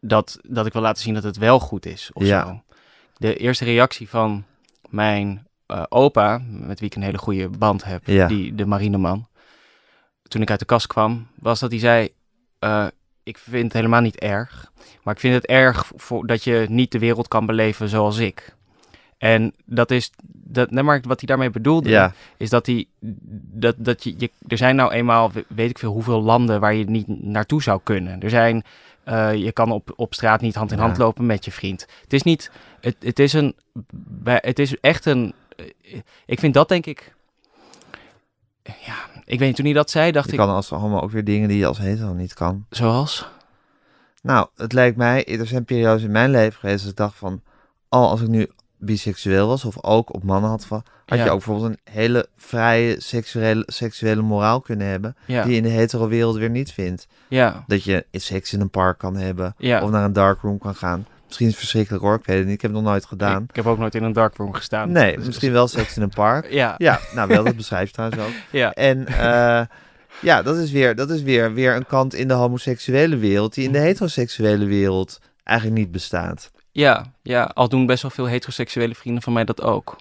Speaker 3: Dat, dat ik wil laten zien dat het wel goed is. Of
Speaker 2: Ja.
Speaker 3: zo. De eerste reactie van mijn eh, opa, met wie ik een hele goede band heb,
Speaker 2: Ja.
Speaker 3: die, de marineman. Toen ik uit de kast kwam, was dat hij zei: eh, Ik vind het helemaal niet erg. Maar ik vind het erg voor, dat je niet de wereld kan beleven zoals ik. En dat is. Dat, nee, maar wat hij daarmee bedoelde,
Speaker 2: Ja,
Speaker 3: is dat hij. Dat, dat je, je, er zijn nou eenmaal, we- weet ik veel, hoeveel landen waar je niet naartoe zou kunnen. Er zijn. Eh, je kan op, op straat niet hand in
Speaker 2: Ja.
Speaker 3: hand lopen met je vriend. Het is niet. Het, het is een. Het is echt een. eh, Ik vind dat denk ik. Ja, ik weet niet, toen hij dat zei, dacht
Speaker 2: je
Speaker 3: ik.
Speaker 2: kan als homo ook weer dingen die je als hetero niet kan.
Speaker 3: Zoals?
Speaker 2: Nou, het lijkt mij, er zijn periodes in mijn leven geweest dat ik dacht van, oh, als ik nu biseksueel was of ook op mannen had van, had
Speaker 3: Ja.
Speaker 2: je ook bijvoorbeeld een hele vrije seksuele, seksuele moraal kunnen hebben,
Speaker 3: Ja,
Speaker 2: die je in de hetero wereld weer niet vindt.
Speaker 3: ja,
Speaker 2: Dat je seks in een park kan hebben
Speaker 3: ja.
Speaker 2: of naar een darkroom kan gaan. Misschien is het verschrikkelijk hoor, ik weet het niet, ik heb het nog nooit gedaan.
Speaker 3: Ik, ik heb ook nooit in een darkroom gestaan.
Speaker 2: Nee,
Speaker 3: Dus-
Speaker 2: misschien wel seks in een park.
Speaker 3: Ja,
Speaker 2: Ja, nou wel, dat beschrijft trouwens ook.
Speaker 3: ja,
Speaker 2: En eh, ja, dat is, weer, dat is weer, weer een kant in de homoseksuele wereld die in de heteroseksuele wereld eigenlijk niet bestaat.
Speaker 3: Ja, ja. Al doen best wel veel heteroseksuele vrienden van mij dat ook.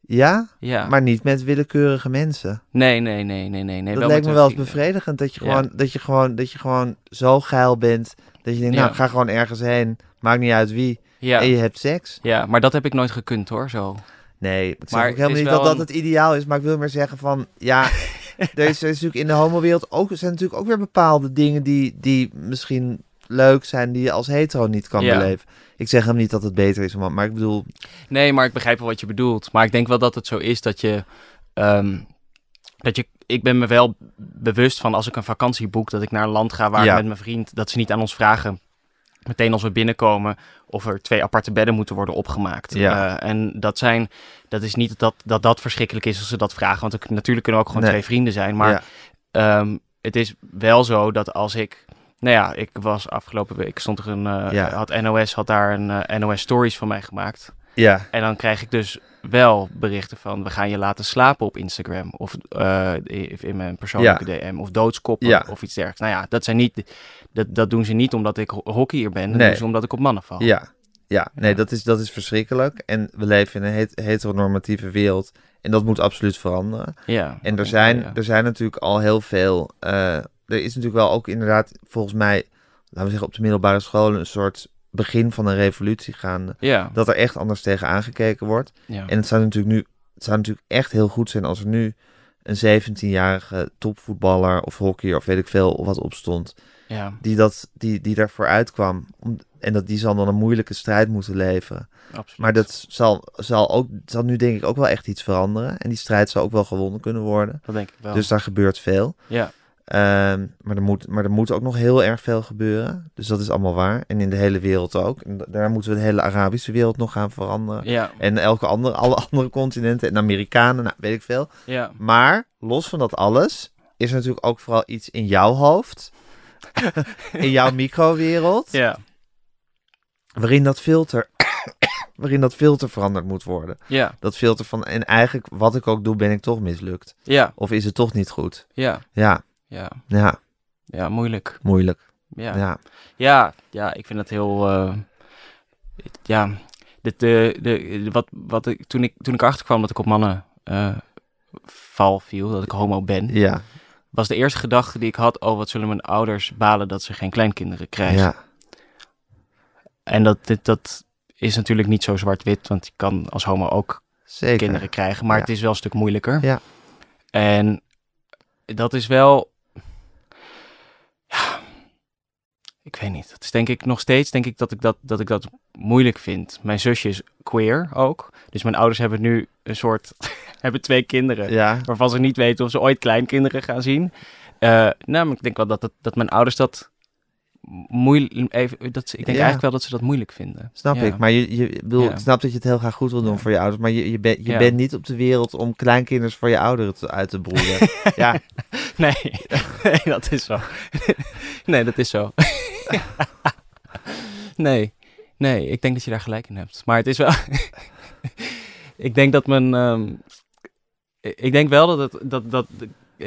Speaker 2: Ja,
Speaker 3: Ja.
Speaker 2: maar niet met willekeurige mensen.
Speaker 3: Nee, nee, nee, nee, nee. nee
Speaker 2: dat lijkt me wel eens bevredigend dat je,
Speaker 3: Ja.
Speaker 2: gewoon, dat, je gewoon, dat je gewoon zo geil bent. Dat je denkt,
Speaker 3: Ja.
Speaker 2: nou, ga gewoon ergens heen. Maakt niet uit wie.
Speaker 3: Ja.
Speaker 2: En je hebt seks.
Speaker 3: ja, maar dat heb ik nooit gekund hoor, zo.
Speaker 2: Nee, ik zeg
Speaker 3: Maar
Speaker 2: ook helemaal niet dat dat het ideaal is. Maar ik wil maar zeggen van, ja, er is, er is natuurlijk in de homowereld ook, er zijn natuurlijk ook weer bepaalde dingen die, die misschien leuk zijn, die je als hetero niet kan beleven. Ik zeg hem niet dat het beter is, maar maar ik bedoel,
Speaker 3: Nee, maar ik begrijp wel wat je bedoelt. Maar ik denk wel dat het zo is dat je... ehm, dat je ik ben me wel bewust van als ik een vakantie boek... dat ik naar een land ga waar
Speaker 2: Ja.
Speaker 3: ik met mijn vriend... dat ze niet aan ons vragen... meteen als we binnenkomen... of er twee aparte bedden moeten worden opgemaakt.
Speaker 2: Ja.
Speaker 3: Eh, en dat zijn... dat is niet dat, dat dat verschrikkelijk is als ze dat vragen. Want ik, natuurlijk kunnen we ook gewoon
Speaker 2: Nee.
Speaker 3: twee vrienden zijn. Maar
Speaker 2: ja,
Speaker 3: Ehm, het is wel zo dat als ik. Nou ja, ik was afgelopen week stond er een. eh,
Speaker 2: Ja.
Speaker 3: Had NOS had daar een eh, NOS Stories van mij gemaakt.
Speaker 2: ja,
Speaker 3: En dan krijg ik dus wel berichten van we gaan je laten slapen op Instagram. Of eh, in mijn persoonlijke DM. Of doodskoppen
Speaker 2: Ja.
Speaker 3: of iets dergelijks. Nou ja, dat zijn niet. Dat, dat doen ze niet omdat ik ho- hockeyer ben. Dat
Speaker 2: Nee.
Speaker 3: doen ze omdat ik op mannen val.
Speaker 2: ja. Ja, nee. Dat, is, dat is verschrikkelijk. En we leven in een het- heteronormatieve wereld. En dat moet absoluut veranderen.
Speaker 3: Ja.
Speaker 2: En er zijn, er zijn natuurlijk al heel veel. Er is natuurlijk wel ook inderdaad, volgens mij, laten we zeggen, op de middelbare scholen een soort begin van een revolutie gaande.
Speaker 3: Ja.
Speaker 2: Dat er echt anders tegen aangekeken wordt.
Speaker 3: ja.
Speaker 2: En het zou natuurlijk nu, het zou natuurlijk echt heel goed zijn als er nu een 17-jarige topvoetballer of hockeyer of weet ik veel wat opstond.
Speaker 3: ja,
Speaker 2: Die, dat, die, die daarvoor uitkwam. Om, en dat die zal dan een moeilijke strijd moeten leveren.
Speaker 3: absoluut.
Speaker 2: Maar dat zal, zal, ook, zal nu denk ik ook wel echt iets veranderen. En die strijd zal ook wel gewonnen kunnen worden.
Speaker 3: Dat denk ik wel.
Speaker 2: Dus daar gebeurt veel.
Speaker 3: ja.
Speaker 2: Ehm, maar, er moet, maar er moet ook nog heel erg veel gebeuren. Dus dat is allemaal waar. En in de hele wereld ook. En da- daar moeten we de hele Arabische wereld nog gaan veranderen.
Speaker 3: Ja.
Speaker 2: En elke andere, alle andere continenten. En Amerikanen, nou, weet ik veel.
Speaker 3: Ja.
Speaker 2: Maar los van dat alles is er natuurlijk ook vooral iets in jouw hoofd. in jouw microwereld.
Speaker 3: Ja.
Speaker 2: Waarin dat filter. waarin dat filter veranderd moet worden.
Speaker 3: Ja.
Speaker 2: Dat filter van. En eigenlijk, wat ik ook doe, ben ik toch mislukt.
Speaker 3: Ja.
Speaker 2: Of is het toch niet goed?
Speaker 3: Ja.
Speaker 2: Ja,
Speaker 3: Ja.
Speaker 2: ja,
Speaker 3: Ja. Moeilijk.
Speaker 2: moeilijk.
Speaker 3: Ja.
Speaker 2: Ja,
Speaker 3: Ja, ja, ik vind het heel. eh, ja, de, de, de, wat, wat ik, toen, ik, toen ik erachter kwam dat ik op mannen eh, val viel, dat ik homo ben,
Speaker 2: ja,
Speaker 3: was de eerste gedachte die ik had: oh, wat zullen mijn ouders balen dat ze geen kleinkinderen krijgen?
Speaker 2: ja,
Speaker 3: En dat, dit, dat is natuurlijk niet zo zwart-wit, want je kan als homo ook
Speaker 2: zeker.
Speaker 3: kinderen krijgen, maar
Speaker 2: Ja.
Speaker 3: het is wel een stuk moeilijker.
Speaker 2: Ja.
Speaker 3: En dat is wel. Ja, ik weet niet. Dat is denk ik nog steeds denk ik dat ik dat, dat ik dat moeilijk vind. Mijn zusje is queer ook. Dus mijn ouders hebben nu een soort. hebben twee kinderen.
Speaker 2: Ja,
Speaker 3: Waarvan ze niet weten of ze ooit kleinkinderen gaan zien. Eh nou, maar ik denk wel dat, dat, dat mijn ouders dat moeilijk. Even, dat, ze- ik denk
Speaker 2: Ja.
Speaker 3: eigenlijk wel dat ze dat moeilijk vinden.
Speaker 2: snap
Speaker 3: Ja.
Speaker 2: ik. Maar je, je
Speaker 3: Ja.
Speaker 2: ik snap dat je het heel graag goed wil doen
Speaker 3: Ja.
Speaker 2: voor je ouders. Maar je, je, bent je
Speaker 3: Ja.
Speaker 2: bent niet op de wereld om kleinkinders voor je ouderen te, uit te broeden. ja,
Speaker 3: Nee, nee, dat is zo. nee, dat is zo. nee, nee, ik denk dat je daar gelijk in hebt. Maar het is wel. ik denk dat mijn. ehm, ik denk wel dat het. Dat, dat,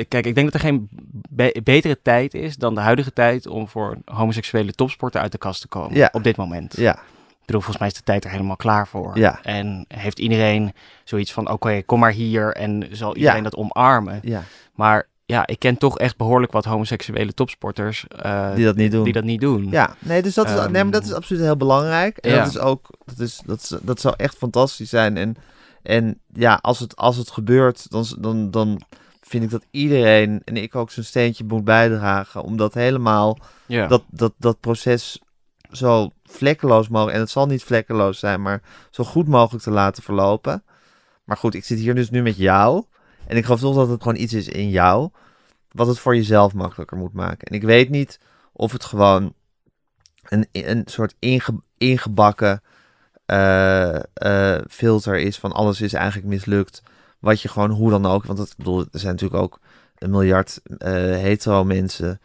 Speaker 3: kijk, ik denk dat er geen be- betere tijd is dan de huidige tijd om voor homoseksuele topsporter uit de kast te komen.
Speaker 2: Ja.
Speaker 3: Op dit moment.
Speaker 2: ja,
Speaker 3: Ik bedoel, volgens mij is de tijd er helemaal klaar voor.
Speaker 2: Ja.
Speaker 3: En heeft iedereen zoiets van: oké, kom maar hier en zal iedereen
Speaker 2: Ja.
Speaker 3: dat omarmen.
Speaker 2: ja,
Speaker 3: Maar ja, ik ken toch echt behoorlijk wat homoseksuele topsporters eh,
Speaker 2: die dat niet doen.
Speaker 3: die dat niet doen.
Speaker 2: Ja, nee, dus dat is,
Speaker 3: Ehm,
Speaker 2: nee, maar dat is absoluut heel belangrijk. En
Speaker 3: ja.
Speaker 2: dat is ook, dat, is, dat, is, dat zou echt fantastisch zijn. En, en ja, als het, als het gebeurt, dan, dan, dan vind ik dat iedereen, en ik ook zijn steentje moet bijdragen, om dat helemaal,
Speaker 3: ja.
Speaker 2: dat, dat, dat proces zo vlekkeloos mogelijk, en het zal niet vlekkeloos zijn, maar zo goed mogelijk te laten verlopen. Maar goed, ik zit hier dus nu met jou. En ik geloof toch dat het gewoon iets is in jou. Wat het voor jezelf makkelijker moet maken. En ik weet niet of het gewoon een, een soort inge, ingebakken eh, eh, filter is van alles is eigenlijk mislukt. Wat je gewoon hoe dan ook. Want het, ik bedoel, er zijn natuurlijk ook een miljard eh, hetero mensen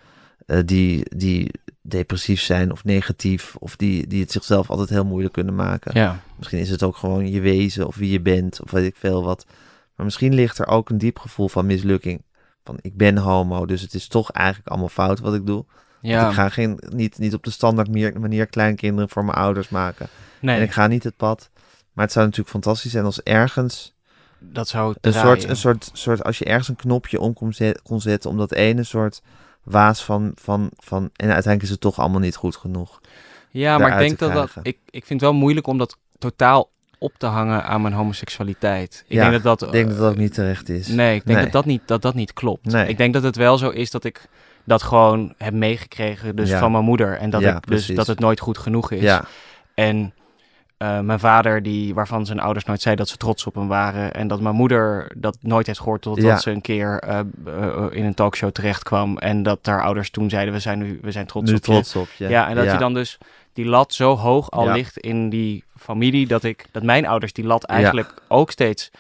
Speaker 2: eh, die, die depressief zijn of negatief. Of die, die het zichzelf altijd heel moeilijk kunnen maken.
Speaker 3: ja.
Speaker 2: Misschien is het ook gewoon je wezen of wie je bent of weet ik veel wat. Maar misschien ligt er ook een diep gevoel van mislukking. Van ik ben homo, dus het is toch eigenlijk allemaal fout wat ik doe. Want
Speaker 3: ja.
Speaker 2: Ik ga geen, niet, niet op de standaard manier, manier kleinkinderen voor mijn ouders maken.
Speaker 3: nee,
Speaker 2: En ik ga niet het pad. Maar het zou natuurlijk fantastisch zijn als ergens
Speaker 3: dat zou
Speaker 2: een soort, een soort, soort, als je ergens een knopje om kon, zet- kon zetten om dat ene soort waas van, van, van, en uiteindelijk is het toch allemaal niet goed genoeg.
Speaker 3: Ja, maar ik denk dat dat... Ik, ik vind het wel moeilijk om dat totaal op te hangen aan mijn homoseksualiteit. Ik
Speaker 2: Ja,
Speaker 3: denk dat dat...
Speaker 2: Ik denk dat dat ook
Speaker 3: eh,
Speaker 2: niet terecht is.
Speaker 3: Nee, ik denk
Speaker 2: Nee.
Speaker 3: dat dat niet, dat dat niet klopt.
Speaker 2: Nee.
Speaker 3: Ik denk dat het wel zo is dat ik dat gewoon heb meegekregen dus
Speaker 2: Ja.
Speaker 3: van mijn moeder. En dat,
Speaker 2: Ja,
Speaker 3: ik, dus
Speaker 2: precies.
Speaker 3: dat het nooit goed genoeg is.
Speaker 2: Ja,
Speaker 3: En eh, mijn vader, die, waarvan zijn ouders nooit zeiden dat ze trots op hem waren. En dat mijn moeder dat nooit heeft gehoord totdat
Speaker 2: Ja.
Speaker 3: ze een keer eh, eh, in een talkshow terecht kwam. En dat haar ouders toen zeiden, we zijn nu we zijn trots
Speaker 2: nu
Speaker 3: op je.
Speaker 2: trots op je.
Speaker 3: Ja, en dat je dan dus die lat zo hoog al
Speaker 2: Ja.
Speaker 3: ligt in die familie, dat ik, dat mijn ouders die lat eigenlijk ook steeds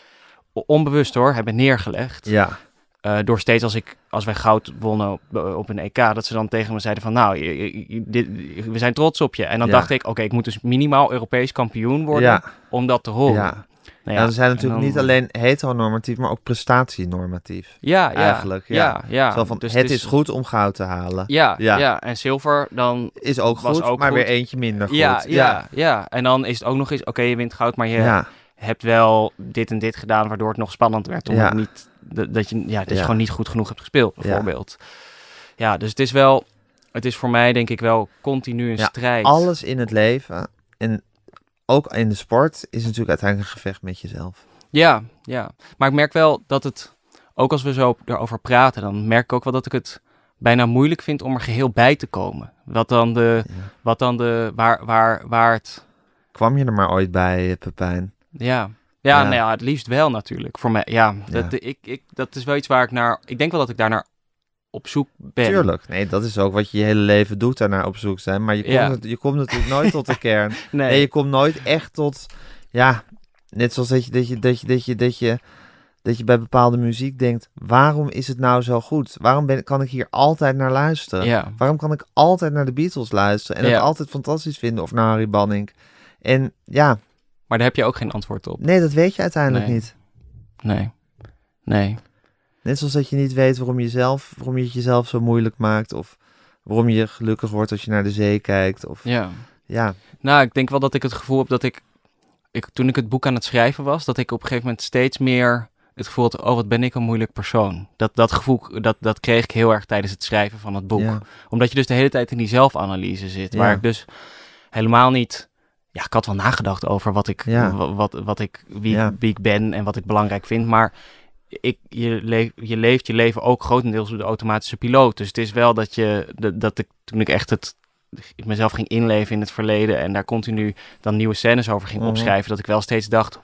Speaker 3: onbewust hoor, hebben neergelegd.
Speaker 2: Ja,
Speaker 3: Eh, door steeds als ik, als wij goud wonnen op, op een EK, dat ze dan tegen me zeiden van, nou, je- dit, we zijn trots op je. En dan
Speaker 2: Ja.
Speaker 3: dacht ik, oké, ik moet dus minimaal Europees kampioen worden
Speaker 2: ja,
Speaker 3: om dat te horen.
Speaker 2: ja. Ja, we zijn natuurlijk
Speaker 3: dan-
Speaker 2: niet alleen heteronormatief, maar ook prestatienormatief.
Speaker 3: Ja, ja,
Speaker 2: eigenlijk, ja.
Speaker 3: Ja, ja.
Speaker 2: Zo van,
Speaker 3: Dus
Speaker 2: het is goed om goud te halen.
Speaker 3: Ja,
Speaker 2: Ja.
Speaker 3: ja. en zilver dan...
Speaker 2: Is ook
Speaker 3: Was
Speaker 2: goed,
Speaker 3: ook
Speaker 2: maar
Speaker 3: goed.
Speaker 2: weer eentje minder goed.
Speaker 3: Ja, ja, ja, En dan is het ook nog eens, oké, je wint goud, maar je
Speaker 2: ja.
Speaker 3: Hebt wel dit en dit gedaan, waardoor het nog spannend werd. Omdat
Speaker 2: Ja.
Speaker 3: niet, dat, je, ja, dat
Speaker 2: Ja.
Speaker 3: je gewoon niet goed genoeg hebt gespeeld, bijvoorbeeld. Ja, dus het is wel, het is voor mij denk ik wel continu een
Speaker 2: Ja,
Speaker 3: strijd.
Speaker 2: Alles in het leven en ook in de sport is natuurlijk uiteindelijk een gevecht met jezelf.
Speaker 3: Ja, ja. Maar ik merk wel dat het, ook als we zo erover praten, dan merk ik ook wel dat ik het bijna moeilijk vind om er geheel bij te komen. Wat dan de, wat dan de, waar, waar, waar het,
Speaker 2: Kwam je er maar ooit bij, Pepijn?
Speaker 3: Ja. Ja. Nou ja, het liefst wel natuurlijk. Voor mij, ja, dat,
Speaker 2: Ja.
Speaker 3: Ik, ik, dat is wel iets waar ik naar, ik denk wel dat ik daar naar op zoek ben.
Speaker 2: Tuurlijk. Nee, dat is ook wat je je hele leven doet, daarnaar op zoek zijn. Maar je komt,
Speaker 3: Ja.
Speaker 2: je komt natuurlijk nooit tot de kern.
Speaker 3: Nee,
Speaker 2: Nee, je komt nooit echt tot, ja, net zoals dat je, dat je, dat je, dat je, dat je, dat je bij bepaalde muziek denkt, waarom is het nou zo goed? Waarom ben, kan ik hier altijd naar luisteren?
Speaker 3: ja.
Speaker 2: Waarom kan ik altijd naar de Beatles luisteren en
Speaker 3: Ja.
Speaker 2: het altijd fantastisch vinden of naar Harry Banning? En ja,
Speaker 3: Maar daar heb je ook geen antwoord op.
Speaker 2: nee, dat weet je uiteindelijk
Speaker 3: Nee.
Speaker 2: niet.
Speaker 3: Nee. Nee.
Speaker 2: Net zoals dat je niet weet waarom je, zelf, waarom je het jezelf zo moeilijk maakt of waarom je gelukkig wordt als je naar de zee kijkt. Of,
Speaker 3: Ja.
Speaker 2: ja,
Speaker 3: Nou, ik denk wel dat ik het gevoel heb dat ik, ik, toen ik het boek aan het schrijven was, dat ik op een gegeven moment steeds meer het gevoel had, oh, wat ben ik een moeilijk persoon. Dat, dat gevoel, dat, dat kreeg ik heel erg tijdens het schrijven van het boek.
Speaker 2: ja,
Speaker 3: Omdat je dus de hele tijd in die zelfanalyse zit,
Speaker 2: Ja.
Speaker 3: waar ik dus helemaal niet... Ja, ik had wel nagedacht over wat ik,
Speaker 2: Ja.
Speaker 3: wat, wat ik, wie,
Speaker 2: Ja.
Speaker 3: ik, wie ik ben en wat ik belangrijk vind, maar ik, je, leef, je leeft je leven ook grotendeels door de automatische piloot. Dus het is wel dat je, dat, dat ik toen ik echt het, mezelf ging inleven in het verleden en daar continu dan nieuwe scènes over ging
Speaker 2: Mhm.
Speaker 3: opschrijven, dat ik wel steeds dacht,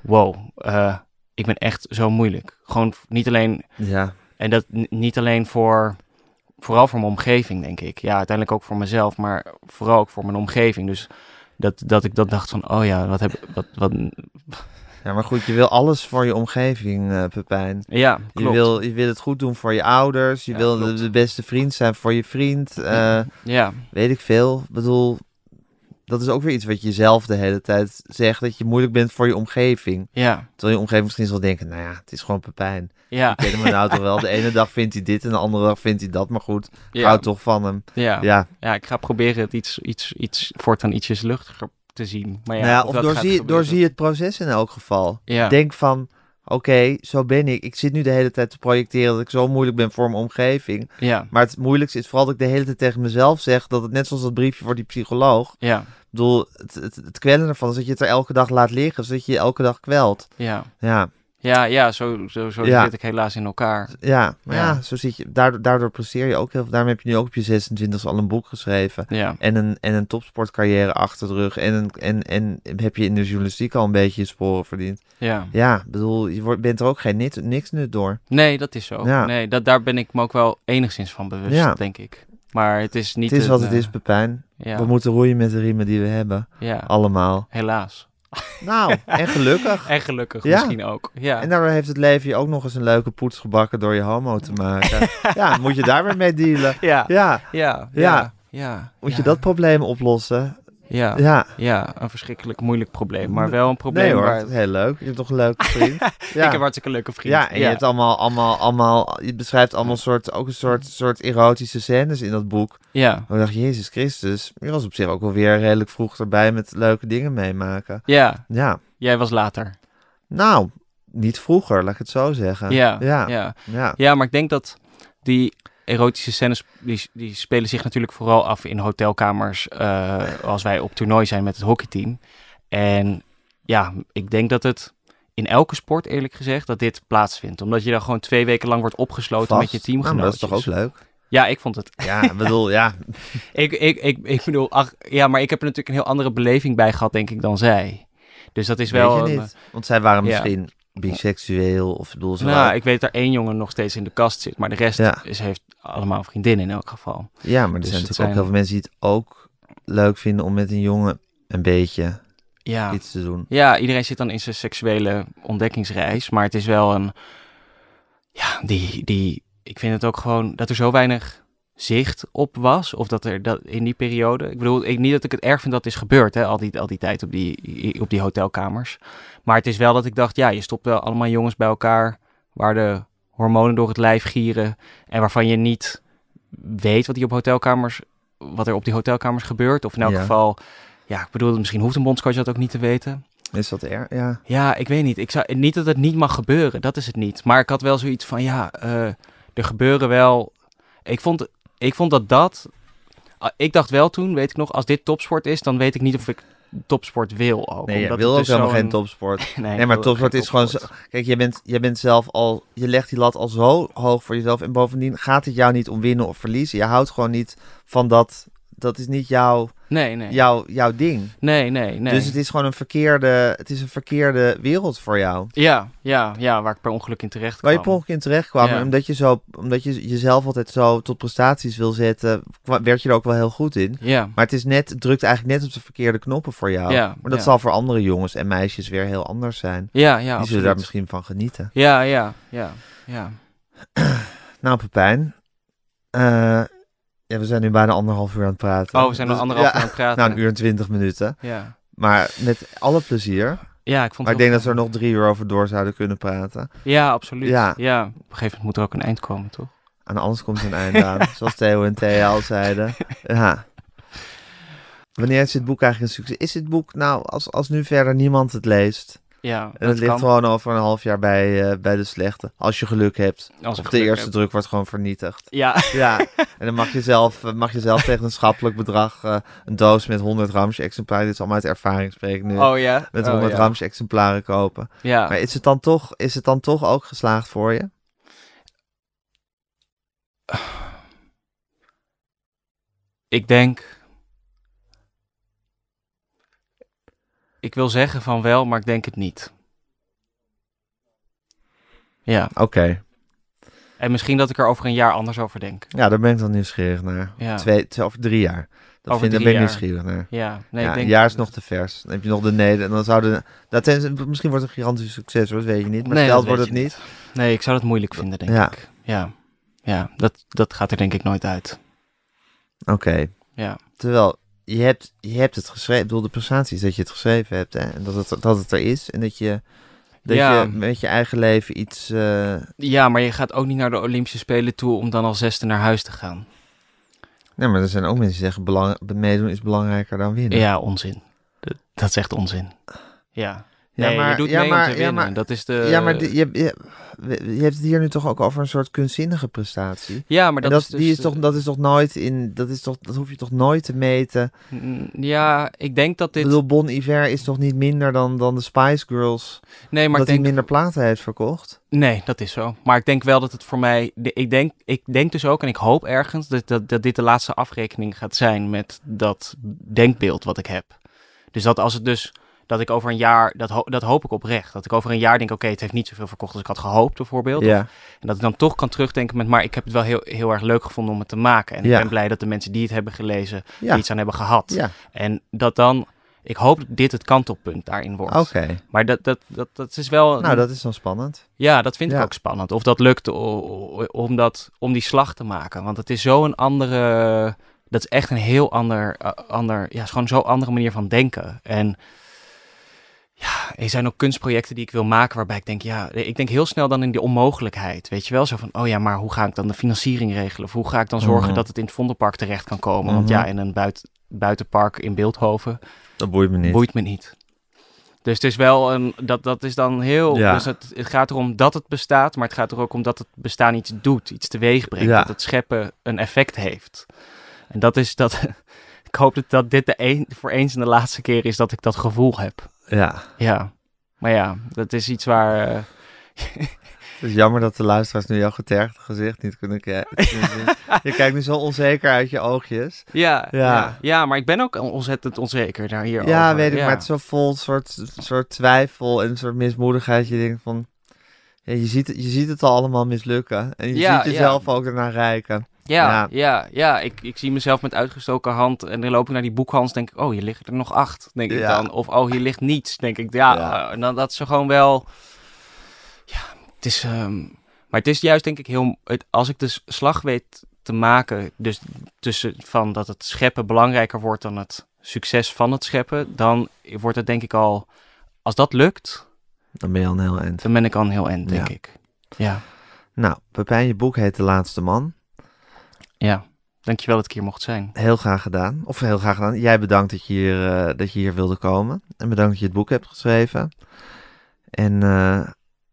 Speaker 3: wow, eh, ik ben echt zo moeilijk. Gewoon niet alleen
Speaker 2: ja,
Speaker 3: en dat niet alleen voor, vooral voor mijn omgeving, denk ik. Ja, uiteindelijk ook voor mezelf, maar vooral ook voor mijn omgeving. Dus dat, dat ik dat dacht van, oh ja, wat heb wat, wat,
Speaker 2: ja, maar goed, je wil alles voor je omgeving, eh Pepijn.
Speaker 3: ja,
Speaker 2: Je
Speaker 3: klopt.
Speaker 2: wil, je wil het goed doen voor je ouders. Je
Speaker 3: Ja,
Speaker 2: wil de, beste vriend zijn voor je vriend. eh,
Speaker 3: ja,
Speaker 2: weet ik veel. Ik bedoel, dat is ook weer iets wat je zelf de hele tijd zegt. Dat je moeilijk bent voor je omgeving.
Speaker 3: ja,
Speaker 2: Terwijl je omgeving misschien zal denken, nou ja, het is gewoon Pepijn.
Speaker 3: ja,
Speaker 2: Ik ken hem nou toch wel. De ene dag vindt hij dit en de andere dag vindt hij dat. Maar goed,
Speaker 3: ja,
Speaker 2: hou toch van hem.
Speaker 3: ja, ja.
Speaker 2: Ja,
Speaker 3: ik ga proberen het iets, iets, iets voortaan ietsjes luchtiger te zien. Maar ja,
Speaker 2: nou ja
Speaker 3: of
Speaker 2: of doorzie, doorzie het proces in elk geval.
Speaker 3: Ja,
Speaker 2: Denk van, oké, zo ben ik. Ik zit nu de hele tijd te projecteren dat ik zo moeilijk ben voor mijn omgeving.
Speaker 3: ja,
Speaker 2: Maar het moeilijkste is vooral dat ik de hele tijd tegen mezelf zeg dat het net zoals dat briefje voor die psycholoog.
Speaker 3: ja,
Speaker 2: Ik bedoel, het, het, het kwellen ervan is dat je het er elke dag laat liggen, zodat je je elke dag kwelt.
Speaker 3: ja.
Speaker 2: Ja,
Speaker 3: Ja, ja, zo, zo, zo
Speaker 2: Ja.
Speaker 3: zit ik helaas in elkaar.
Speaker 2: ja, maar ja,
Speaker 3: Ja.
Speaker 2: zo zit je, daardoor, daardoor presteer je ook heel veel. Daarom heb je nu ook op je 26 al een boek geschreven.
Speaker 3: Ja,
Speaker 2: En een, en een topsportcarrière achter de rug. En, een, en, en heb je in de journalistiek al een beetje je sporen verdiend.
Speaker 3: ja.
Speaker 2: Ja, bedoel, je wordt, bent er ook geen nit, niks nut door.
Speaker 3: Nee, dat is zo.
Speaker 2: Ja.
Speaker 3: Nee, dat, daar ben ik me ook wel enigszins van bewust,
Speaker 2: Ja.
Speaker 3: denk ik. Maar het is niet...
Speaker 2: het is
Speaker 3: een,
Speaker 2: wat het
Speaker 3: eh,
Speaker 2: is, Pepijn.
Speaker 3: Ja,
Speaker 2: We moeten roeien met de riemen die we hebben.
Speaker 3: ja.
Speaker 2: Allemaal.
Speaker 3: helaas.
Speaker 2: Nou, en gelukkig.
Speaker 3: En gelukkig
Speaker 2: Ja.
Speaker 3: misschien ook. Ja,
Speaker 2: En daardoor heeft het leven je ook nog eens een leuke poets gebakken door je homo te maken. ja, moet je daar weer mee dealen.
Speaker 3: ja,
Speaker 2: Ja,
Speaker 3: ja,
Speaker 2: Ja. moet je dat probleem oplossen?
Speaker 3: Ja, ja.
Speaker 2: Ja.
Speaker 3: een verschrikkelijk moeilijk probleem. Maar wel een probleem
Speaker 2: Nee hoor,
Speaker 3: waar...
Speaker 2: heel leuk. Je hebt toch een leuke vriend? Ja.
Speaker 3: Ik heb hartstikke leuke vriend.
Speaker 2: Ja, en je hebt allemaal, allemaal, allemaal, je beschrijft allemaal soort, ook een soort, soort erotische scènes in dat boek.
Speaker 3: Ja,
Speaker 2: Ik dacht, Jezus Christus, je was op zich ook wel weer redelijk vroeg erbij met leuke dingen meemaken.
Speaker 3: ja.
Speaker 2: Ja,
Speaker 3: Jij was later.
Speaker 2: nou, niet vroeger, laat ik het zo zeggen.
Speaker 3: Ja,
Speaker 2: ja,
Speaker 3: ja.
Speaker 2: ja.
Speaker 3: Ja, maar ik denk dat die erotische scènes, die, die spelen zich natuurlijk vooral af in hotelkamers eh, als wij op toernooi zijn met het hockeyteam. En ja, ik denk dat het in elke sport, eerlijk gezegd, dat dit plaatsvindt. Omdat je dan gewoon twee weken lang wordt opgesloten
Speaker 2: Vast.
Speaker 3: met je
Speaker 2: maar
Speaker 3: teamgenootjes.
Speaker 2: dat is toch ook leuk?
Speaker 3: Ja, ik vond het.
Speaker 2: Ja, bedoel, ja.
Speaker 3: Ik, ik, ik, ik bedoel, ach, ja, maar ik heb er natuurlijk een heel andere beleving bij gehad, denk ik, dan zij. Dus dat is wel...
Speaker 2: weet je
Speaker 3: een-
Speaker 2: niet. Want zij waren
Speaker 3: ja.
Speaker 2: misschien biseksueel of bedoel ze
Speaker 3: nou, ik weet dat er één jongen nog steeds in de kast zit, maar de rest
Speaker 2: Ja.
Speaker 3: is, heeft allemaal vriendinnen in elk geval.
Speaker 2: Ja, maar er
Speaker 3: Dus
Speaker 2: zijn natuurlijk
Speaker 3: zijn-
Speaker 2: ook heel veel mensen die het ook leuk vinden om met een jongen een beetje
Speaker 3: Ja.
Speaker 2: iets te doen.
Speaker 3: Ja, iedereen zit dan in zijn seksuele ontdekkingsreis. Maar het is wel een. Ja, die. die ik vind het ook gewoon dat er zo weinig zicht op was. Of dat er dat in die periode. Ik bedoel, ik, niet dat ik het erg vind dat het is gebeurd, hè, al, die, al die tijd op die, op die hotelkamers. Maar het is wel dat ik dacht, ja, je stopt wel allemaal jongens bij elkaar waar de hormonen door het lijf gieren. En waarvan je niet weet wat, die op hotelkamers, wat er op die hotelkamers gebeurt. Of in elk
Speaker 2: Ja.
Speaker 3: geval, ja, ik bedoel, misschien hoeft een bondscoach dat ook niet te weten.
Speaker 2: Is dat er? Ja.
Speaker 3: Ja, ik weet niet. Ik zou, niet dat het niet mag gebeuren, dat is het niet. Maar ik had wel zoiets van, ja, eh, er gebeuren wel... Ik vond, ik vond dat dat... ah, Ik dacht wel toen, weet ik nog, als dit topsport is, dan weet ik niet of ik topsport wil ook.
Speaker 2: Nee, je
Speaker 3: omdat
Speaker 2: wil ook
Speaker 3: dus
Speaker 2: helemaal geen topsport.
Speaker 3: Nee,
Speaker 2: maar topsport is gewoon zo... Kijk, je bent, je bent zelf al... Je legt die lat al zo hoog voor jezelf. En bovendien gaat het jou niet om winnen of verliezen. Je houdt gewoon niet van dat... Dat is niet jouw,
Speaker 3: Nee, nee.
Speaker 2: jouw, jouw ding.
Speaker 3: Nee, nee, nee.
Speaker 2: Dus het is gewoon een verkeerde... Het is een verkeerde wereld voor jou.
Speaker 3: Ja, ja, ja, waar ik per ongeluk in terecht kwam.
Speaker 2: Waar je per ongeluk in terecht kwam.
Speaker 3: Ja.
Speaker 2: Omdat je, zo, omdat je jezelf altijd zo tot prestaties wil zetten... werd je er ook wel heel goed in.
Speaker 3: Ja,
Speaker 2: Maar het, is net, het drukt eigenlijk net op de verkeerde knoppen voor jou.
Speaker 3: Ja,
Speaker 2: maar dat
Speaker 3: ja.
Speaker 2: zal voor andere jongens en meisjes weer heel anders zijn.
Speaker 3: ja, ja,
Speaker 2: Die zullen daar misschien van genieten.
Speaker 3: Ja, ja, ja, ja.
Speaker 2: Nou, Pepijn. eh, ja, we zijn nu bijna anderhalf uur aan het praten.
Speaker 3: Oh, we zijn nog
Speaker 2: Dus-
Speaker 3: anderhalf uur aan het praten.
Speaker 2: Nou, een uur en twintig minuten.
Speaker 3: Ja,
Speaker 2: Maar met alle plezier.
Speaker 3: ja ik vond
Speaker 2: Maar ik denk dat we er nog drie uur over door zouden kunnen praten.
Speaker 3: Ja, absoluut.
Speaker 2: Ja.
Speaker 3: Ja. Op een gegeven moment moet er ook een eind komen, toch?
Speaker 2: En alles komt een einde aan. Zoals Theo en Thea al zeiden. Ja. Wanneer is dit boek eigenlijk een succes? Is dit boek, nou, als, als nu verder niemand het leest...
Speaker 3: Ja,
Speaker 2: En het ligt
Speaker 3: kan.
Speaker 2: gewoon over een half jaar bij, eh, bij de slechte. Als je geluk hebt.
Speaker 3: Als
Speaker 2: Of de eerste
Speaker 3: heb.
Speaker 2: druk wordt gewoon vernietigd.
Speaker 3: Ja,
Speaker 2: Ja, en dan mag je zelf, eh, mag je zelf tegen een schappelijk bedrag eh, een doos met 100 Ramsje exemplaren. Dit is allemaal uit ervaring spreek ik nu.
Speaker 3: oh ja.
Speaker 2: met
Speaker 3: oh,
Speaker 2: 100
Speaker 3: ja.
Speaker 2: Ramsje exemplaren kopen.
Speaker 3: Ja.
Speaker 2: Maar is het, dan toch, is het dan toch ook geslaagd voor je?
Speaker 3: Ik denk... Ik wil zeggen van wel, maar ik denk het niet. Ja,
Speaker 2: Oké.
Speaker 3: en misschien dat ik er over een jaar anders over denk.
Speaker 2: Ja, daar ben ik dan nieuwsgierig naar.
Speaker 3: Ja.
Speaker 2: Twee, twee, over drie jaar. Dat
Speaker 3: Over
Speaker 2: vind, daar ben ik nieuwsgierig naar.
Speaker 3: Ja, nee,
Speaker 2: ja,
Speaker 3: ik denk...
Speaker 2: een jaar is nog te vers. Dan heb je nog de neder. En dan zouden... Dat misschien wordt het een gigantisch succes, dat weet je niet. Maar
Speaker 3: Nee,
Speaker 2: het wordt het niet.
Speaker 3: Nee, ik zou dat moeilijk vinden, denk
Speaker 2: Ja.
Speaker 3: ik. Ja, ja dat, dat gaat er denk ik nooit uit.
Speaker 2: Oké.
Speaker 3: Ja,
Speaker 2: Terwijl, je hebt, je hebt het geschreven. Ik bedoel, de prestatie is dat je het geschreven hebt. Hè? En dat het, dat het er is. En dat je, dat
Speaker 3: Ja.
Speaker 2: je met je eigen leven iets... eh,
Speaker 3: ja, maar je gaat ook niet naar de Olympische Spelen toe om dan als zesde naar huis te gaan.
Speaker 2: Nee, maar er zijn ook mensen die zeggen... Belang, meedoen is belangrijker dan winnen.
Speaker 3: Ja, onzin. Dat, dat is echt onzin. Ja.
Speaker 2: Ja, maar-
Speaker 3: je doet
Speaker 2: ja,
Speaker 3: mee
Speaker 2: maar-
Speaker 3: om te
Speaker 2: ja, maar-
Speaker 3: dat is de...
Speaker 2: ja, maar die- je, je, je hebt het hier nu toch ook over een soort kunstzinnige prestatie.
Speaker 3: Ja, maar dat,
Speaker 2: dat,
Speaker 3: is dus...
Speaker 2: die is toch, dat is toch nooit in... Dat, is toch, dat hoef je toch nooit te meten.
Speaker 3: Mm, Ja, ik denk dat
Speaker 2: Ik
Speaker 3: dit...
Speaker 2: bedoel, Bon Iver is toch niet minder dan, dan de Spice Girls...
Speaker 3: Nee, maar ik denk...
Speaker 2: hij minder platen heeft verkocht?
Speaker 3: Nee, dat is zo. Maar ik denk wel dat het voor mij. Ik denk, ik denk dus ook en ik hoop ergens dat, dat, dat dit de laatste afrekening gaat zijn met dat denkbeeld wat ik heb. Dus dat als het dus. Dat ik over een jaar, dat, ho- dat hoop ik oprecht. Dat ik over een jaar denk, oké, het heeft niet zoveel verkocht als ik had gehoopt bijvoorbeeld. Of-
Speaker 2: Ja.
Speaker 3: en dat ik dan toch kan terugdenken met, maar ik heb het wel heel, heel erg leuk gevonden om het te maken. En
Speaker 2: Ja.
Speaker 3: ik ben blij dat de mensen die het hebben gelezen
Speaker 2: Ja.
Speaker 3: iets aan hebben gehad.
Speaker 2: Ja,
Speaker 3: En dat dan, ik hoop dat dit het kantelpunt daarin wordt.
Speaker 2: oké.
Speaker 3: Maar dat, dat, dat, dat is wel...
Speaker 2: Nou, dat is dan spannend.
Speaker 3: Ja, dat vind ik ook spannend. Of dat lukt om, dat, om die slag te maken. Want het is zo'n andere... Dat is echt een heel ander... ander ja, is gewoon zo'n andere manier van denken. En er zijn ook kunstprojecten die ik wil maken waarbij ik denk... Ja, ik denk heel snel dan in die onmogelijkheid. Weet je wel? Zo van, oh ja, maar hoe ga ik dan de financiering regelen? Of hoe ga ik dan zorgen
Speaker 2: Mhm.
Speaker 3: dat het in het Vondelpark terecht kan komen? Want
Speaker 2: Mhm.
Speaker 3: ja, in een buit, buitenpark in Beeldhoven
Speaker 2: Dat boeit me niet.
Speaker 3: boeit me niet. Dus het is wel een, dat, dat is dan heel,
Speaker 2: Ja.
Speaker 3: dus het, het gaat erom dat het bestaat, maar het gaat er ook om dat het bestaan iets doet, iets teweeg brengt,
Speaker 2: Ja.
Speaker 3: dat het scheppen een effect heeft. En dat is dat, ik hoop dat, dat dit de een, voor eens en de laatste keer is dat ik dat gevoel heb.
Speaker 2: Ja.
Speaker 3: Ja, maar ja, dat is iets waar, eh,
Speaker 2: Het is jammer dat de luisteraars nu jouw getergde gezicht niet kunnen kijken. je kijkt nu zo onzeker uit je oogjes.
Speaker 3: ja, ja.
Speaker 2: Ja.
Speaker 3: ja, maar ik ben ook ontzettend onzeker daar hierover.
Speaker 2: Ja, weet ik,
Speaker 3: ja.
Speaker 2: maar het is zo vol soort, soort twijfel en een soort mismoedigheid. Je denkt van, ja, je, ziet, het- je ziet het al allemaal mislukken. En je ziet jezelf ook ernaar rijken.
Speaker 3: Ja,
Speaker 2: Ja.
Speaker 3: ja, ja, Ik, ik zie mezelf met uitgestoken hand en dan loop ik naar die boekhans, denk ik, oh, hier liggen er nog acht, denk ik dan. Of, oh, hier ligt niets, denk ik. Ja,
Speaker 2: Ja.
Speaker 3: eh, en dan dat is gewoon wel, ja, het is, ehm, maar het is juist denk ik heel, het, als ik de slag weet te maken. Dus tussen van dat het scheppen belangrijker wordt dan het succes van het scheppen. Dan wordt het denk ik al, als dat lukt,
Speaker 2: Dan ben je al een heel eind.
Speaker 3: dan ben ik al een heel eind, denk ik. Ja,
Speaker 2: Nou, Pepijn, je boek heet De Laatste Man.
Speaker 3: Ja. Dankjewel dat ik hier mocht zijn.
Speaker 2: Heel graag gedaan. Of heel graag gedaan. Jij bedankt dat je hier, eh, dat je hier wilde komen. En bedankt dat je het boek hebt geschreven. En eh,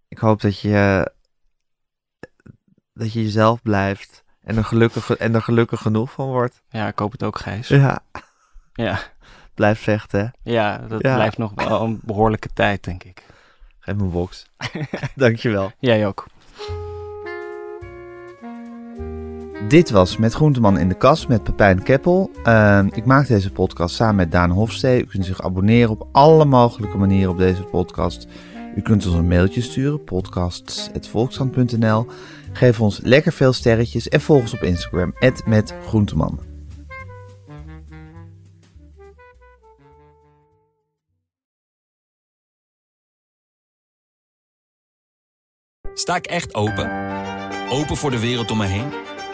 Speaker 2: ik hoop dat je, dat je jezelf blijft. En er, gelukkig, en er gelukkig genoeg van wordt.
Speaker 3: Ja, ik hoop het ook, Gijs.
Speaker 2: Ja,
Speaker 3: Ja,
Speaker 2: blijf vechten.
Speaker 3: ja dat
Speaker 2: Ja.
Speaker 3: blijft nog wel een behoorlijke tijd, denk ik.
Speaker 2: Geef me een box. Dankjewel.
Speaker 3: Jij ook.
Speaker 2: Dit was Met Groenteman in de Kas met Pepijn Keppel. Uh, ik maak deze podcast samen met Daan Hofstee. U kunt zich abonneren op alle mogelijke manieren op deze podcast. U kunt ons een mailtje sturen, podcasts.volkskrant.nl. Geef ons lekker veel sterretjes en volg ons op Instagram, @metgroenteman.
Speaker 1: Sta ik echt open? Open voor de wereld om me heen?